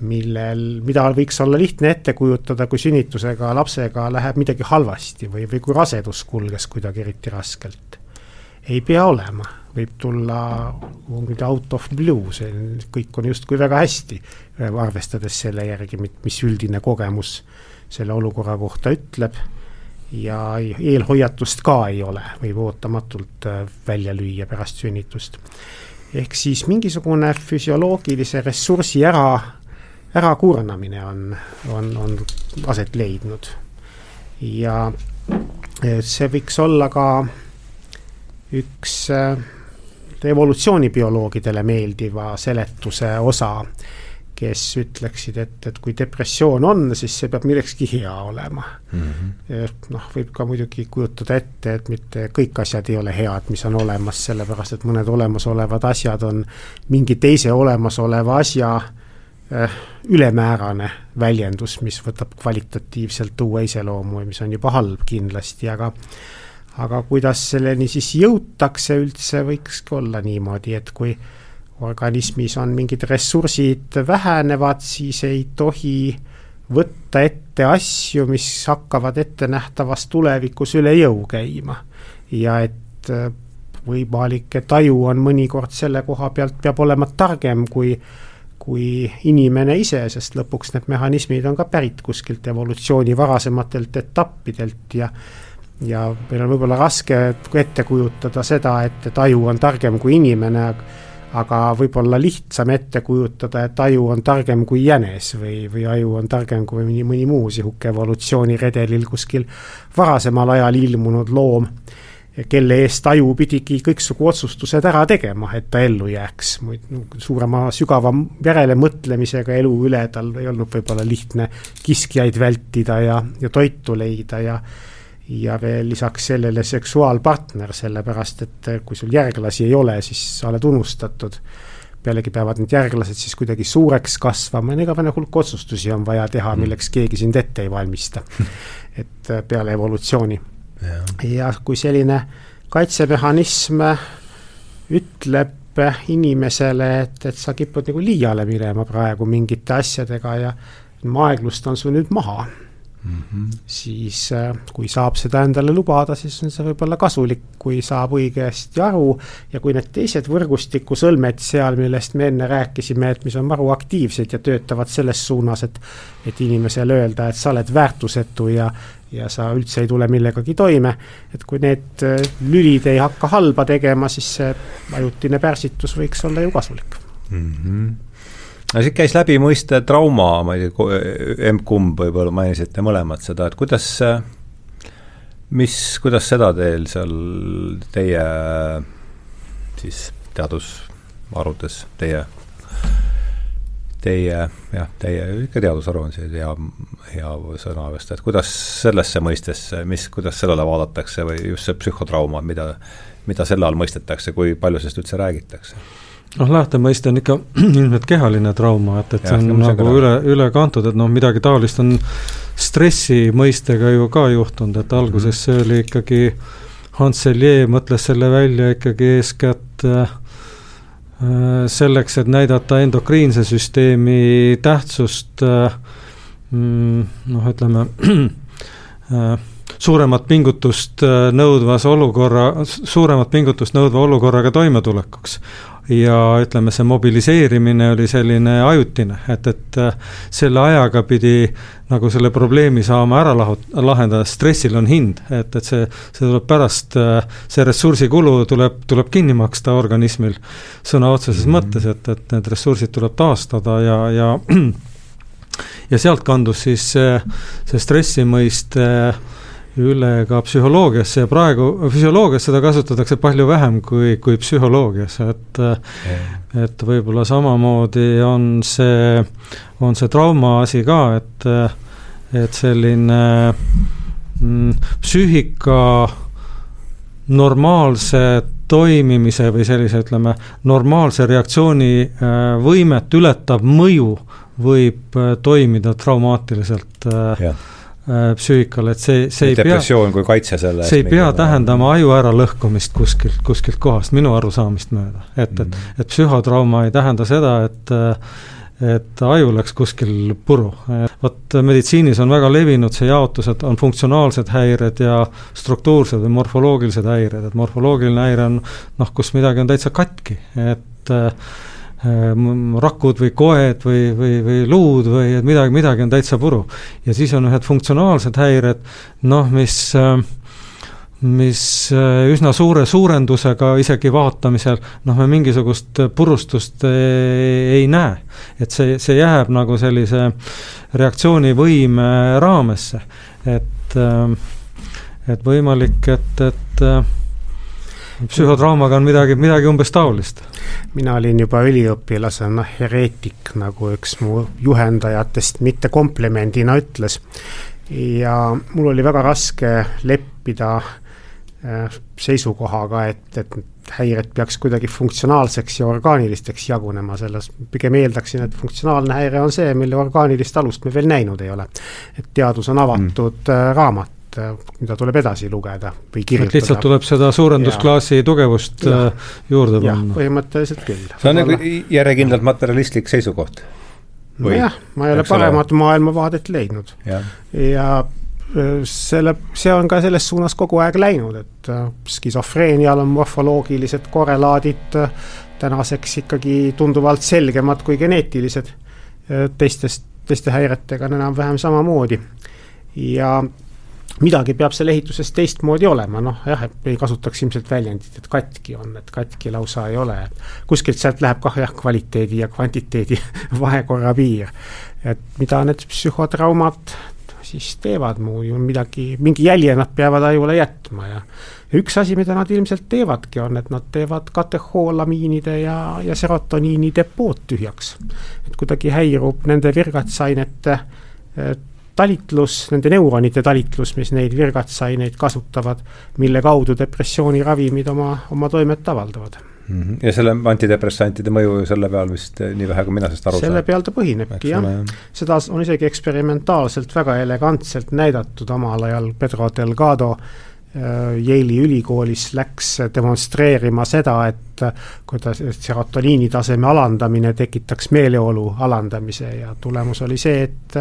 millel, mida võiks olla lihtne ette kujutada, kui sünnitusega lapsega läheb midagi halvasti või, või kui rasedus kulges kuidagi eriti raskelt. ei pea olema võib tulla mingi out of blue, see kõik on justkui väga hästi, arvestades selle järgi, mis üldine kogemus selle olukorra kohta ütleb ja eelhoiatust ka ei ole, võib ootamatult äh, välja lüüa pärast sünnitust. ehk siis mingisugune füsioloogilise ressursi ära, ärakurnamine on, on, on aset leidnud. ja äh, see võiks olla ka üks äh, evolutsioonibioloogidele meeldiva seletuse osa, kes ütleksid, et, et kui depressioon on, siis see peab millekski hea olema mm. -hmm. noh, võib ka muidugi kujutada ette, et mitte kõik asjad ei ole head, mis on olemas, sellepärast et mõned olemasolevad asjad on mingi teise olemasoleva asja äh, ülemäärane väljendus, mis võtab kvalitatiivselt uue iseloomu ja mis on juba halb kindlasti, aga aga kuidas selleni siis jõutakse üldse, võikski olla niimoodi, et kui organismis on mingid ressursid vähenevad, siis ei tohi võtta ette asju, mis hakkavad ettenähtavas tulevikus üle jõu käima. ja et äh, võimalik, et aju on mõnikord selle koha pealt, peab olema targem kui kui inimene ise, sest lõpuks need mehhanismid on ka pärit kuskilt evolutsiooni varasematelt etappidelt ja ja meil on võib-olla raske ette kujutada seda, et, et aju on targem kui inimene, aga võib-olla lihtsam ette kujutada, et aju on targem kui jänes või, või aju on targem kui mõni, mõni muu niisugune evolutsiooniredelil kuskil varasemal ajal ilmunud loom, kelle eest aju pidigi kõiksugu otsustused ära tegema, et ta ellu jääks. suurema, sügava järelemõtlemisega elu üle tal ei olnud võib-olla lihtne kiskjaid vältida ja, ja toitu leida ja ja veel lisaks sellele seksuaalpartner, sellepärast et kui sul järglasi ei ole, siis sa oled unustatud. pealegi peavad need järglased siis kuidagi suureks kasvama igavene hulk otsustusi on vaja teha, mm. milleks keegi sind ette ei valmista. et äh, peale evolutsiooni. ja kui selline kaitsemehhanism ütleb inimesele, et, et sa kipud nagu liiale minema praegu mingite asjadega ja aeglust on sul nüüd maha Mm -hmm. siis äh, kui saab seda endale lubada, siis on see võib-olla kasulik, kui saab õigesti aru ja kui need teised võrgustiku sõlmed seal, millest me enne rääkisime, et mis on maru aktiivsed ja töötavad selles suunas, et et inimesele öelda, et sa oled väärtusetu ja ja sa üldse ei tule millegagi toime, et kui need äh, lülid ei hakka halba tegema, siis see ajutine pärsitus võiks olla ju kasulik mm. -hmm no siit käis läbi mõiste trauma, ma ei tea, emb-kumb võib-olla mainisite mõlemad seda, et kuidas, mis, kuidas seda teil seal teie siis teadusharudes, teie teie jah, teie ikka teadusharu on see hea, hea sõna vist, et kuidas sellesse mõistesse, mis, kuidas sellele vaadatakse või just see psühhotrauma, mida, mida selle all mõistetakse, kui palju sellest üldse räägitakse? Noh, lähtemõiste on ikka ilmselt kehaline trauma, et, et ja, see on nagu ka üle, üle kantud, et noh, midagi taolist on stressi mõistega ju ka juhtunud, et alguses mhm. see oli ikkagi, Hans Selye mõtles selle välja ikkagi eeskätt äh, Äh, selleks, et näidata endokriinse süsteemi tähtsust äh, mm, noh, ütleme äh, suuremat pingutust nõudvas olukorra, suuremat pingutust nõudva olukorraga toimetulekuks ja ütleme, see mobiliseerimine oli selline ajutine, et, et äh, selle ajaga pidi nagu selle probleemi saama ära lahut-, lahendada, stressil on hind, et, et see, see tuleb pärast, äh, see ressursikulu tuleb, tuleb kinni maksta organismil sõna otseses mm -hmm. mõttes, et, et need ressursid tuleb taastada ja, ja ja sealt kandus siis see, see stressi mõiste äh, üle ka psühholoogiasse ja praegu füsioloogias seda kasutatakse palju vähem kui, kui psühholoogias, et et võib-olla samamoodi on see, on see trauma asi ka, et et selline mm, psüühika normaalse toimimise või sellise, ütleme, normaalse reaktsiooni äh, võimet ületav mõju võib äh, toimida traumaatiliselt äh, Äh, psüühikale, et see, see ei pea. depressioon kui kaitse selle see ei pea tähendama aju äralõhkumist kuskilt, kuskilt kohast, minu arusaamist mööda. et, et, mhm. et psühhotrauma ei tähenda seda, et et aju läks kuskil puru. vot meditsiinis on väga levinud see jaotus, et on funktsionaalsed häired ja struktuursed või morfoloogilised häired, et morfoloogiline häire on noh, kus midagi on täitsa katki, et äh, Äh, rakud või koed või, või, või luud või et midagi, midagi on täitsa puru. ja siis on ühed funktsionaalsed häired, noh, mis äh, mis äh, üsna suure suurendusega isegi vaatamisel noh, me mingisugust purustust ei, ei näe. et see, see jääb nagu sellise reaktsioonivõime raamesse, et et võimalik, et, et psühhotraumaga on midagi, midagi umbes taolist. mina olin juba üliõpilasena hereetik, nagu üks mu juhendajatest mitte komplimendina ütles. ja mul oli väga raske leppida äh, seisukohaga, et, et häired peaks kuidagi funktsionaalseks ja orgaanilisteks jagunema, selles pigem eeldaksin, et funktsionaalne häire on see, mille orgaanilist alust me veel näinud ei ole. et teadus on avatud mm. raamat Äh, mida tuleb edasi lugeda või kirjutada. lihtsalt tuleb seda suurendusklaasi ja. tugevust ja. Äh, juurde panna. põhimõtteliselt küll. see on nagu järjekindlalt materjalistlik seisukoht. nojah, ma ei ole paremat ole. maailmavaadet leidnud. ja, ja äh, selle, see on ka selles suunas kogu aeg läinud, et skisofreenial on morfoloogilised korrelaadid tänaseks ikkagi tunduvalt selgemad kui geneetilised. teistest, teiste häiretega on enam-vähem samamoodi. ja midagi peab seal ehituses teistmoodi olema, noh jah, et ei kasutaks ilmselt väljendit, et katki on, et katki lausa ei ole. kuskilt sealt läheb kah jah, kvaliteedi ja kvantiteedi vahekorra piir. et mida need psühhotraumad siis teevad muu ju midagi, mingi jälje nad peavad ajule jätma ja üks asi, mida nad ilmselt teevadki, on, et nad teevad katehoolamiinide ja, ja serotoniini depood tühjaks. et kuidagi häirub nende virgatsainete talitlus, nende neuronide talitlus, mis neid virgatsaineid kasutavad, mille kaudu depressiooniravimid oma, oma toimet avaldavad mm. -hmm. ja selle antidepressantide mõju selle peal vist eh, nii vähe, kui mina sellest aru saan? selle peal ta põhinebki jah, seda on isegi eksperimentaalselt väga elegantselt näidatud omal ajal Pedro Delgado äh, Yale'i ülikoolis läks demonstreerima seda, et kuidas serotoniini taseme alandamine tekitaks meeleolu alandamise ja tulemus oli see, et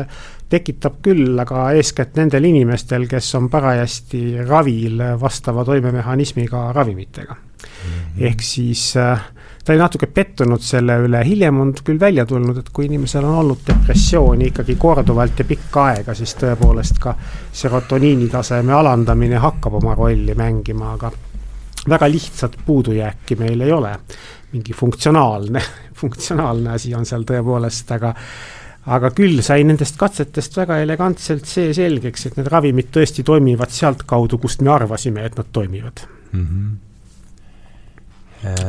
tekitab küll, aga eeskätt nendel inimestel, kes on parajasti ravil vastava toimemehhanismiga ravimitega mm. -hmm. ehk siis äh, ta oli natuke pettunud selle üle, hiljem on küll välja tulnud, et kui inimesel on olnud depressiooni ikkagi korduvalt ja pikka aega, siis tõepoolest ka serotoniini taseme alandamine hakkab oma rolli mängima, aga väga lihtsat puudujääki meil ei ole. mingi funktsionaalne, funktsionaalne asi on seal tõepoolest, aga aga küll sai nendest katsetest väga elegantselt see selgeks, et need ravimid tõesti toimivad sealtkaudu, kust me arvasime, et nad toimivad mm. -hmm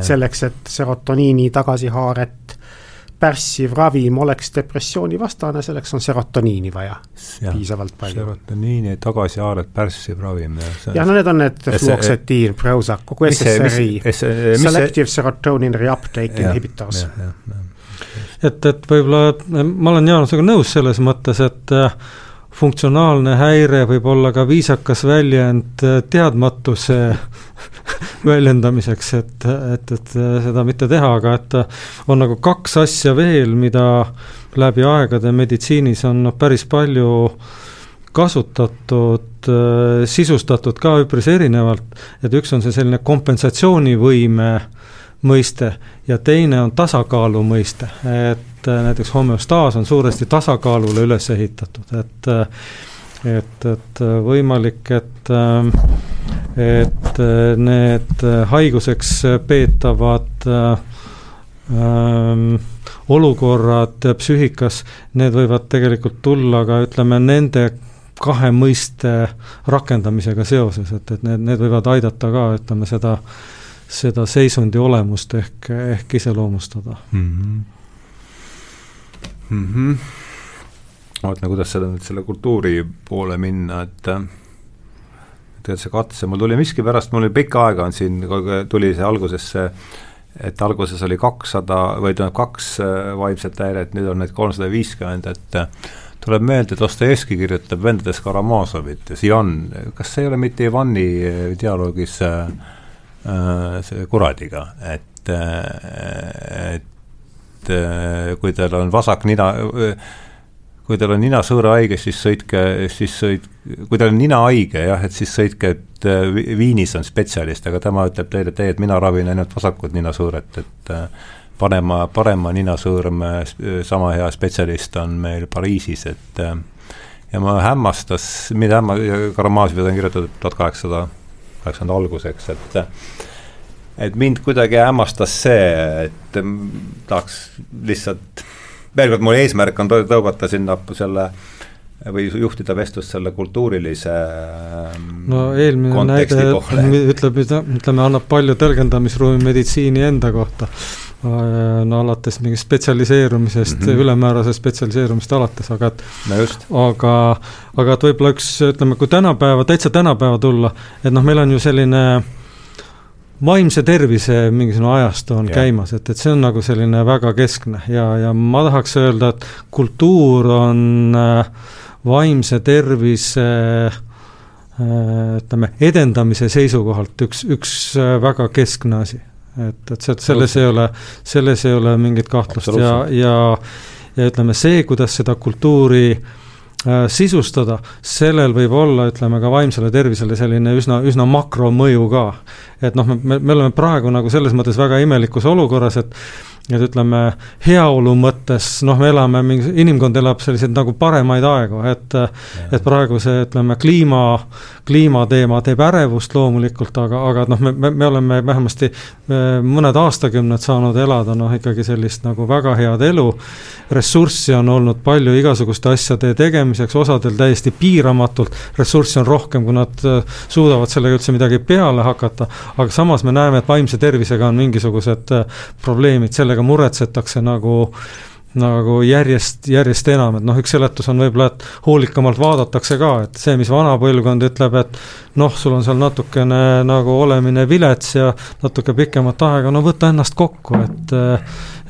selleks, et serotoniini tagasihaaret pärssiv ravim oleks depressioonivastane, selleks on serotoniini vaja ja, piisavalt palju. serotoniini tagasihaaret pärssiv ravim. jah, no need on need fluoksetiil, Prozac, kogu SSRI, Selective Serotonin Reuptake Inhibitors. et, et võib-olla ma olen Jaanusega nõus selles mõttes, et äh, funktsionaalne häire võib olla ka viisakas väljend äh, teadmatuse väljendamiseks, et, et, et seda mitte teha, aga et on nagu kaks asja veel, mida läbi aegade meditsiinis on noh, päris palju kasutatud, sisustatud ka üpris erinevalt, et üks on see selline kompensatsioonivõime mõiste ja teine on tasakaalu mõiste, et näiteks homöostaas on suuresti tasakaalule üles ehitatud, et et, et võimalik, et, et need haiguseks peetavad ähm, olukorrad psüühikas, need võivad tegelikult tulla ka ütleme, nende kahe mõiste rakendamisega seoses, et, et need, need võivad aidata ka, ütleme seda, seda seisundi olemust ehk, ehk iseloomustada mm. -hmm. Mm -hmm vaatan, kuidas seda nüüd selle kultuuri poole minna, et tegelikult see katse, mul tuli miskipärast, mul oli pikka aega on siin, tuli see algusesse, et alguses oli kakssada või tähendab kaks äh, vaimset häiret, nüüd on neid kolmsada viiskümmend, et äh, tuleb meelde, Dostojevski kirjutab Vendades Karamazovit ja Jan, kas see ei ole mitte Ivani äh, dialoogis äh, see kuradiga, et et kui tal on vasak nina äh,, kui teil on ninasõõra haige, siis sõitke, siis sõit-, kui teil on nina haige jah, et siis sõitke, et äh, Viinis on spetsialist, aga tema ütleb teile, et ei, et mina ravin ainult vasakut ninasõõret, et äh, parema, parema ninasõõrme sama hea spetsialist on meil Pariisis, et äh, ja ma hämmastas, mida hämma-, Karamaažid on kirjutatud tuhat kaheksasada kaheksakümnenda alguseks, et et mind kuidagi hämmastas see, et tahaks lihtsalt veel kord, mu eesmärk on tõugata sinna selle või juhtida vestlust selle kultuurilise ähm, no eelmine näide ütleb, ütleme, annab palju tõlgendamisruumi meditsiini enda kohta. Äh, no alates mingist spetsialiseerumisest mm, -hmm. ülemäärase spetsialiseerumist alates, aga et no aga, aga et võib-olla üks, ütleme, kui tänapäeva, täitsa tänapäeva tulla, et noh, meil on ju selline äh, vaimse tervise mingisugune ajastu on yeah. käimas, et, et see on nagu selline väga keskne ja, ja ma tahaks öelda, et kultuur on äh, vaimse tervise äh, ütleme, edendamise seisukohalt üks, üks äh, väga keskne asi. et, et see, selles ei ole, selles ei ole mingit kahtlust ja, ja ja ütleme, see, kuidas seda kultuuri Äh, sisustada, sellel võib olla, ütleme ka vaimsele tervisele selline üsna, üsna makromõju ka. et noh, me, me oleme praegu nagu selles mõttes väga imelikus olukorras, et et ütleme, heaolu mõttes noh, me elame mingi, inimkond elab selliseid nagu paremaid aegu, et et praegu see, ütleme, kliima, kliimateema teeb ärevust loomulikult, aga, aga noh, me, me, me oleme vähemasti mõned aastakümned saanud elada noh, ikkagi sellist nagu väga head elu, ressurssi on olnud palju igasuguste asjade tegemiseks, osadel täiesti piiramatult, ressurssi on rohkem, kui nad suudavad sellega üldse midagi peale hakata, aga samas me näeme, et vaimse tervisega on mingisugused probleemid, sellega sellega muretsetakse nagu nagu järjest, järjest enam, et noh, üks seletus on võib-olla, et hoolikamalt vaadatakse ka, et see, mis vana põlvkond ütleb, et noh, sul on seal natukene nagu olemine vilets ja natuke pikemat aega, no võta ennast kokku, et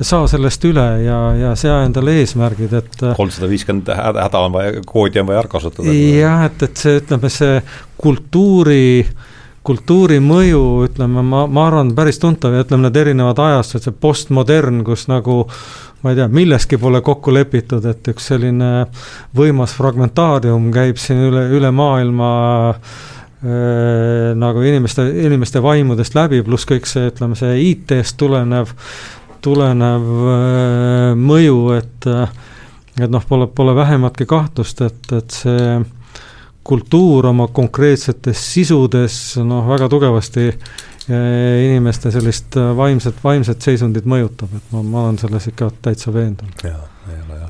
saa sellest üle ja, ja sea endale eesmärgid, et kolmsada viiskümmend häda on vaja, koodi on vaja ära kasutada. jah, et, et see, ütleme, see kultuuri äh, kultuuri mõju, ütleme, ma, ma arvan, päris tuntav ja ütleme, need erinevad ajastud, see postmodern, kus nagu ma ei tea, milleski pole kokku lepitud, et üks selline võimas fragmentaarium käib siin üle, üle maailma nagu inimeste, inimeste vaimudest läbi, pluss kõik see, ütleme, see IT-st tulenev, tulenev mõju, et et noh, pole, pole vähematki kahtlust, et, et see kultuur oma konkreetsetes sisudes noh, väga tugevasti inimeste sellist vaimset, vaimset seisundit mõjutab, et ma, ma olen selles ikka täitsa veendunud.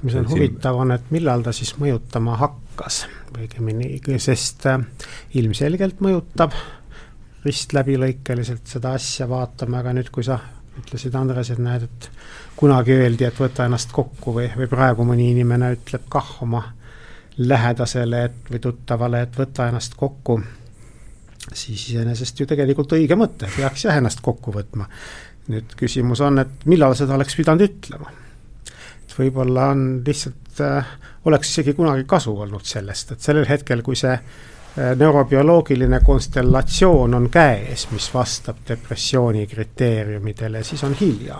mis on huvitav, on, et millal ta siis mõjutama hakkas, õigemini, sest äh, ilmselgelt mõjutab ristläbilõikeliselt seda asja vaatame, aga nüüd, kui sa ütlesid, Andres, et näed, et kunagi öeldi, et võta ennast kokku või, või praegu mõni inimene ütleb kah oma lähedasele et, või tuttavale, et võta ennast kokku, siis iseenesest ju tegelikult õige mõte, peaks jah ennast kokku võtma. nüüd küsimus on, et millal seda oleks pidanud ütlema. et võib-olla on lihtsalt äh,, oleks isegi kunagi kasu olnud sellest, et sellel hetkel, kui see äh, neurobioloogiline konstellatsioon on käes, mis vastab depressiooni kriteeriumidele, siis on hilja.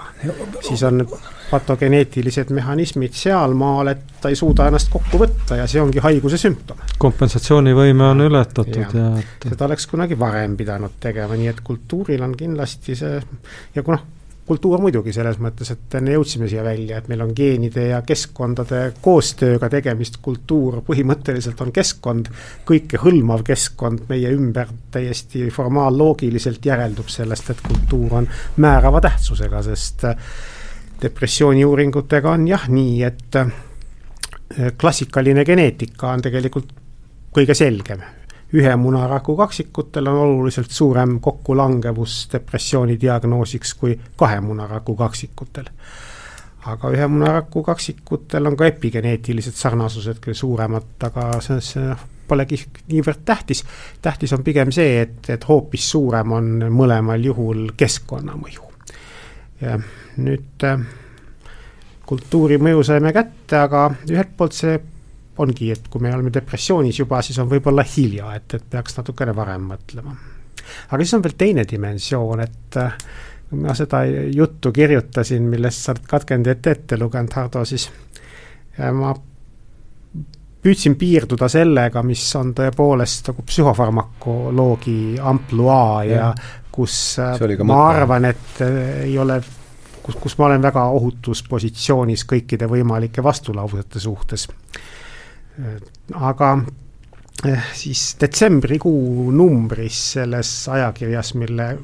siis on patogeneetilised mehhanismid sealmaal, et ta ei suuda ennast kokku võtta ja see ongi haiguse sümptom. kompensatsioonivõime on ületatud ja, ja et... seda oleks kunagi varem pidanud tegema, nii et kultuuril on kindlasti see ja kui noh, kultuur muidugi selles mõttes, et enne jõudsime siia välja, et meil on geenide ja keskkondade koostööga tegemist, kultuur põhimõtteliselt on keskkond, kõikehõlmav keskkond. Meie ümber täiesti formaalloogiliselt järeldub sellest, et kultuur on määrava tähtsusega, sest depressiooni uuringutega on jah nii, et klassikaline geneetika on tegelikult kõige selgem, ühe munaraku kaksikutel on oluliselt suurem kokkulangevus depressiooni diagnoosiks kui kahe munaraku kaksikutel. aga ühe munaraku kaksikutel on ka epigeneetilised sarnasused küll suuremad, aga see, see polegi niivõrd tähtis. tähtis on pigem see, et, et hoopis suurem on mõlemal juhul keskkonnamõju. nüüd äh, kultuuri mõju saime kätte, aga ühelt poolt see ongi, et kui me oleme depressioonis juba, siis on võib-olla hilja, et, et peaks natukene varem mõtlema. aga siis on veel teine dimensioon, et äh, ma seda juttu kirjutasin, millest sa oled katkendit ette lugenud, Hardo, siis äh, ma püüdsin piirduda sellega, mis on tõepoolest nagu psühhofarmakoloogi ampluaa ja, ja kus äh, ma arvan, et ei ole kus, kus ma olen väga ohutus positsioonis kõikide võimalike vastulausete suhtes aga eh, siis detsembrikuu numbris selles ajakirjas, mille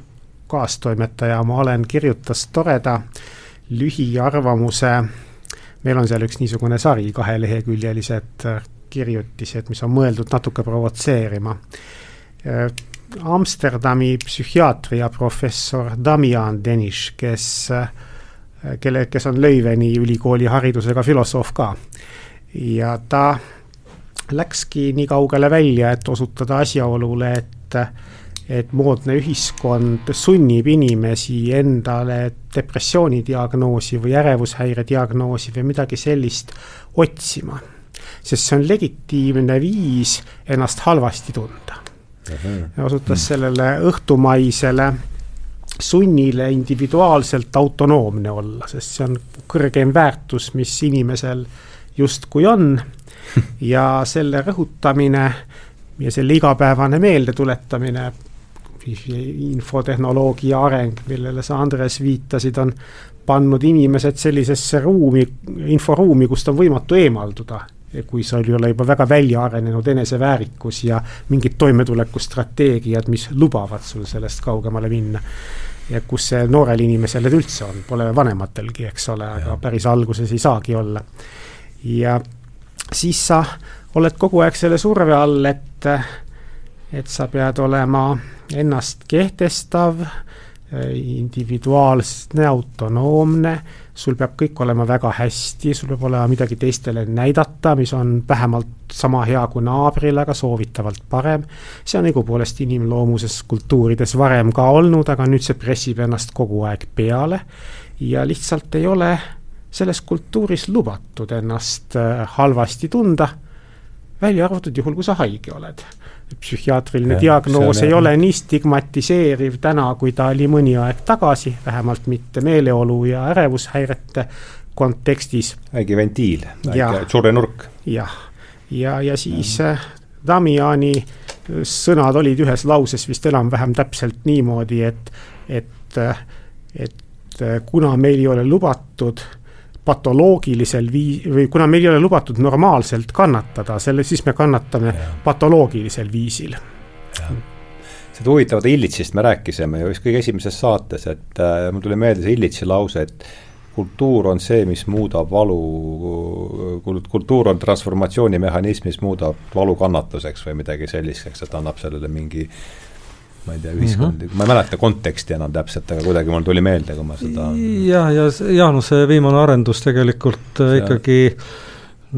kaastoimetaja ma olen, kirjutas toreda lühiarvamuse, meil on seal üks niisugune sari, kaheleheküljelised kirjutised, mis on mõeldud natuke provotseerima. Eh, Amsterdami psühhiaatria professor Damian Deniš, kes, eh, kelle, kes on Leuveni ülikooli haridusega filosoof ka ja ta läkski nii kaugele välja, et osutada asjaolule, et et moodne ühiskond sunnib inimesi endale depressiooni diagnoosi või ärevushäire diagnoosi või midagi sellist otsima. sest see on legitiimne viis ennast halvasti tunda. osutas sellele õhtumaisele sunnile individuaalselt autonoomne olla, sest see on kõrgeim väärtus, mis inimesel justkui on ja selle rõhutamine ja selle igapäevane meeldetuletamine, infotehnoloogia areng, millele sa, Andres, viitasid, on pannud inimesed sellisesse ruumi, inforuumi, kust on võimatu eemalduda. kui sul ei ole juba väga välja arenenud eneseväärikus ja mingid toimetulekustrateegiad, mis lubavad sul sellest kaugemale minna ja kus see noorel inimesel need üldse on, pole vanematelgi, eks ole, aga päris alguses ei saagi olla. Ja siis sa oled kogu aeg selle surve all, et, et sa pead olema ennast kehtestav, individuaalne, autonoomne, sul peab kõik olema väga hästi, sul peab olema midagi teistele näidata, mis on vähemalt sama hea kui naabril, aga soovitavalt parem. see on õigupoolest inimloomuses kultuurides varem ka olnud, aga nüüd see pressib ennast kogu aeg peale ja lihtsalt ei ole selles kultuuris lubatud ennast äh, halvasti tunda, välja arvatud juhul, kui sa haige oled. psühhiaatriline ja, diagnoos ei ole nii stigmatiseeriv täna, kui ta oli mõni aeg tagasi, vähemalt mitte meeleolu ja ärevushäirete kontekstis. väike ventiil, väike surnenurk. jah, ja, ja, ja siis. Äh, Damiani sõnad olid ühes lauses vist enam-vähem täpselt niimoodi, et, et, et kuna meil ei ole lubatud patoloogilisel vii-, või kuna meil ei ole lubatud normaalselt kannatada, selle, siis me kannatame ja. patoloogilisel viisil. seda huvitavat Illitsist me rääkisime ju vist kõige esimeses saates, et äh, mul tuli meelde see Illitsi lause, et kultuur on see, mis muudab valu, kultuur on transformatsioonimehhanism, mis muudab valu kannatuseks või midagi selliseks, et annab sellele mingi ma ei tea, ühiskondlik mm, -hmm. ma ei mäleta konteksti enam täpselt, aga kuidagi mul tuli meelde, kui ma seda jah, ja Jaanuse viimane arendus tegelikult äh, see... ikkagi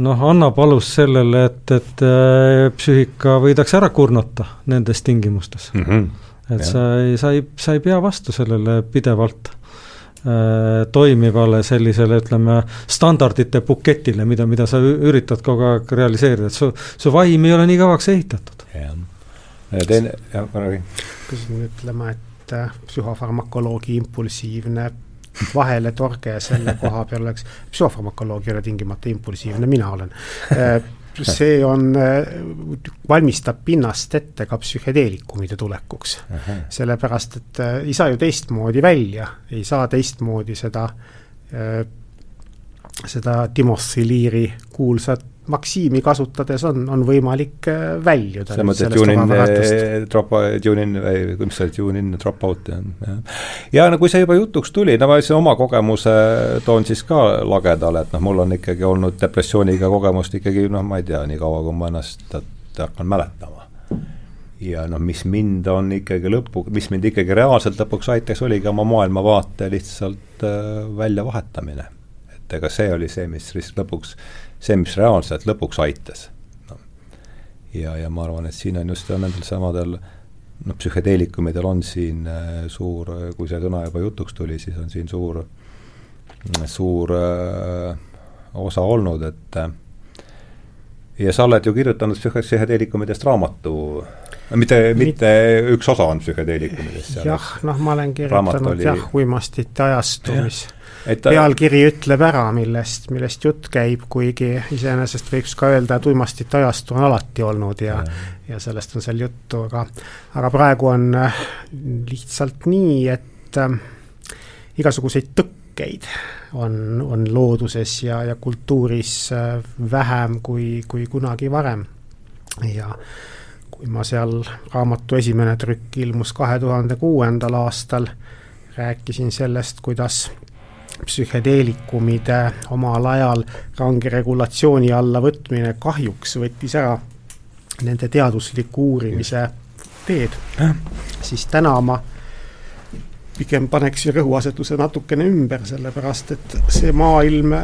noh, annab alust sellele, et, et äh, psüühika võidakse ära kurnata nendes tingimustes mm. -hmm. et ja. sa ei, sa ei, sa ei pea vastu sellele pidevalt Äh, toimivale sellisele, ütleme, standardite buketile, mida, mida sa üritad kogu aeg realiseerida, et su, su vaim ei ole nii kauaks ehitatud. ja teine, jah, räägi. hakkasin ütlema, et äh, psühhofarmakoloogi impulsiivne vaheletorge selle koha peal oleks, psühhofarmakoloog ei ole tingimata impulsiivne, mina olen äh, see on, äh, valmistab pinnast ette ka psühhedeelikumide tulekuks. sellepärast, et ei saa ju teistmoodi välja, ei saa teistmoodi seda, seda Timothy Leary kuulsat Maksiimi kasutades on, on võimalik väljuda. sa mõtled tune in, drop, tune in või mis see tune in, drop out, jah. ja no kui see juba jutuks tuli, no ma siis oma kogemuse toon siis ka lagedale, et noh, mul on ikkagi olnud depressiooniga kogemust ikkagi noh, ma ei tea, nii kaua, kui ma ennast hakkan mäletama. ja noh, mis mind on ikkagi lõpu, mis mind ikkagi reaalselt lõpuks aitas, oligi oma maailmavaate lihtsalt äh, väljavahetamine. et ega see oli see, mis lõpuks see, mis reaalselt lõpuks aitas. No.. ja, ja ma arvan, et siin on just nendel samadel noh, psühhedeelikumidel on siin äh, suur, kui see sõna juba jutuks tuli, siis on siin suur, suur äh, osa olnud, et äh, ja sa oled ju kirjutanud psühhedeelikumidest raamatu, mitte, mitte üks osa on psühhedeelikumidest. jah, noh, ma olen kirjutanud jah, uimastite ajastu, mis et pealkiri ütleb ära, millest, millest jutt käib, kuigi iseenesest võiks ka öelda, et uimastite ajastu on alati olnud ja, ja., ja sellest on seal juttu, aga, aga praegu on äh, lihtsalt nii, et äh, igasuguseid tõkkeid on, on looduses ja, ja kultuuris äh, vähem kui, kui kunagi varem. ja kui ma seal, raamatu esimene trükk ilmus kahe tuhande kuuendal aastal, rääkisin sellest, kuidas psühhedeelikumide omal ajal range regulatsiooni alla võtmine kahjuks võttis ära nende teadusliku uurimise teed, siis täna ma pigem paneksin rõhuasetuse natukene ümber, sellepärast et see maailm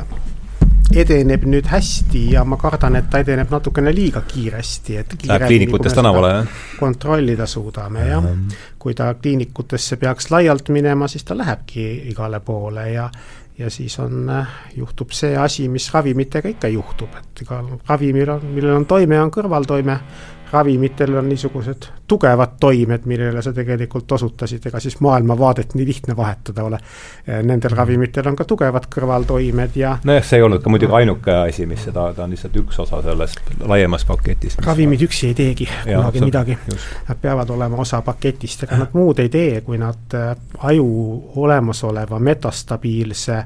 edeneb nüüd hästi ja ma kardan, et ta edeneb natukene liiga kiiresti, et Läheb kliinikutes tänavale, jah? kontrollida suudame, jah. kui ta kliinikutesse peaks laialt minema, siis ta lähebki igale poole ja ja siis on, juhtub see asi, mis ravimitega ikka juhtub, et igal ravimil on, millel on toime, on kõrvaltoime ravimitel on niisugused tugevad toimed, millele sa tegelikult osutasid, ega siis maailmavaadet nii lihtne vahetada ole. Nendel mhm. ravimitel on ka tugevad kõrvaltoimed ja nojah, see ei olnud ka muidugi ainuke asi, mis seda, ta on lihtsalt üks osa sellest laiemast paketist. ravimid ma... üksi ei teegi kunagi ja, midagi. Nad peavad olema osa paketist, ega nad muud ei tee, kui nad äh, aju olemasoleva metastabiilse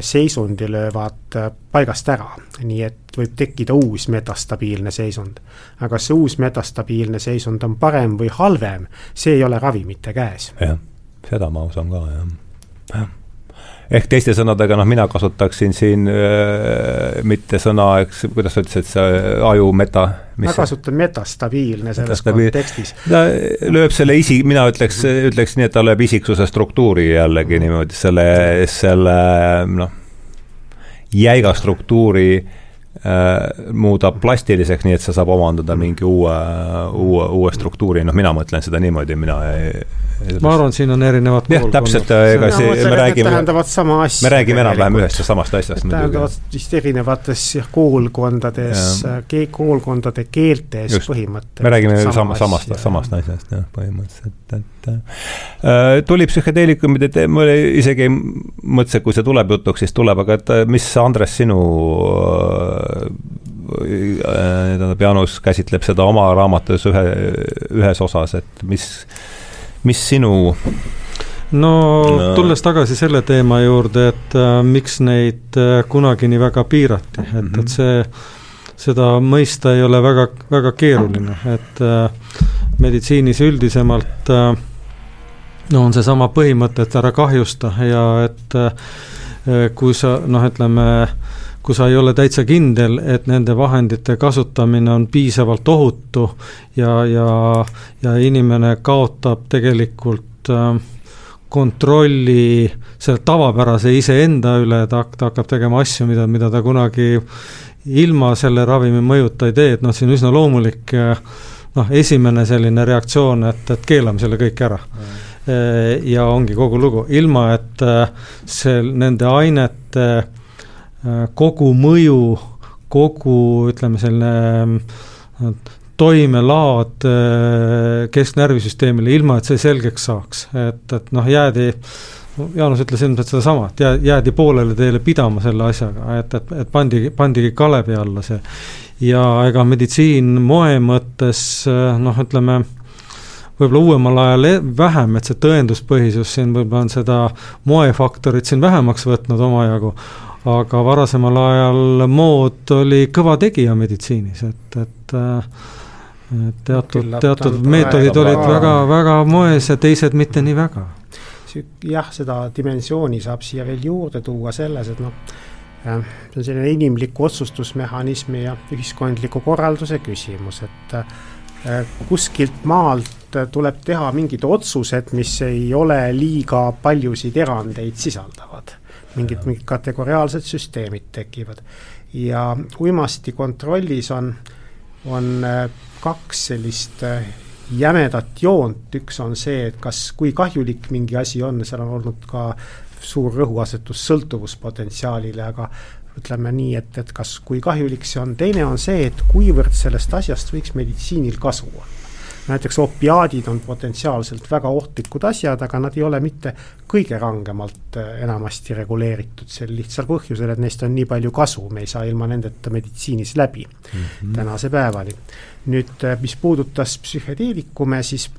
seisundi löövad äh, paigast ära, nii et võib tekkida uus metastabiilne seisund. aga kas see uus metastabiilne seisund on parem või halvem, see ei ole ravimite käes. jah, seda ma usun ka, jah, jah ehk teiste sõnadega, noh, mina kasutaksin siin äh, mitte sõna, eks, kuidas sa ütlesid, see aju meta. ma kasutan metastabiilne selles metastabiil. kontekstis. ta lööb selle isi-, mina ütleks, ütleks nii, et ta lööb isiksuse struktuuri jällegi niimoodi, selle, selle noh, jäiga struktuuri muudab plastiliseks, nii et see saab omandada mingi uue, uue, uue struktuuri, noh, mina mõtlen seda niimoodi, mina ei ma arvan, siin on erinevad jah, täpselt, ega see, me räägime, tähendavad sama asja. me räägime enam-vähem ühest ja samast asjast muidugi. tähendavad vist erinevates koolkondades, ke-, koolkondade keeltes põhimõtteliselt. me räägime sama, samast, samast asjast jah, põhimõtteliselt, et äh, tuli psühhedeelikumide teema, ma isegi ei mõtle, kui see tuleb jutuks, siis tuleb, aga et mis, Andres, sinu äh, tähendab, Jaanus käsitleb seda oma raamatus ühe, ühes osas, et mis, mis sinu no tulles tagasi selle teema juurde, et äh, miks neid äh, kunagi nii väga piirati, et mm, -hmm. et see, seda mõista ei ole väga, väga keeruline, et äh, meditsiinis üldisemalt äh, no on seesama põhimõte, et ära kahjusta ja et äh, kui sa noh, ütleme, kui sa ei ole täitsa kindel, et nende vahendite kasutamine on piisavalt ohutu ja, ja, ja inimene kaotab tegelikult äh, kontrolli selle tavapärase iseenda üle, ta, ta hakkab tegema asju, mida, mida ta kunagi ilma selle ravimi mõjuta ei tee, et noh, see on üsna loomulik noh, esimene selline reaktsioon, et, et keelame selle kõik ära. Mm ja ongi kogu lugu, ilma et äh, see, nende ainete äh, kogu mõju, kogu ütleme, selline toimelaad kesknärvisüsteemile, ilma et see selgeks saaks, et, et noh, jäädi Jaanus ütles ilmselt sedasama, et jää, jäädi poolele teele pidama selle asjaga, et, et, et pandi, pandigi kalevi alla see. ja ega meditsiin moe mõttes noh, ütleme võib-olla uuemal ajal e-, vähem, et see tõenduspõhisus siin võib-olla on seda moefaktorit siin vähemaks võtnud omajagu, aga varasemal ajal mood oli kõva tegija meditsiinis, et, et et teatud, teatud meetodid olid väga, väga moes ja teised mitte nii väga. jah, seda dimensiooni saab siia veel juurde tuua selles, et noh, see on selline inimliku otsustusmehhanismi ja ühiskondliku korralduse küsimus, et Äh, kuskilt maalt tuleb teha mingid otsused, mis ei ole liiga paljusid erandeid sisaldavad. mingid, mingid kategoriaalsed süsteemid tekivad. ja uimasti kontrollis on, on äh, kaks sellist äh, jämedat joont, üks on see, et kas, kui kahjulik mingi asi on, seal on olnud ka suur rõhuasetus sõltuvuspotentsiaalile, aga ütleme nii, et, et kas, kui kahjulik see on, teine on see, et kuivõrd sellest asjast võiks meditsiinil kasu olla. Näiteks opiaadid on potentsiaalselt väga ohtlikud asjad, aga nad ei ole mitte kõige rangemalt äh, enamasti reguleeritud sel lihtsal põhjusel, et neist on nii palju kasu, me ei saa ilma nendeta meditsiinis läbi mm -hmm. tänase päevani. nüüd, äh, mis puudutas psühhedeelikume, siis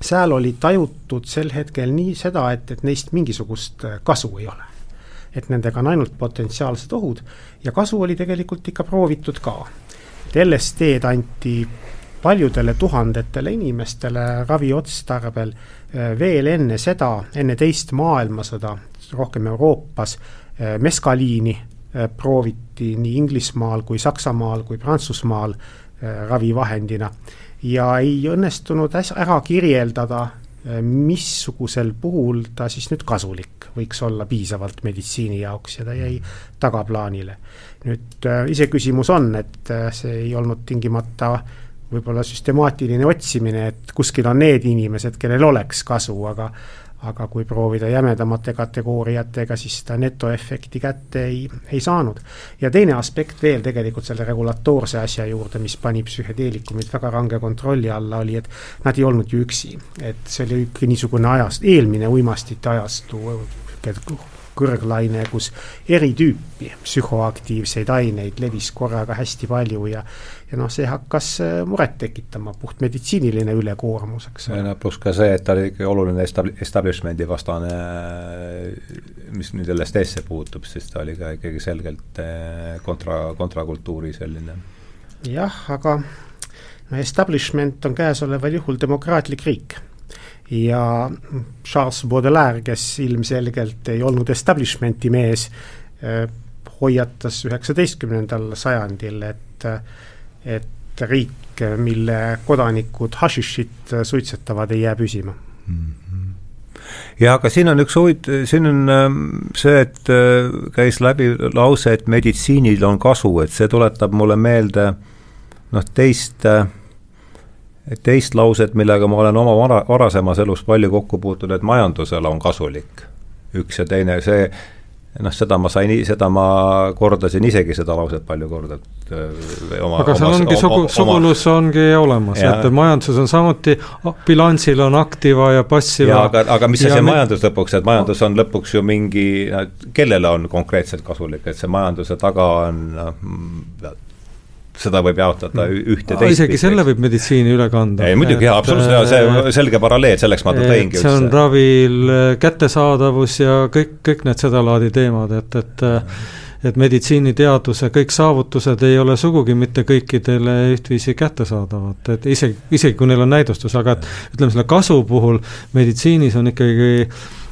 seal oli tajutud sel hetkel nii seda, et, et neist mingisugust äh, kasu ei ole et nendega on ainult potentsiaalsed ohud ja kasu oli tegelikult ikka proovitud ka. et LSD-d anti paljudele tuhandetele inimestele ravi otstarbel äh, veel enne seda, enne teist maailmasõda, rohkem Euroopas, äh, meskaliini äh, prooviti nii Inglismaal kui Saksamaal kui Prantsusmaal ravivahendina ja ei õnnestunud ära kirjeldada missugusel puhul ta siis nüüd kasulik võiks olla piisavalt meditsiini jaoks ja ta jäi tagaplaanile. nüüd iseküsimus on, et see ei olnud tingimata võib-olla süstemaatiline otsimine, et kuskil on need inimesed, kellel oleks kasu, aga aga kui proovida jämedamate kategooriatega, siis seda netoefekti kätte ei, ei saanud. ja teine aspekt veel tegelikult selle regulatoorse asja juurde, mis pani psühhedeelikumid väga range kontrolli alla, oli, et nad ei olnud ju üksi. et see oli niisugune ajast, eelmine uimastite ajastu, kõrglaine, kus eri tüüpi psühhoaktiivseid aineid levis korraga hästi palju ja ja noh, see hakkas äh, muret tekitama, puhtmeditsiiniline ülekoormus, eks ole. no pluss ka see, et ta oli ikkagi oluline estab-, establishment'i vastane, mis nüüd LSD-sse puutub, siis ta oli ka ikkagi selgelt äh, kontra, kontrakultuuri selline. jah, aga no establishment on käesoleval juhul demokraatlik riik ja Charles Baudelaire, kes ilmselgelt ei olnud establishment'i mees, eh, hoiatas üheksateistkümnendal sajandil, et, et riik, mille kodanikud hašišit suitsetavad, ei jää püsima mm. -hmm ja aga siin on üks huvitav, siin on ähm, see, et äh, käis läbi lause, et meditsiinil on kasu, et see tuletab mulle meelde noh, teist äh, teist lauset, millega ma olen oma vara, varasemas elus palju kokku puutunud, et majandusele on kasulik. üks ja teine, see noh, seda ma sain, seda ma kordasin isegi seda lauset palju korda, et äh, oma aga seal ongi sugu, sugulus ongi olemas, et majanduses on samuti, bilansil on aktiva ja passiva aga, aga mis see, see majandus lõpuks, et majandus on lõpuks ju mingi, kellele on konkreetselt kasulik, et see majanduse taga on noh, seda võib jaotada ühte teist isegi selle võib meditsiini üle kanda. ei muidugi, jaa, absoluutselt, see selge paralleel, selleks ma tõingi see on ravil kättesaadavus ja kõik, kõik need sedalaadi teemad, et, et et meditsiiniteaduse kõik saavutused ei ole sugugi mitte kõikidele ühtviisi kättesaadavad, et isegi, isegi kui neil on näidustus, aga et ütleme, selle kasu puhul meditsiinis on ikkagi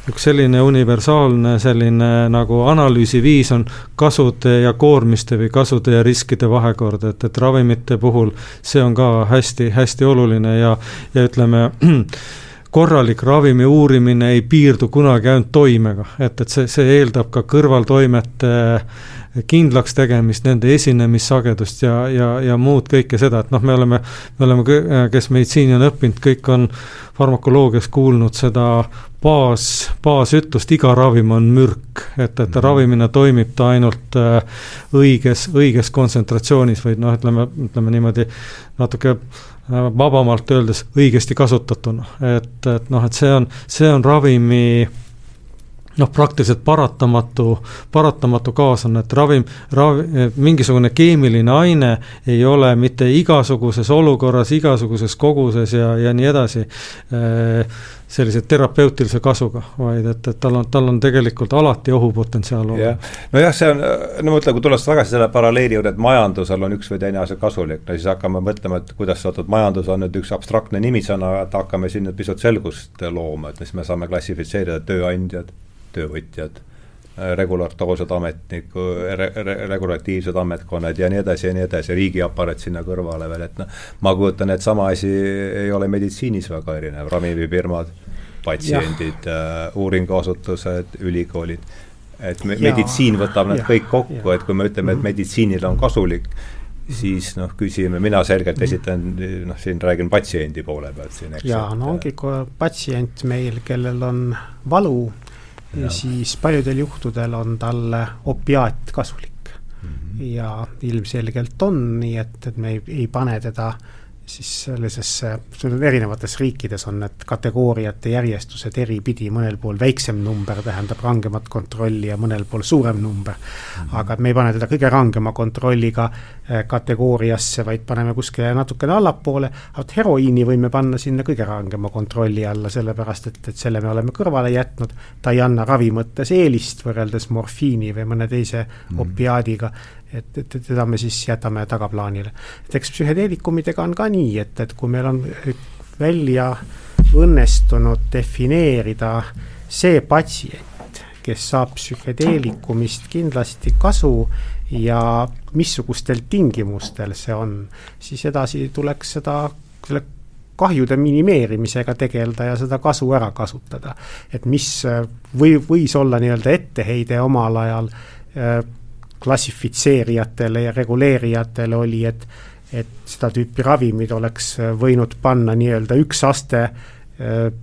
üks selline universaalne selline nagu analüüsiviis on kasude ja koormiste või kasude ja riskide vahekord, et, et ravimite puhul see on ka hästi, hästi oluline ja, ja ütleme, korralik ravimi uurimine ei piirdu kunagi ainult toimega, et, et see, see eeldab ka kõrvaltoimete kindlaks tegemist, nende esinemissagedust ja, ja, ja muud kõike seda, et noh, me oleme, me oleme, kes meditsiini on õppinud, kõik on farmakoloogias kuulnud seda baas, baasütlust, iga ravim on mürk, et, et mhm. ravimina toimib ta ainult äh, õiges, õiges kontsentratsionis või noh, ütleme, ütleme niimoodi natuke äh, vabamalt öeldes õigesti kasutatuna, et, et noh, et see on, see on ravimi noh, praktiliselt paratamatu, paratamatu kaasanne, et ravim, ravi, mingisugune keemiline aine ei ole mitte igasuguses olukorras, igasuguses koguses ja, ja nii edasi äh, sellise terapeutilise kasuga, vaid et, et tal on, tal on tegelikult alati ohupotentsiaal olemas. nojah, see on, no ma ütlen, kui tulles tagasi selle paralleeli juurde, et majandusel on üks või teine asi kasulik, no siis hakkame mõtlema, et kuidas oot-oot, majandus on nüüd üks abstraktne nimisõna, et hakkame siin nüüd pisut selgust looma, et siis me saame klassifitseerida tööandjad töövõtjad, regulatoorsed ametniku re,, re, regulatiivsed ametkonnad ja nii edasi ja nii edasi, riigiaparaat sinna kõrvale veel, et noh, ma kujutan, et sama asi ei ole meditsiinis väga erinev, ravimifirmad, patsiendid, äh, uuringuasutused, ülikoolid, et me, meditsiin võtab nad ja, kõik kokku, et kui me ütleme, et mhm. meditsiinil on kasulik, siis noh, küsime, mina selgelt mhm. esitan, noh, siin räägin patsiendi poole pealt siin, eks. jaa, no ongi patsient meil, kellel on valu ja siis paljudel juhtudel on talle opiaat kasulik mm. -hmm. ja ilmselgelt on nii, et, et me ei, ei pane teda siis sellisesse, erinevates riikides on need kategooriate järjestused eripidi, mõnel pool väiksem number tähendab rangemat kontrolli ja mõnel pool suurem number. -hmm. aga me ei pane teda kõige rangema kontrolliga eh, kategooriasse, vaid paneme kuskile natukene allapoole, vot heroiini võime panna sinna kõige rangema kontrolli alla, sellepärast et, et selle me oleme kõrvale jätnud, ta ei anna ravi mõttes eelist võrreldes morfiini või mõne teise mm -hmm. Et, et, et teda me siis jätame tagaplaanile. et eks psühhedeelikumidega on ka nii, et, et kui meil on välja õnnestunud defineerida see patsient, kes saab psühhedeelikumist kindlasti kasu ja missugustel tingimustel see on, siis edasi tuleks seda, selle kahjude minimeerimisega tegeleda ja seda kasu ära kasutada. et mis või, võis olla nii-öelda etteheide omal ajal äh, klassifitseerijatele ja reguleerijatele oli, et et seda tüüpi ravimid oleks võinud panna nii-öelda üks aste äh,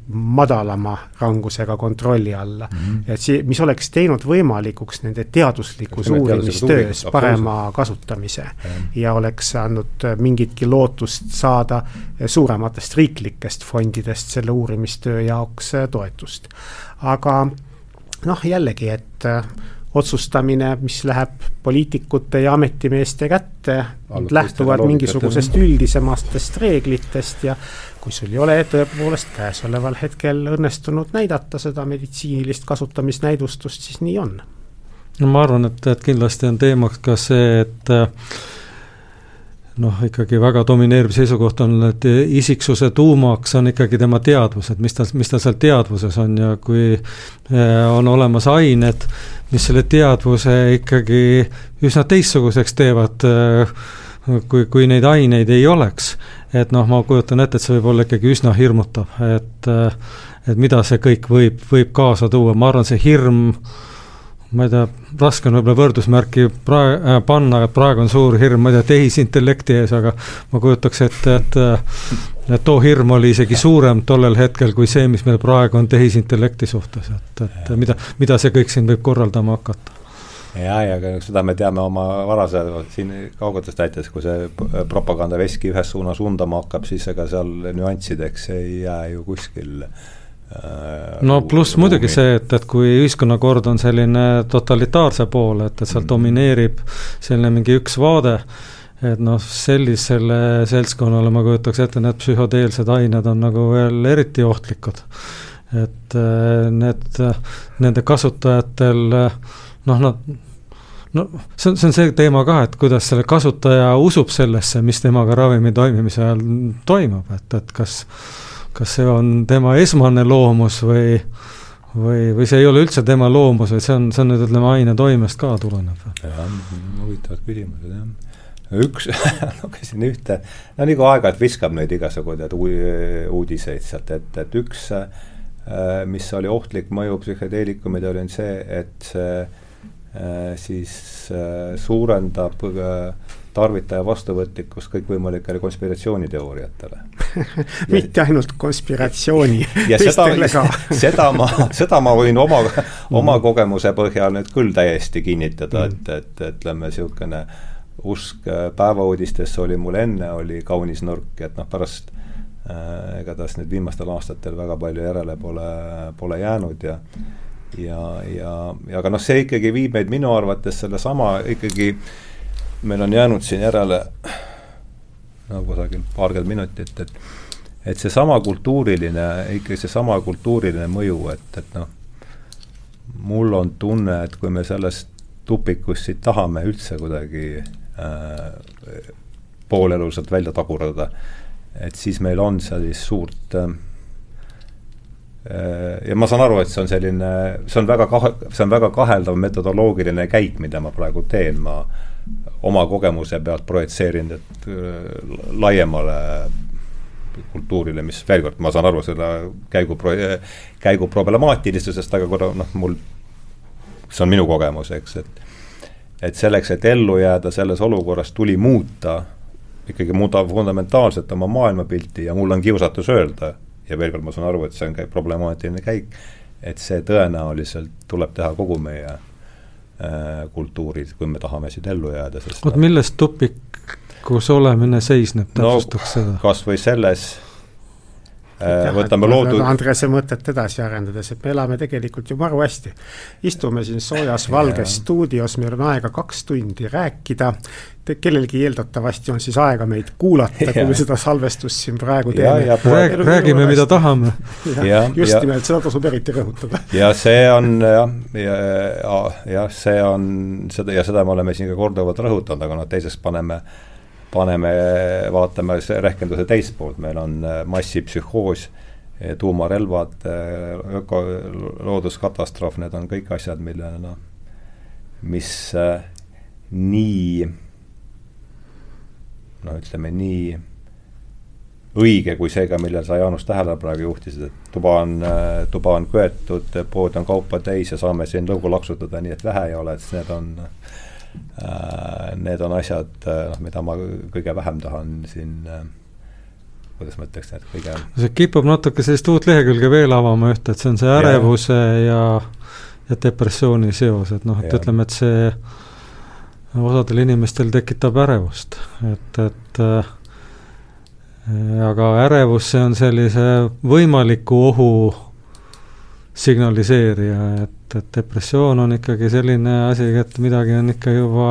madalama rangusega kontrolli alla mm. -hmm. et see, mis oleks teinud võimalikuks nende teaduslikus uurimistöös parema kasutamise mm -hmm. ja oleks andnud mingitki lootust saada suurematest riiklikest fondidest selle uurimistöö jaoks toetust. aga noh, jällegi, et äh, otsustamine, mis läheb poliitikute ja ametimeeste kätte, lähtuvad mingisugusest üldisemastest reeglitest ja kui sul ei ole tõepoolest käesoleval hetkel õnnestunud näidata seda meditsiinilist kasutamisnäidustust, siis nii on. no ma arvan, et, et kindlasti on teemaks ka see, et noh, ikkagi väga domineeriv seisukoht on, et isiksuse tuumaks on ikkagi tema teadvused, mis tal, mis tal seal teadvuses on ja kui eh, on olemas ained, mis selle teadvuse ikkagi üsna teistsuguseks teevad, eh, kui, kui neid aineid ei oleks. et noh, ma kujutan ette, et see võib olla ikkagi üsna hirmutav, et eh, et mida see kõik võib, võib kaasa tuua, ma arvan, see hirm äh, ma ei tea, raske on võib-olla võrdusmärki praegu äh, panna, et praegu on suur hirm, ma ei tea, tehisintellekti ees, aga ma kujutaks ette, et et too hirm oli isegi suurem tollel hetkel kui see, mis meil praegu on tehisintellekti suhtes, et, et ja. mida, mida see kõik siin võib korraldama hakata ja, ja seda me teame oma varase siin kaugetest näitest, kui see propagandaveski ühes suunas undama hakkab, siis ega seal nüanssideks ei jää ju kuskil äh, Äh, no pluss muidugi see, et, et kui ühiskonnakord on selline totalitaarse poole, et, et seal mm. domineerib selline mingi üks vaade, et noh, sellisele seltskonnale ma kujutaks ette, need psühhoteelsed ained on nagu veel eriti ohtlikud. et need, nende kasutajatel noh, nad no see on, see on see teema ka, et kuidas selle kasutaja usub sellesse, mis temaga ravimi toimimise ajal toimub, et, et kas, kas see on tema esmane loomus või, või, või see ei ole üldse tema loomus, vaid see on, see on nüüd ütleme aine toimest ka tulenev. jah, huvitavad küsimused jah üks lugesin ühte, no nagu aeg-ajalt viskab neid igasuguseid uudiseid sealt ette, et üks, äh, mis oli ohtlik mõju psühhedeelikumid, oli see, et see Äh, siis äh, suurendab äh, tarvitaja vastuvõtlikkust kõikvõimalikele konspiratsiooniteooriatele. Mitte ainult konspiratsiooni ja seda, seda ma, seda ma võin oma, oma kogemuse põhjal nüüd küll täiesti kinnitada, et, et ütleme, niisugune usk päevauudistesse oli mul enne, oli kaunis nõrk, et noh, pärast äh, igatahes nüüd viimastel aastatel väga palju järele pole, pole jäänud ja ja, ja, ja aga noh, see ikkagi viib meid minu arvates sellesama ikkagi, meil on jäänud siin järele no kusagil paarkümmend minutit, et et seesama kultuuriline, ikkagi seesama kultuuriline mõju, et, et noh, mul on tunne, et kui me sellest tupikust siit tahame üldse kuidagi äh, pooleluselt välja tagurdada, et siis meil on sellist suurt äh, Äh, ja ma saan aru, et see on selline, see on väga kahe, see on väga kaheldav metodoloogiline käik, mida ma praegu teen, ma oma kogemuse pealt projitseerin et äh, laiemale kultuurile, mis veel kord, ma saan aru selle käigu pro-, käigu problemaatilisusest, aga kuna noh, mul, see on minu kogemus, eks, et et selleks, et ellu jääda selles olukorras, tuli muuta, ikkagi muuta fundamentaalselt oma maailmapilti ja mul on kiusatus öelda ja veel kord, ma saan aru, et see on problemaatiline käik, et see tõenäoliselt tuleb teha kogu meie äh, kultuuris, kui me tahame siin ellu jääda, sest vot milles tupikus olemine seisneb, täpsustaks no, seda? kas või selles võtame loodud. Andrese mõtet edasi arendades, et me elame tegelikult ju maru hästi. istume siin soojas valges stuudios, meil on aega kaks tundi rääkida. kellelgi eeldatavasti on siis aega meid kuulata, kui me seda salvestust siin praegu teeme. Rääg, räägime, mida tahame. just nimelt, seda tasub eriti rõhutada. ja see on jah, ja, jah, see on seda ja seda me oleme siin ka korduvalt rõhutanud, aga noh, teiseks paneme paneme, vaatame rehkenduse teist poolt, meil on äh, massipsühhoos, äh, tuumarelvad, äh, öko, looduskatastroof, need on kõik asjad, mille noh, mis nii noh, ütleme nii õige kui see ka, millele sa, Jaanus, tähelepanu praegu juhtisid, et tuba on, tuba on köetud, pood on kaupa täis ja saame siin lõugu laksutada, nii et vähe ei ole, et need on need on asjad, äh, noh, mida ma kõige vähem tahan siin äh, kuidas ma ütleks, et kõige see kipub natuke sellist uut lehekülge veel avama ühte, et see on see ärevuse ja, ja depressiooni seos, et noh, et ja. ütleme, et see osadel inimestel tekitab ärevust, et, et äh, aga ärevus, see on sellise võimaliku ohu signaliseerija, et, et depressioon on ikkagi selline asi, et midagi on ikka juba,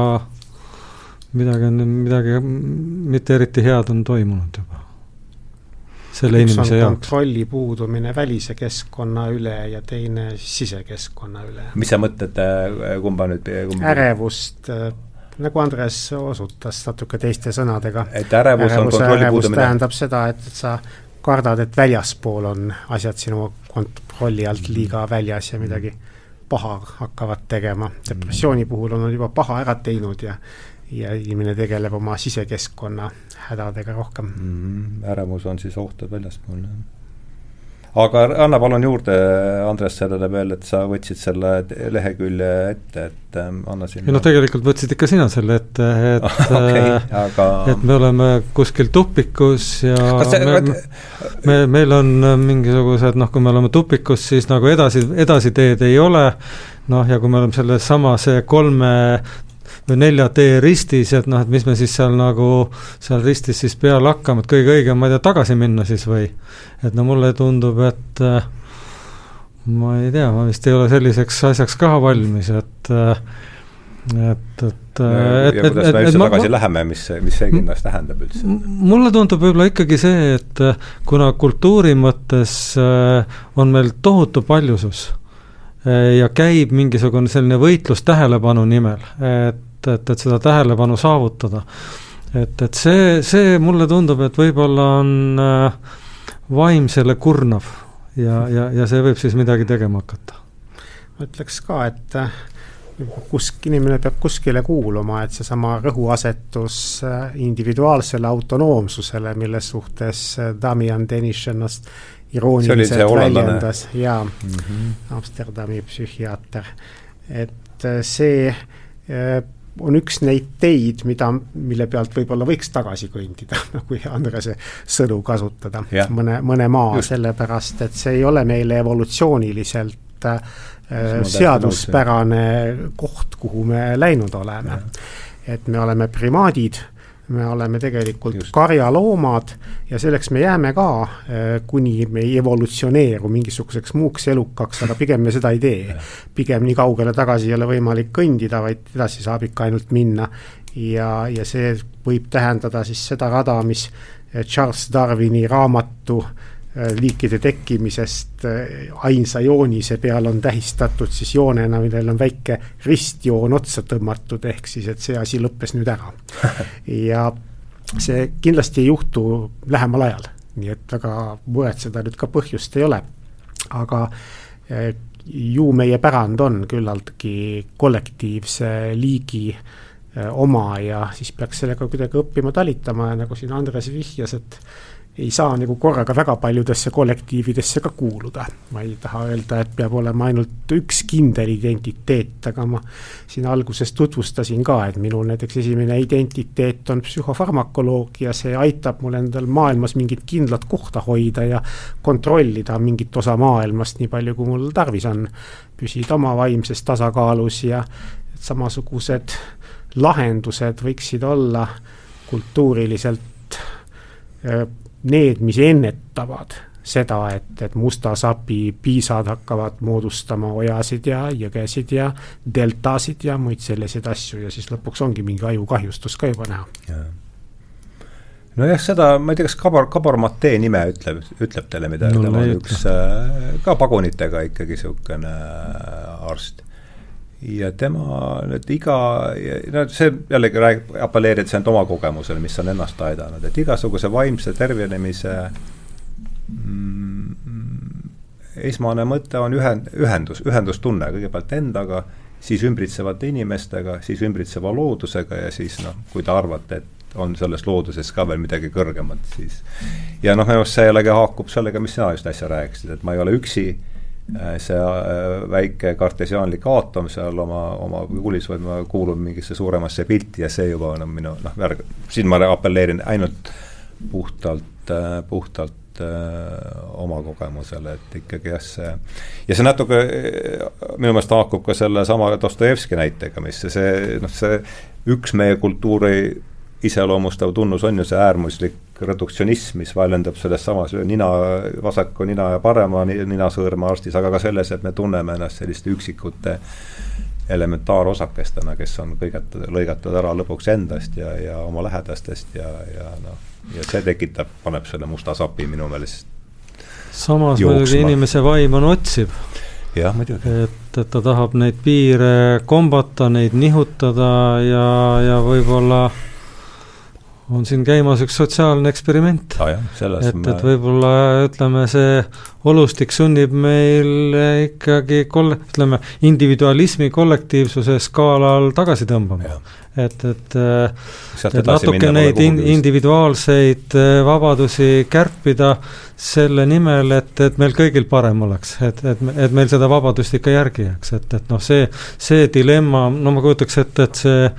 midagi on, midagi mitte eriti head on toimunud juba. selle Üks inimese jaoks. kontrolli puudumine välise keskkonna üle ja teine sisekeskkonna üle. mis sa mõtled, äh, kumba nüüd kumba? ärevust äh, nagu Andres osutas natuke teiste sõnadega. et ärevus, ärevus on kontrolli puudumine? tähendab seda, et sa kardad, et väljaspool on asjad sinu kontrolli alt mm. liiga väljas ja midagi paha hakkavad tegema. depressiooni puhul on nad juba paha ära teinud ja ja inimene tegeleb oma sisekeskkonna hädadega rohkem mm. -hmm. ärevus on siis oht väljaspool, jah aga anna palun juurde, Andres, sellele veel, et sa võtsid selle lehekülje ette, et ähm, anna siin. ei noh, tegelikult võtsid ikka sina selle ette, et okay, äh, aga... et me oleme kuskil tupikus ja see, me, me, me, meil on mingisugused noh, kui me oleme tupikus, siis nagu edasi, edasiteed ei ole, noh, ja kui me oleme selle samase kolme või nelja tee ristis, et noh, et mis me siis seal nagu, seal ristis siis peale hakkame, et kõige õigem, ma ei tea, tagasi minna siis või? et no mulle tundub, et äh, ma ei tea, ma vist ei ole selliseks asjaks ka valmis, et äh, et, et ja, et, ja kuidas et, me et üldse ma- tagasi läheme, mis, mis see kindlasti tähendab üldse? mulle tundub võib-olla ikkagi see, et äh, kuna kultuuri mõttes äh, on meil tohutu paljusus äh, ja käib mingisugune selline võitlus tähelepanu nimel, et, et, et seda tähelepanu saavutada. et, et see, see mulle tundub, et võib-olla on äh, vaimsele kurnav ja, ja, ja see võib siis midagi tegema hakata. ma ütleks ka, et äh, kusk-, inimene peab kuskile kuuluma, et seesama rõhuasetus äh, individuaalsele autonoomsusele, mille suhtes äh, Damian Denish ennast irooniliselt väljendas ja Mm -hmm. Amsterdami psühhiaater. et see on üks neid teid, mida, mille pealt võib-olla võiks tagasi kõndida, kui Andrese sõnu kasutada, mõne, mõne maa, sellepärast et see ei ole meile evolutsiooniliselt äh, seaduspärane koht, kuhu me läinud oleme. et me oleme primaadid, me oleme tegelikult Just. Karjaloomad ja selleks me jääme ka, kuni me ei evolutsioneeru mingisuguseks muuks elukaks, aga pigem me seda ei tee. pigem nii kaugele tagasi ei ole võimalik kõndida, vaid edasi saab ikka ainult minna. ja, ja see võib tähendada siis seda rada, mis Charles Darwini raamatu äh, liikide tekkimisest äh, ainsa joonise peal on tähistatud siis joonena, millel on väike ristjoon otsa tõmmatud, ehk siis, et see asi lõppes nüüd ära. ja see kindlasti ei juhtu lähemal ajal, nii et väga muretseda nüüd ka põhjust ei ole. aga eh, ju meie pärand on küllaltki kollektiivse liigi oma ja siis peaks sellega kuidagi õppima talitama ja nagu siin Andres vihjas, et ei saa nagu korraga väga paljudesse kollektiividesse ka kuuluda. ma ei taha öelda, et peab olema ainult üks kindel identiteet, aga ma siin alguses tutvustasin ka, et minul näiteks esimene identiteet on psühhofarmakoloogia, see aitab mul endal maailmas mingit kindlat kohta hoida ja kontrollida mingit osa maailmast nii palju, kui mul tarvis on. püsida oma vaimses tasakaalus ja samasugused lahendused võiksid olla kultuuriliselt eh, need, mis ennetavad seda, et, et musta sapi piisad hakkavad moodustama ojasid ja jõgesid ja deltasid ja muid selliseid asju ja siis lõpuks ongi mingi ajukahjustus ka juba näha. nojah, seda, ma ei tea, kas Kabor, Kabor Matee nime ütleb, ütleb teile midagi, Mulle tema on üks äh, ka pagunitega ikkagi niisugune äh, arst. Ja tema nüüd iga, no see jällegi räägib, apelleerib ainult oma kogemusele, mis on ennast aidanud, et igasuguse vaimse tervenemise mm, esmane mõte on ühend, ühendus, ühendustunne kõigepealt endaga, siis ümbritsevate inimestega, siis ümbritseva loodusega ja siis noh, kui te arvate, et on selles looduses ka veel midagi kõrgemat, siis ja noh, minu arust see jällegi haakub sellega, mis sina just äsja rääkisid, et ma ei ole üksi, see äh, väike kartesiaanlik aatom seal oma, oma kuulis, vaid ma kuulun mingisse suuremasse pilti ja see juba on minu noh, värg, siin ma apelleerin ainult puhtalt, puhtalt äh, oma kogemusele, et ikkagi jah, see ja see natuke minu meelest haakub ka sellesama Dostojevski näitega, mis see, noh, see üks meie kultuuri iseloomustav tunnus on ju see äärmuslik reduktsionism, mis väljendub selles samas nina, vasaku nina ja parema ninasõõrme arstis, aga ka selles, et me tunneme ennast selliste üksikute elementaarosakestena, kes on kõigetud, lõigatud ära lõpuks endast ja, ja oma lähedastest ja, ja noh, ja see tekitab, paneb selle musta sapi minu meelest samas muidugi inimese vaim on otsiv, jah, muidugi. et, et ta tahab neid piire kombata, neid nihutada ja, ja võib-olla on siin käimas üks sotsiaalne eksperiment ah,. et, et võib-olla ütleme, see olustik sunnib meil ikkagi kolle-, ütleme, individualismi kollektiivsuse skaalal tagasi tõmbama. et, et, et natuke neid in, individuaalseid äh, vabadusi kärpida selle nimel, et, et meil kõigil parem oleks, et, et, et meil seda vabadust ikka järgi jääks, et, et noh, see, see dilemma, no ma kujutaks ette, et see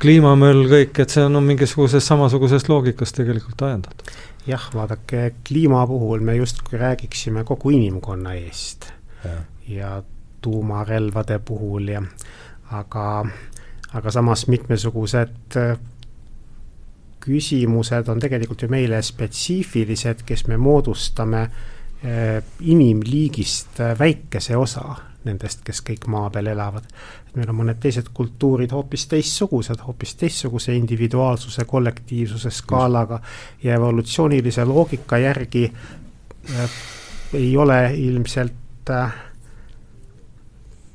kliimamöll kõik, et see on no, mingisugusest samasugusest loogikast tegelikult ajendatud. jah, vaadake, kliima puhul me justkui räägiksime kogu inimkonna eest ja, ja tuumarelvade puhul ja aga, aga samas mitmesugused küsimused on tegelikult ju meile spetsiifilised, kes me moodustame eh, inimliigist väikese osa nendest, kes kõik maa peal elavad. Meil on mõned teised kultuurid hoopis teistsugused, hoopis teistsuguse individuaalsuse, kollektiivsuse skaalaga ja evolutsioonilise loogika järgi äh, ei ole ilmselt äh,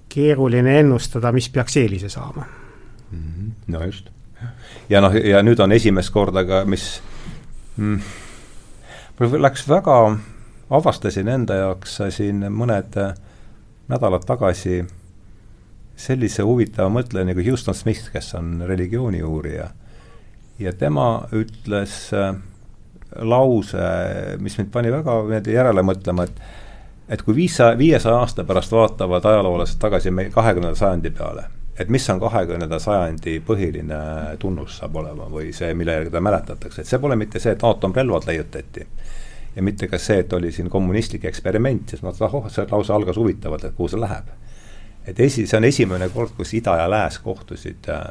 keeruline ennustada, mis peaks eelise saama mm. -hmm. no just. ja noh, ja nüüd on esimest korda ka, mis mm, läks väga, avastasin enda jaoks siin mõned äh, nädalad tagasi sellise huvitava mõtleja nagu Houston Smith, kes on religiooni uurija. ja tema ütles äh, lause, mis mind pani väga järele mõtlema, et et kui viissaja, viiesaja aasta pärast vaatavad ajaloolased tagasi meil kahekümnenda sajandi peale, et mis on kahekümnenda sajandi põhiline tunnus saab olema või see, mille järgi teda mäletatakse, et see pole mitte see, et aatomrelvad leiutati ja mitte ka see, et oli siin kommunistlik eksperiment, sest ma mõtlesin, oh, see lause algas huvitavalt, et kuhu see läheb. Et esi, see on esimene kord, kus ida ja lääs kohtusid äh,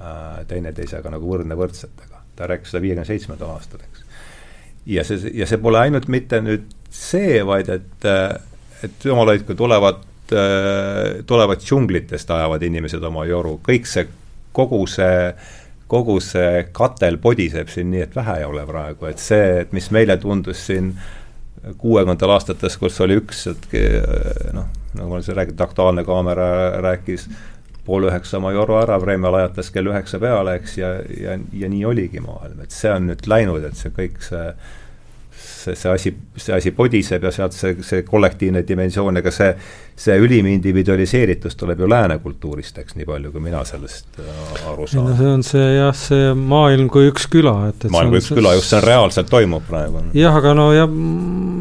äh teineteisega nagu võrdne võrdsetega. ta rääkis seda viiekümne seitsmendal aastal, eks. ja see, ja see pole ainult mitte nüüd see, vaid et, äh, et jumal hoidku, tulevad, äh, tulevad džunglitest, ajavad inimesed oma joru, kõik see, kogu see kogu see katel podiseb siin nii, et vähe ei ole praegu, et see, et mis meile tundus siin kuuekümnendatel aastates, kus oli üks, et noh, nagu ma siin räägin, Aktuaalne Kaamera rääkis pool üheksa oma joru ära, Vremja lajatas kell üheksa peale, eks, ja, ja, ja nii oligi maailm, et see on nüüd läinud, et see kõik see see, see asi, see asi podiseb ja sealt see, see kollektiivne dimensioon, ega see, see ülim individualiseeritus tuleb ju lääne kultuurist, eks, nii palju, kui mina sellest äh, aru saan. no see on see jah, see maailm kui üks küla, et, et maailm kui üks küla, just see on reaalselt toimub praegu. jah, aga no ja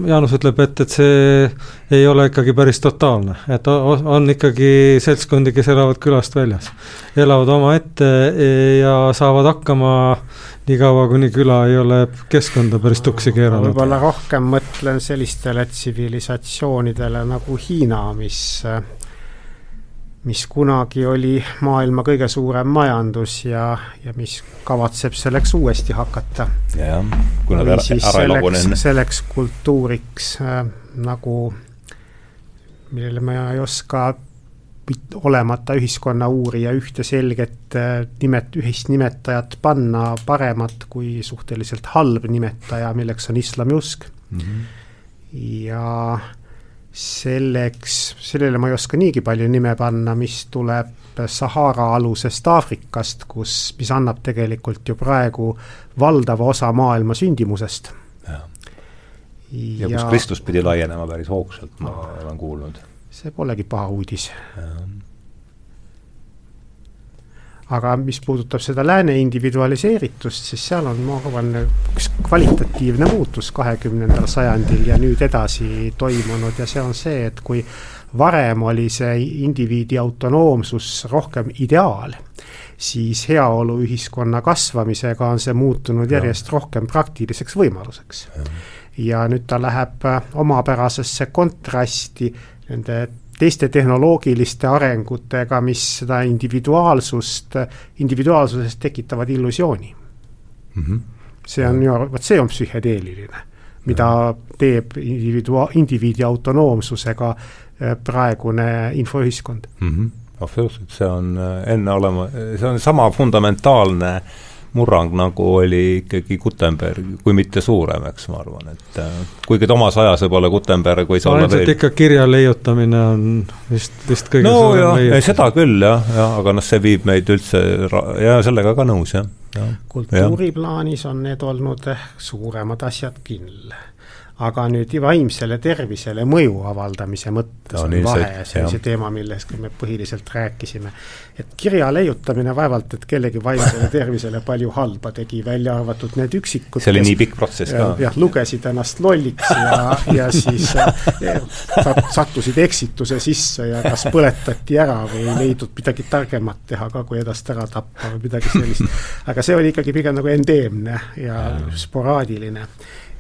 Jaanus ütleb, et, et see ei ole ikkagi päris totaalne, et on ikkagi seltskondi, kes elavad külast väljas. elavad omaette ja saavad hakkama niikaua, kuni küla ei ole keskkonda päris tuksi keeranud. võib-olla rohkem mõtlen sellistele tsivilisatsioonidele nagu Hiina, mis, mis kunagi oli maailma kõige suurem majandus ja, ja mis kavatseb selleks uuesti hakata. jah, kui nad ära, ära ei lagune enne. selleks kultuuriks äh, nagu, millele ma ei oska olemata ühiskonna uurija ühte selget äh, nimet-, ühist nimetajat panna paremat kui suhteliselt halb nimetaja, milleks on islamiusk mm. -hmm. ja selleks, sellele ma ei oska niigi palju nime panna, mis tuleb Sahara alusest Aafrikast, kus, mis annab tegelikult ju praegu valdava osa maailma sündimusest. ja, ja, ja kus Kristus pidi laienema päris hoogsalt, ma olen kuulnud see polegi paha uudis. Aga mis puudutab seda lääne individualiseeritust, siis seal on, ma arvan, üks kvalitatiivne muutus kahekümnendal sajandil ja nüüd edasi toimunud. Ja see on see, et kui varem oli see indiviidi autonoomsus rohkem ideaal, siis heaoluühiskonna kasvamisega on see muutunud järjest rohkem praktiliseks võimaluseks. ja nüüd ta läheb omapärasesse kontrasti nende teiste tehnoloogiliste arengutega, mis seda individuaalsust, individuaalsusest tekitavad illusiooni mm. -hmm. see on ju, vot see on psühhedeeliline, mida teeb individua-, indiviidi autonoomsusega äh, praegune infoühiskond mm. -hmm. absoluutselt, see on äh, enneolema-, see on sama fundamentaalne äh, murrang, nagu oli ikkagi Gutenberg, kui mitte suurem, eks ma arvan, et äh, kuigi omas ajas võib-olla Gutenberg võis olla veel ikka kirja leiutamine on vist, vist kõige no jah, seda küll jah, jah, aga noh, see viib meid üldse ja sellega ka nõus, jah ja.. kultuuriplaanis on need olnud eh, suuremad asjad küll aga nüüd vaimsele tervisele mõju avaldamise mõttes no, on vahe, see on see teema, millest me põhiliselt rääkisime. et kirja leiutamine vaevalt, et kellegi vaimsele tervisele palju halba tegi, välja arvatud need üksikud see oli nii pikk protsess ka. jah, lugesid ennast lolliks ja, ja siis ja, sattusid eksituse sisse ja kas põletati ära või ei leidnud midagi targemat teha ka, kui ennast ära tappa või midagi sellist. aga see oli ikkagi pigem nagu endeemne ja sporaadiline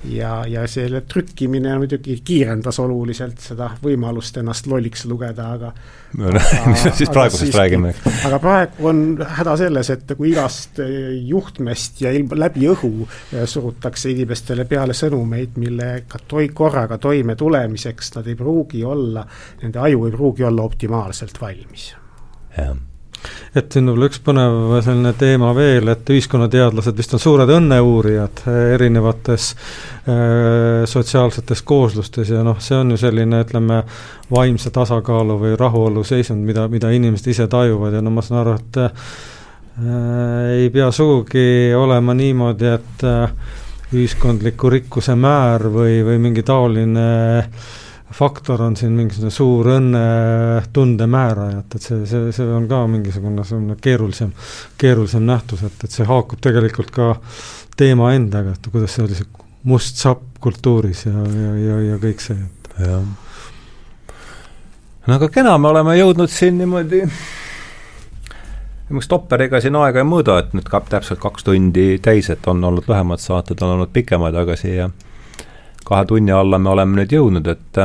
ja, ja selle trükkimine muidugi kiirendas oluliselt seda võimalust ennast lolliks lugeda, aga mis me siis praegusest räägime? aga praegu on häda selles, et kui igast juhtmest ja ilm, läbi õhu surutakse inimestele peale sõnumeid, millega toi-, korraga toime tulemiseks nad ei pruugi olla, nende aju ei pruugi olla optimaalselt valmis. jah et siin võib-olla üks põnev selline teema veel, et ühiskonnateadlased vist on suured õnneuurijad eh, erinevates äh, sotsiaalsetes kooslustes ja noh, see on ju selline, ütleme, vaimse tasakaalu või rahulolu seisund, mida, mida inimesed ise tajuvad ja no ma saan aru, et äh, ei pea sugugi olema niimoodi, et äh, ühiskondliku rikkuse määr või, või mingi taoline äh, faktor on siin mingisugune suur õnnetunde määraja, et, et see, see, see on ka mingisugune selline keerulisem, keerulisem nähtus, et, et see haakub tegelikult ka teema endaga, et kuidas see oli see must sapp kultuuris ja, ja, ja, ja kõik see, jah. no aga kena, me oleme jõudnud siin niimoodi niisugust opperiga siin aega ei mõõda, et nüüd ka täpselt kaks tundi täis, et on olnud lühemad saated, on olnud pikemad, aga siia kahe tunni alla me oleme nüüd jõudnud, et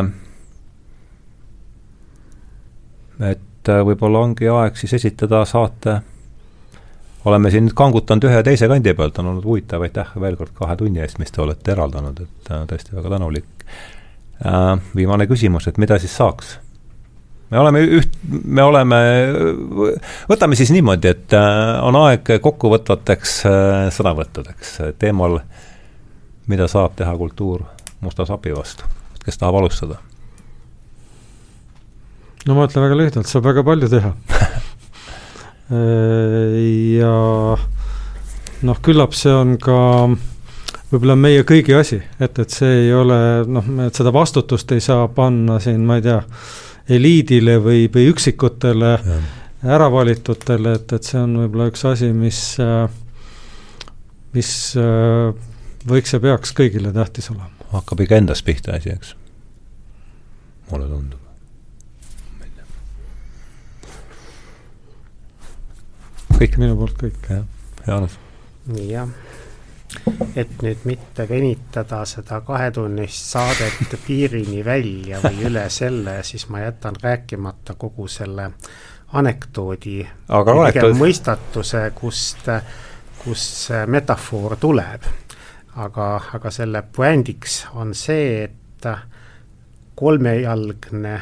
et võib-olla ongi aeg siis esitada saate, oleme siin nüüd kangutanud ühe ja teise kandi pealt, on olnud huvitav, aitäh veel kord kahe tunni eest, mis te olete eraldanud, et äh, tõesti väga tänulik. Äh, viimane küsimus, et mida siis saaks? me oleme üht, me oleme, võtame siis niimoodi, et äh, on aeg kokkuvõtvateks sõnavõttudeks teemal, mida saab teha kultuur musta sapi vastu, kes tahab alustada? no ma ütlen väga lühidalt, saab väga palju teha ja noh, küllap see on ka võib-olla meie kõigi asi, et, et see ei ole noh, et seda vastutust ei saa panna siin, ma ei tea, eliidile või, või üksikutele ja. äravalitutele, et, et see on võib-olla üks asi, mis, mis võiks ja peaks kõigile tähtis olema hakkab ikka endast pihta asi, eks. mulle tundub. kõik minu poolt kõik, jah, Jaanus. jah, et nüüd mitte venitada seda kahetunnist saadet piirini välja või üle selle, siis ma jätan rääkimata kogu selle anekdoodi, mõistatuse, kust, kust see metafoor tuleb aga, aga selle puändiks on see, et kolmejalgne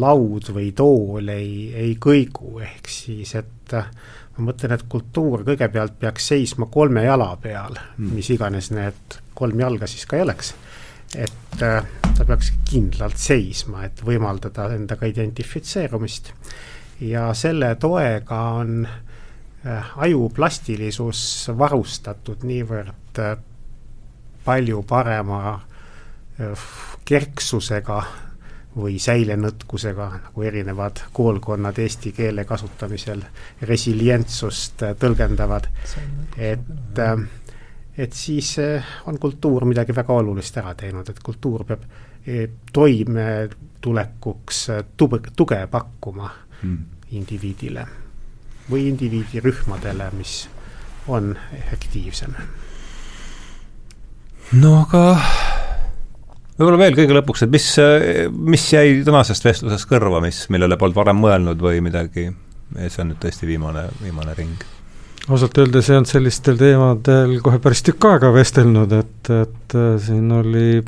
laud või tool ei, ei kõigu, ehk siis et ma mõtlen, et kultuur kõigepealt peaks seisma kolme jala peal mm., mis iganes need kolm jalga siis ka ei oleks. et ta peaks kindlalt seisma, et võimaldada endaga identifitseerumist. ja selle toega on äh, aju plastilisus varustatud niivõrd äh, palju parema kerksusega või säilenõtkusega, nagu erinevad koolkonnad eesti keele kasutamisel resilientsust tõlgendavad. et, et siis on kultuur midagi väga olulist ära teinud, et kultuur peab toimetulekuks tuge, tuge pakkuma mm. indiviidile või indiviidirühmadele, mis on efektiivsem no aga võib-olla veel kõige lõpuks, et mis, mis jäi tänasest vestlusest kõrva, mis, millele polnud varem mõelnud või midagi, see on nüüd tõesti viimane, viimane ring? ausalt öeldes ei olnud sellistel teemadel kohe päris tükk aega vestelnud, et, et äh, siin oli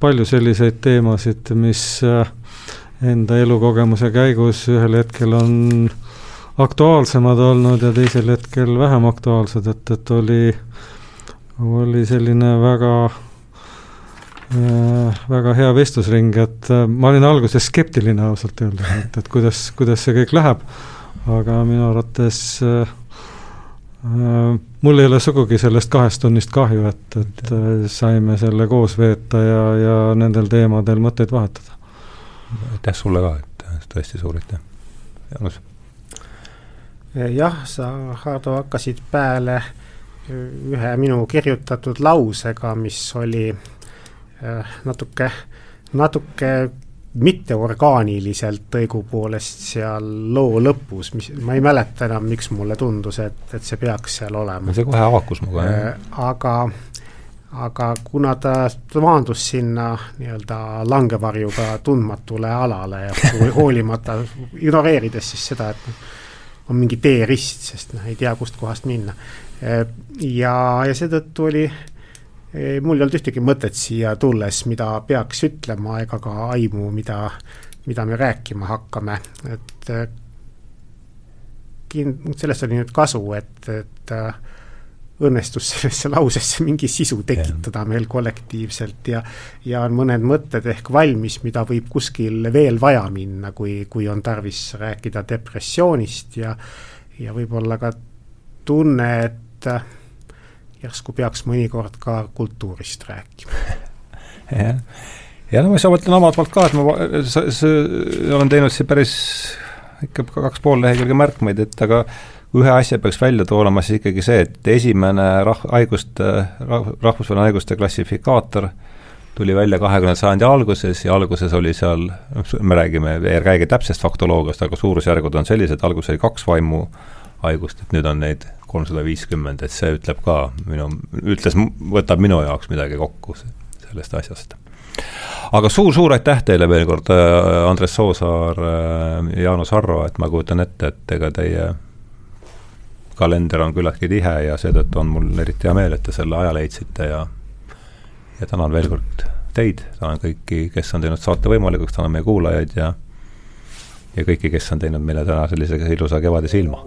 palju selliseid teemasid, mis äh, enda elukogemuse käigus ühel hetkel on aktuaalsemad olnud ja teisel hetkel vähem aktuaalsed, et, et oli äh, oli selline väga äh, väga hea vestlusring, et äh, ma olin alguses skeptiline ausalt öeldes, et, et kuidas, kuidas see kõik läheb, aga minu arvates äh, äh, mul ei ole sugugi sellest kahest tunnist kahju, et, et saime selle koos veeta ja, ja nendel teemadel mõtteid vahetada. aitäh sulle ka, et tõesti suur aitäh, Jaanus. jah, sa, Hardo, hakkasid peale äh, ühe minu kirjutatud lausega, mis oli äh, natuke, natuke mitteorgaaniliselt õigupoolest seal loo lõpus, mis, ma ei mäleta enam, miks mulle tundus, et, et see peaks seal olema. see kohe haakus minuga, jah. Äh, aga, aga kuna ta maandus sinna nii-öelda langevarjuga tundmatule alale ja hoolimata, ignoreerides siis seda, et noh, on mingi teerist, sest noh, ei tea, kustkohast minna. Ja, ja seetõttu oli, mul ei olnud ühtegi mõtet siia tulles, mida peaks ütlema, ega ka aimu, mida, mida me rääkima hakkame, et kind-, sellest oli nüüd kasu, et, et õnnestus sellesse lausesse mingi sisu tekitada meil kollektiivselt ja ja on mõned mõtted ehk valmis, mida võib kuskil veel vaja minna, kui, kui on tarvis rääkida depressioonist ja ja võib-olla ka tunne, et järsku peaks mõnikord ka kultuurist rääkima. jah, ja no ma ise mõtlen omalt poolt ka, et ma s, s, olen teinud siin päris ikka kaks pool lehekülge märkmeid, et aga ühe asja peaks välja tooma, siis ikkagi see, et esimene rah-, haiguste, rahvusvaheline haiguste klassifikaator tuli välja kahekümnenda sajandi alguses ja alguses oli seal, me räägime, ei räägi täpsest faktoloogiast, aga suurusjärgud on sellised, alguses oli kaks vaimuhaigust, et nüüd on neid kolmsada viiskümmend, et see ütleb ka minu, ütles, võtab minu jaoks midagi kokku sellest asjast. aga suur-suur aitäh teile veel kord, äh, Andres Soosaar, äh, Jaanus Arro, et ma kujutan ette, et ega teie kalender on küllaltki tihe ja seetõttu on mul eriti hea meel, et te selle aja leidsite ja ja tänan veel kord teid, tänan kõiki, kes on teinud saate võimalikuks, tänan meie kuulajaid ja ja kõiki, kes on teinud meile täna sellise ilusa kevadise ilma